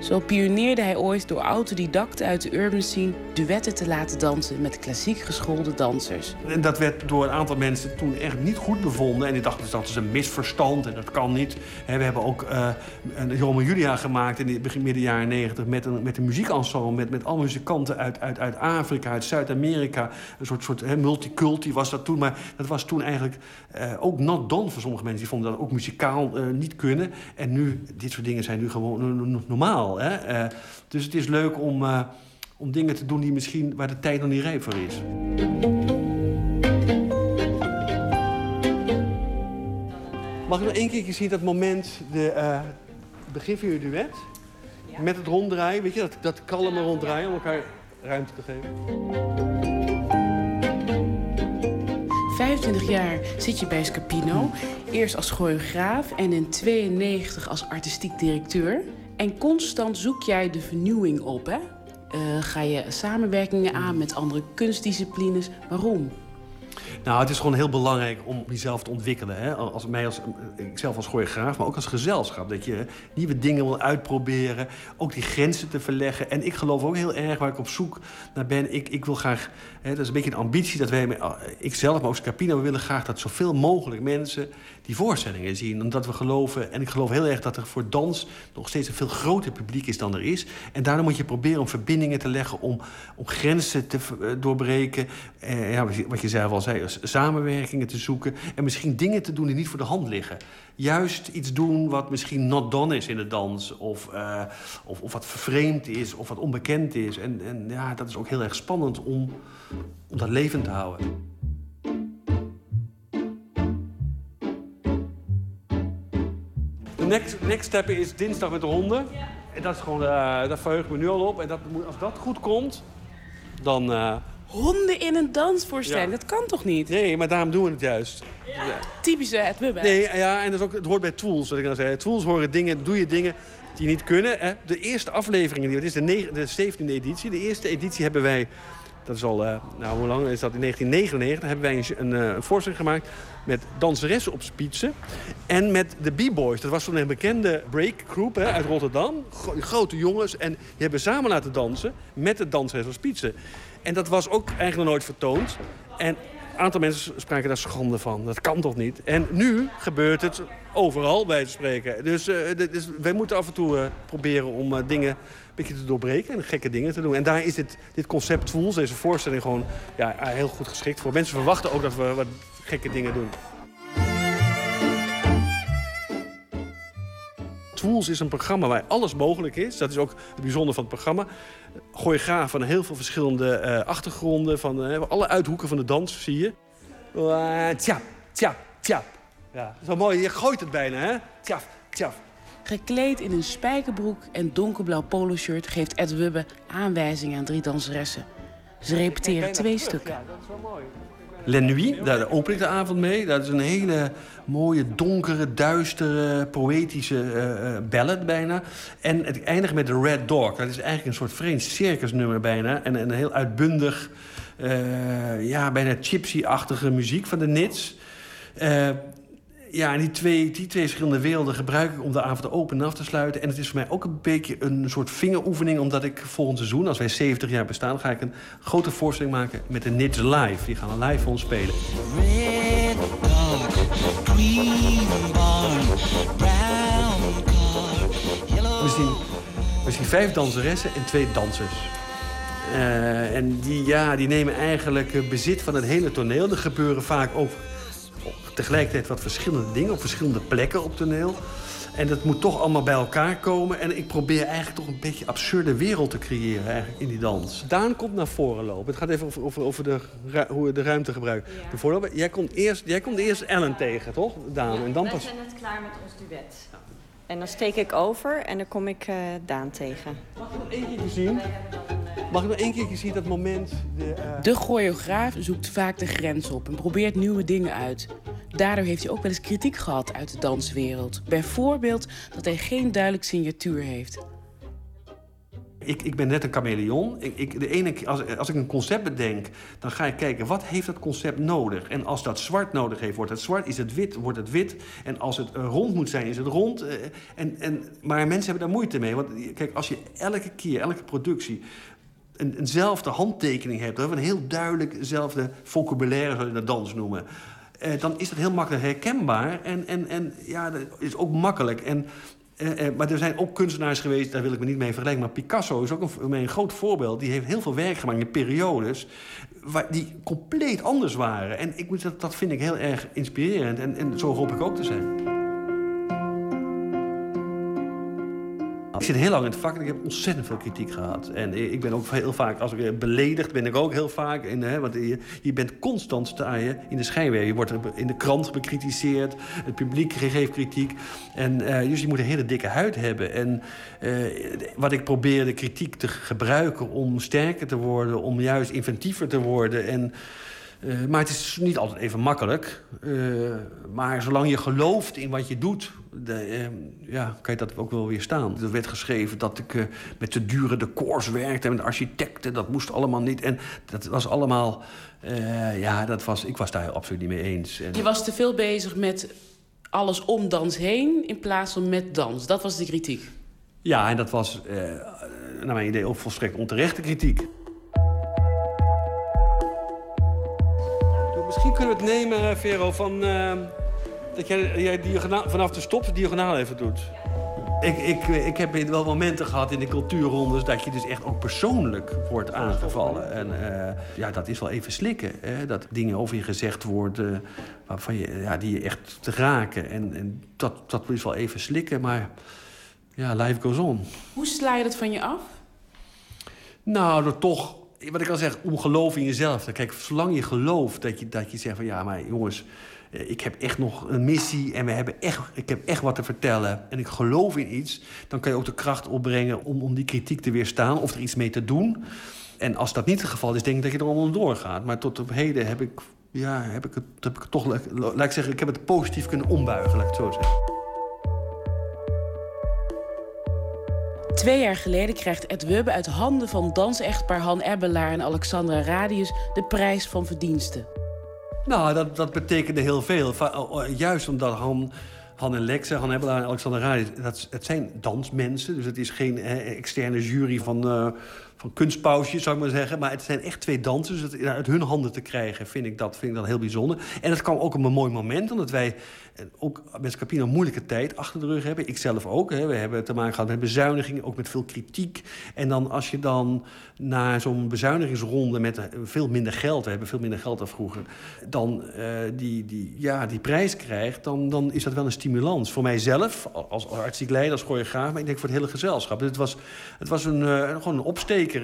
Zo pioneerde hij ooit door autodidacten uit de urban scene duetten te laten dansen met klassiek geschoolde dansers. En dat werd door een aantal mensen toen echt niet goed bevonden. En die dachten dus dat is een misverstand en dat kan niet. We hebben ook eh een Romeo Julia gemaakt in de begin midden jaren negentig... met een, met een muziekensemble, met, met alle muzikanten uit, uit, uit Afrika, uit Zuid-Amerika. Een soort, soort multiculti was dat toen. Maar dat was toen eigenlijk eh, ook not done voor sommige mensen. Die vonden dat ook muzikaal eh, niet kunnen. En nu, dit soort dingen zijn nu gewoon no- Hè? Eh, dus het is leuk om... eh, om dingen te doen die misschien waar de tijd nog niet rijp voor is. Mag ik nog één keer zien dat moment, de, eh, het begin van je duet? Met het ronddraaien, weet je, dat, dat kalme ronddraaien om elkaar ruimte te geven. 25 jaar zit je bij Scapino. Eerst als choreograaf en in 92 als artistiek directeur. En constant zoek jij de vernieuwing op, hè? Eh, ga je samenwerkingen aan met andere kunstdisciplines. Waarom? Nou, het is gewoon heel belangrijk om jezelf te ontwikkelen. Hè? Als, mij als, ikzelf als choreograaf, maar ook als gezelschap. Dat je nieuwe dingen wil uitproberen. Ook die grenzen te verleggen. En ik geloof ook heel erg waar ik op zoek naar ben. Ik, ik wil graag, hè, dat is een beetje een ambitie dat wij, ah, ikzelf, maar ook Scapino, we willen graag dat zoveel mogelijk mensen die voorstellingen zien. Omdat we geloven, en ik geloof heel erg dat er voor dans nog steeds een veel groter publiek is dan er is. En daarom moet je proberen om verbindingen te leggen, om, om grenzen te eh, doorbreken. Eh, ja, wat je- zelf al zei, samenwerkingen te zoeken. En misschien dingen te doen die niet voor de hand liggen. Juist iets doen wat misschien not done is in de dans. Of, eh, of, of wat vervreemd is, of wat onbekend is. En, en ja, dat is ook heel erg spannend om, om dat levend te houden. Next, next step is dinsdag met de honden. En dat is gewoon, eh daar verheug ik me nu al op. En dat, als dat goed komt, dan... eh, Honden in een dansvoorstelling, Ja. dat kan toch niet? Nee, maar daarom doen we het juist. Typische Wubbe. Nee, ja, en dat is ook, het hoort bij tools, wat ik nou zei. Tools horen dingen, doe je dingen die niet kunnen. Hè. De eerste aflevering, die- dit is de, de 17e editie. De eerste editie hebben wij, dat is al, eh, nou hoe lang is dat? In 1999 hebben wij een, eh, een voorstelling gemaakt met danseressen op spitsen. En met de B-Boys. Dat was toen een bekende breakgroep uit Rotterdam. Gro- grote jongens. En die hebben samen laten dansen met de danseres op spitsen. En dat was ook eigenlijk nooit vertoond. En een aantal mensen spraken daar schande van. Dat kan toch niet? En nu gebeurt het overal bij te spreken. Dus, eh, wij moeten af en toe proberen om dingen beetje te doorbreken en gekke dingen te doen. En daar is dit, dit concept Tools, deze voorstelling, gewoon ja, heel goed geschikt voor. Mensen verwachten ook dat we wat gekke dingen doen. Tools is een programma waar alles mogelijk is. Dat is ook het bijzondere van het programma. Choreograaf van heel veel verschillende eh, achtergronden. Van eh, alle uithoeken van de dans, zie je. Uh, tjap, tjap, tjap. Ja, dat is wel mooi. Je gooit het bijna, hè? Tjaf, tjaf. Gekleed in een spijkerbroek en donkerblauw poloshirt geeft Ed Wubbe aanwijzingen aan drie danseressen. Ze repeteren twee stukken. La Nuit, daar open ik de avond mee. Dat is een hele mooie, donkere, duistere, poëtische eh, eh, ballad bijna. En het eindigt met The Red Dog. Dat is eigenlijk een soort vreemd circusnummer bijna. En een heel uitbundig, eh, ja, bijna gypsy-achtige muziek van de Nits. Eh, ja, en die twee, die twee verschillende werelden gebruik ik om de avond open en af te sluiten. En het is voor mij ook een beetje een soort vingeroefening... omdat ik volgend seizoen, als wij 70 jaar bestaan... ga ik een grote voorstelling maken met de Nits Live. Die gaan live voor ons spelen. Red dog, green barn, brown car, yellow. We zien, we zien vijf danseressen en twee dansers. Eh, en die, ja, die nemen eigenlijk eh, bezit van het hele toneel. Er gebeuren vaak ook tegelijkertijd wat verschillende dingen... op verschillende plekken op toneel. En dat moet toch allemaal bij elkaar komen. En ik probeer eigenlijk toch een beetje absurde wereld te creëren eigenlijk, in die dans. Daan komt naar voren lopen. Het gaat even over, over, over de, hoe we de ruimte gebruiken. De voorloper. Jij komt eerst, jij komt eerst Ellen tegen, toch? Daan. en dan wij pas... zijn net klaar met ons duet. En dan steek ik over en dan kom ik eh, Daan tegen. Mag ik nog één keer zien? Mag ik nog één keer zien dat moment? De, eh, De choreograaf zoekt vaak de grens op en probeert nieuwe dingen uit. Daardoor heeft hij ook wel eens kritiek gehad uit de danswereld. Bijvoorbeeld dat hij geen duidelijk signatuur heeft. Ik, ik ben net een chameleon. Ik, ik, de ene, als, als ik een concept bedenk, dan ga ik kijken wat heeft dat concept nodig. En als dat zwart nodig heeft, wordt het zwart. Is het wit, wordt het wit. En als het eh, rond moet zijn, is het rond. Eh, En, en, maar mensen hebben daar moeite mee. Want kijk, als je elke keer, elke productie een, eenzelfde handtekening hebt... hè, een heel duidelijk eenzelfde vocabulaire, zou je dat dans noemen... eh, dan is dat heel makkelijk herkenbaar. En, en, en ja, dat is ook makkelijk. En, eh, eh, maar er zijn ook kunstenaars geweest, daar wil ik me niet mee vergelijken... maar Picasso is ook een, een groot voorbeeld. Die heeft heel veel werk gemaakt in periodes... Waar, die compleet anders waren. En ik dat, dat vind ik heel erg inspirerend. En, en zo hoop ik ook te zijn. Ik zit heel lang in het vak en ik heb ontzettend veel kritiek gehad. En ik ben ook heel vaak, als ik beledigd ben ik ook heel vaak. In, hè, want je, je bent constant sta je in de schijnwerper. Je wordt in de krant bekritiseerd, het publiek geeft kritiek. En, eh, dus je moet een hele dikke huid hebben. En eh, wat ik probeer de kritiek te gebruiken om sterker te worden... om juist inventiever te worden... En, eh, maar het is niet altijd even makkelijk. Eh, maar zolang je gelooft in wat je doet, de, eh, ja, kan je dat ook wel weer staan. Er werd geschreven dat ik eh, met de dure decors werkte... en met architecten, dat moest allemaal niet. En dat was allemaal... ja, dat was, ik was daar absoluut niet mee eens. En, Je was te veel bezig met alles om dans heen in plaats van met dans. Dat was de kritiek. Ja, en dat was naar mijn idee ook volstrekt onterechte kritiek. Misschien kunnen we het nemen, eh, Vero, van eh, dat jij, jij diagonaal, vanaf de stop de diagonaal even doet. Ik, ik, ik heb wel momenten gehad in de cultuurrondes dat je dus echt ook persoonlijk wordt aangevallen. En eh, ja, dat is wel even slikken. Hè? Dat dingen over je gezegd worden waarvan je, ja, die je echt te raken. En, en dat, dat is wel even slikken, maar ja, life goes on. Hoe sla je dat van je af? Nou, door toch, wat ik al zeg, om geloof in jezelf. Kijk, zolang je gelooft dat je, dat je zegt van ja, maar jongens, eh, ik heb echt nog een missie en we hebben echt, ik heb echt wat te vertellen. En ik geloof in iets, dan kan je ook de kracht opbrengen om, om die kritiek te weerstaan of er iets mee te doen. En als dat niet het geval is, denk ik dat je er allemaal doorgaat. Maar tot op heden heb ik, ja, heb ik het, heb ik het toch, laat ik zeggen, ik heb het positief kunnen ombuigen, laat ik het zo zeggen. Twee jaar geleden krijgt Ed Wubbe uit handen van dansechtpaar Han Ebbelaar en Alexandra Radius de prijs van verdiensten. Nou, dat, dat betekende heel veel. Oh, oh, Juist omdat Han, Han en Lexe, Han Ebbelaar en Alexander Radi... Dat, het zijn dansmensen, dus het is geen externe jury van, eh, van kunstpausjes, zou ik maar zeggen. Maar het zijn echt twee dansers. Het uit hun handen te krijgen, vind ik dat, vind ik dat heel bijzonder. En het kwam ook op een mooi moment, omdat wij eh, ook met Scapino een moeilijke tijd achter de rug hebben. Ik zelf ook. Hè. We hebben te maken gehad met bezuinigingen, ook met veel kritiek. En dan als je dan na zo'n bezuinigingsronde met eh, veel minder geld... we hebben veel minder geld dan vroeger... dan eh, die, die, ja, die prijs krijgt, dan, dan is dat wel een stimulans. Voor mijzelf, als artistiek leider, als choreograaf... maar ik denk voor het hele gezelschap. Het was, het was een, eh, gewoon een opsteker,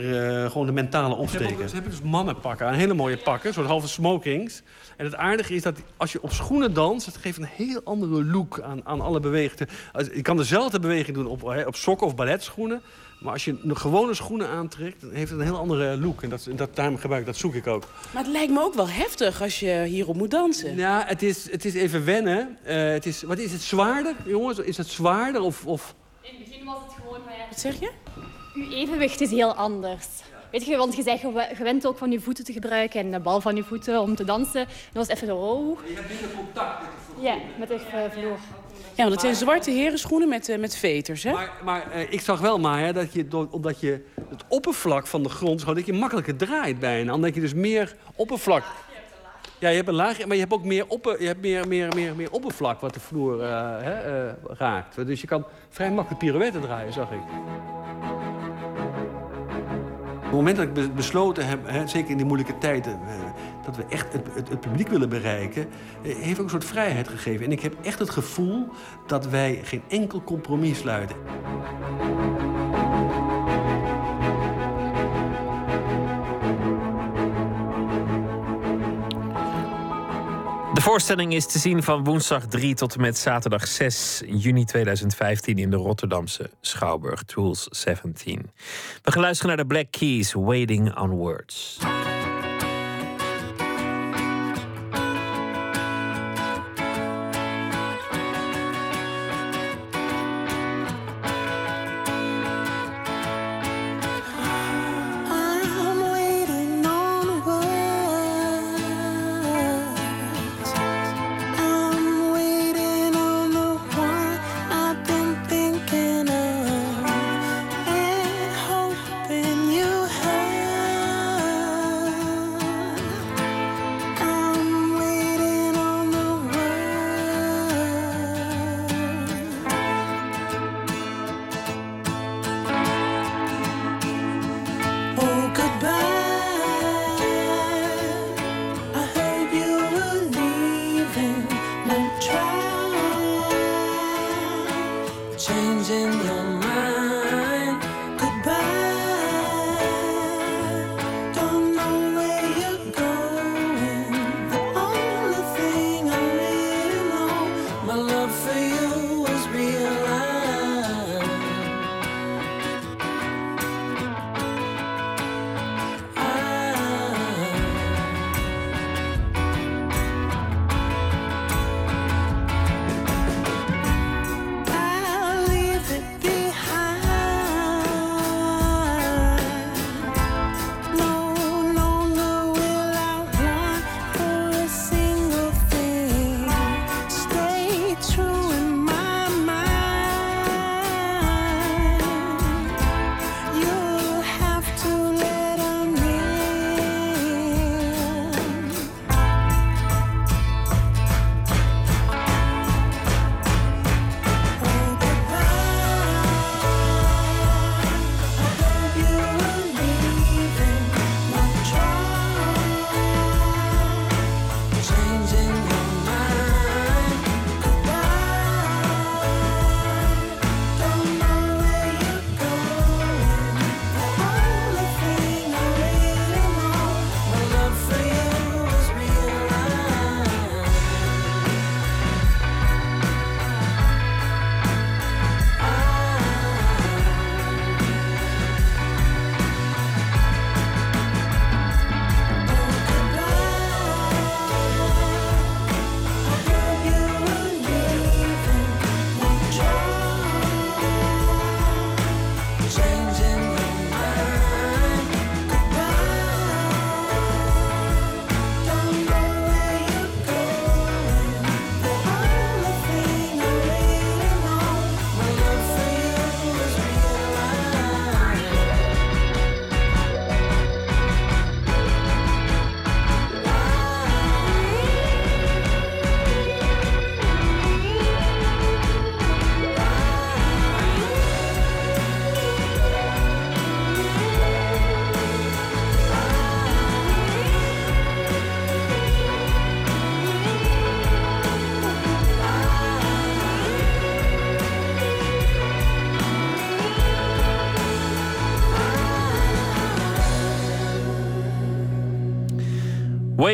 gewoon een mentale opsteker. ze hebben dus mannenpakken, aan, hele mooie pakken, soort halve smokings. En het aardige is dat als je op schoenen danst, het geeft een heel andere look aan, aan alle bewegingen. Als- Je kan dezelfde beweging doen op, hè, op sokken of balletschoenen. Maar als je een gewone schoenen aantrekt, dan heeft het een heel andere look. En dat, dat daarom gebruik ik, dat zoek ik ook. Maar het lijkt me ook wel heftig als je hierop moet dansen. Ja, het is, het is even wennen. Eh, het is, wat is het zwaarder, jongens? Is het zwaarder of... of... In het begin was het gewoon... Wat zeg je? Uw evenwicht is heel anders. Weet je, want je bent gewe- gewend ook van je voeten te gebruiken en de bal van je voeten om te dansen. Dat was even zo... Oh. Je hebt minder contact met de Ja, met de eh, vloer. Ja, want het zijn zwarte herenschoenen met, eh, met veters, hè? Maar, maar eh, ik zag wel maar hè, dat je, door- omdat je het oppervlak van de grond... Gewoon, dat je makkelijker draait bijna. Omdat je dus meer oppervlak... Ja, je hebt een laag, maar je hebt ook meer, opper, je hebt meer, meer, meer, meer oppervlak wat de vloer eh, hè, eh, raakt. Dus je kan vrij makkelijk pirouetten draaien, zag ik. Het moment dat ik be- besloten heb, hè, zeker in die moeilijke tijden... eh, dat we echt het, het, het publiek willen bereiken, eh, heeft ook een soort vrijheid gegeven. En ik heb echt het gevoel dat wij geen enkel compromis sluiten. De voorstelling is te zien van woensdag 3 tot en met zaterdag 6 juni 2015 in de Rotterdamse Schouwburg, Tools 17. We gaan luisteren naar de Black Keys, Waiting on Words.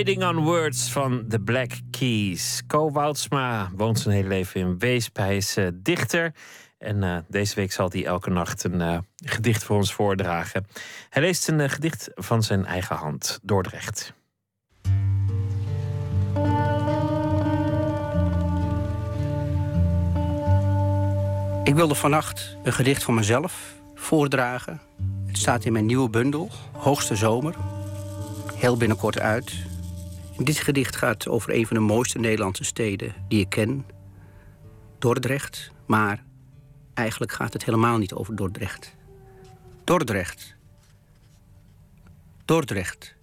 Waiting on Words van The Black Keys. Co Woudsma woont zijn hele leven in Weesp. Hij is eh, dichter. En eh, deze week zal hij elke nacht een eh, gedicht voor ons voordragen. Hij leest een gedicht van zijn eigen hand, Dordrecht. Ik wilde vannacht een gedicht van mezelf voordragen. Het staat in mijn nieuwe bundel, Hoogste Zomer. Heel binnenkort uit. Dit gedicht gaat over een van de mooiste Nederlandse steden die ik ken. Dordrecht, maar eigenlijk gaat het helemaal niet over Dordrecht. Dordrecht. Dordrecht.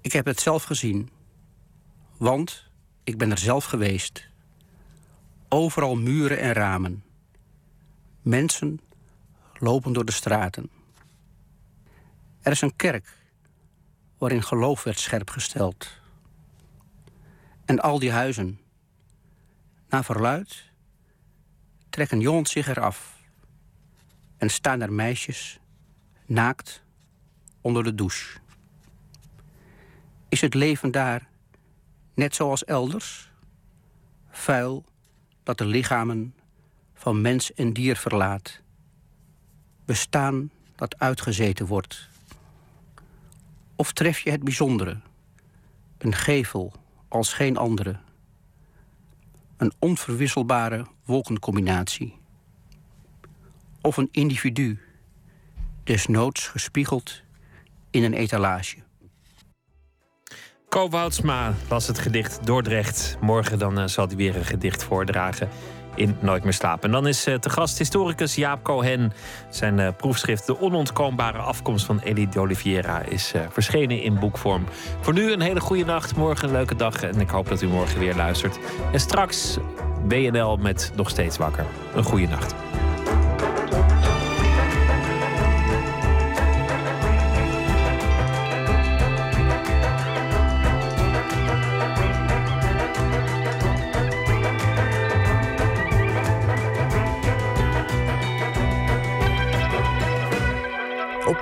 Ik heb het zelf gezien. Want ik ben er zelf geweest. Overal muren en ramen. Mensen lopen door de straten. Er is een kerk waarin geloof werd scherp gesteld. En al die huizen, naar verluid, trekken jongens zich eraf en staan er meisjes naakt onder de douche. Is het leven daar net zoals elders? Vuil dat de lichamen van mens en dier verlaat. Bestaan dat uitgezeten wordt. Of tref je het bijzondere? Een gevel als geen andere. Een onverwisselbare wolkencombinatie. Of een individu, desnoods gespiegeld in een etalage. Ko Woudsma las het gedicht Dordrecht. Morgen dan eh, zal hij weer een gedicht voordragen in Nooit meer slapen. En dan is eh, te gast historicus Jaap Cohen. Zijn eh, proefschrift De onontkoombare afkomst van Elie de Oliveira is eh, verschenen in boekvorm. Voor nu een hele goede nacht, morgen een leuke dag en ik hoop dat u morgen weer luistert. En straks BNL met Nog Steeds Wakker. Een goede nacht.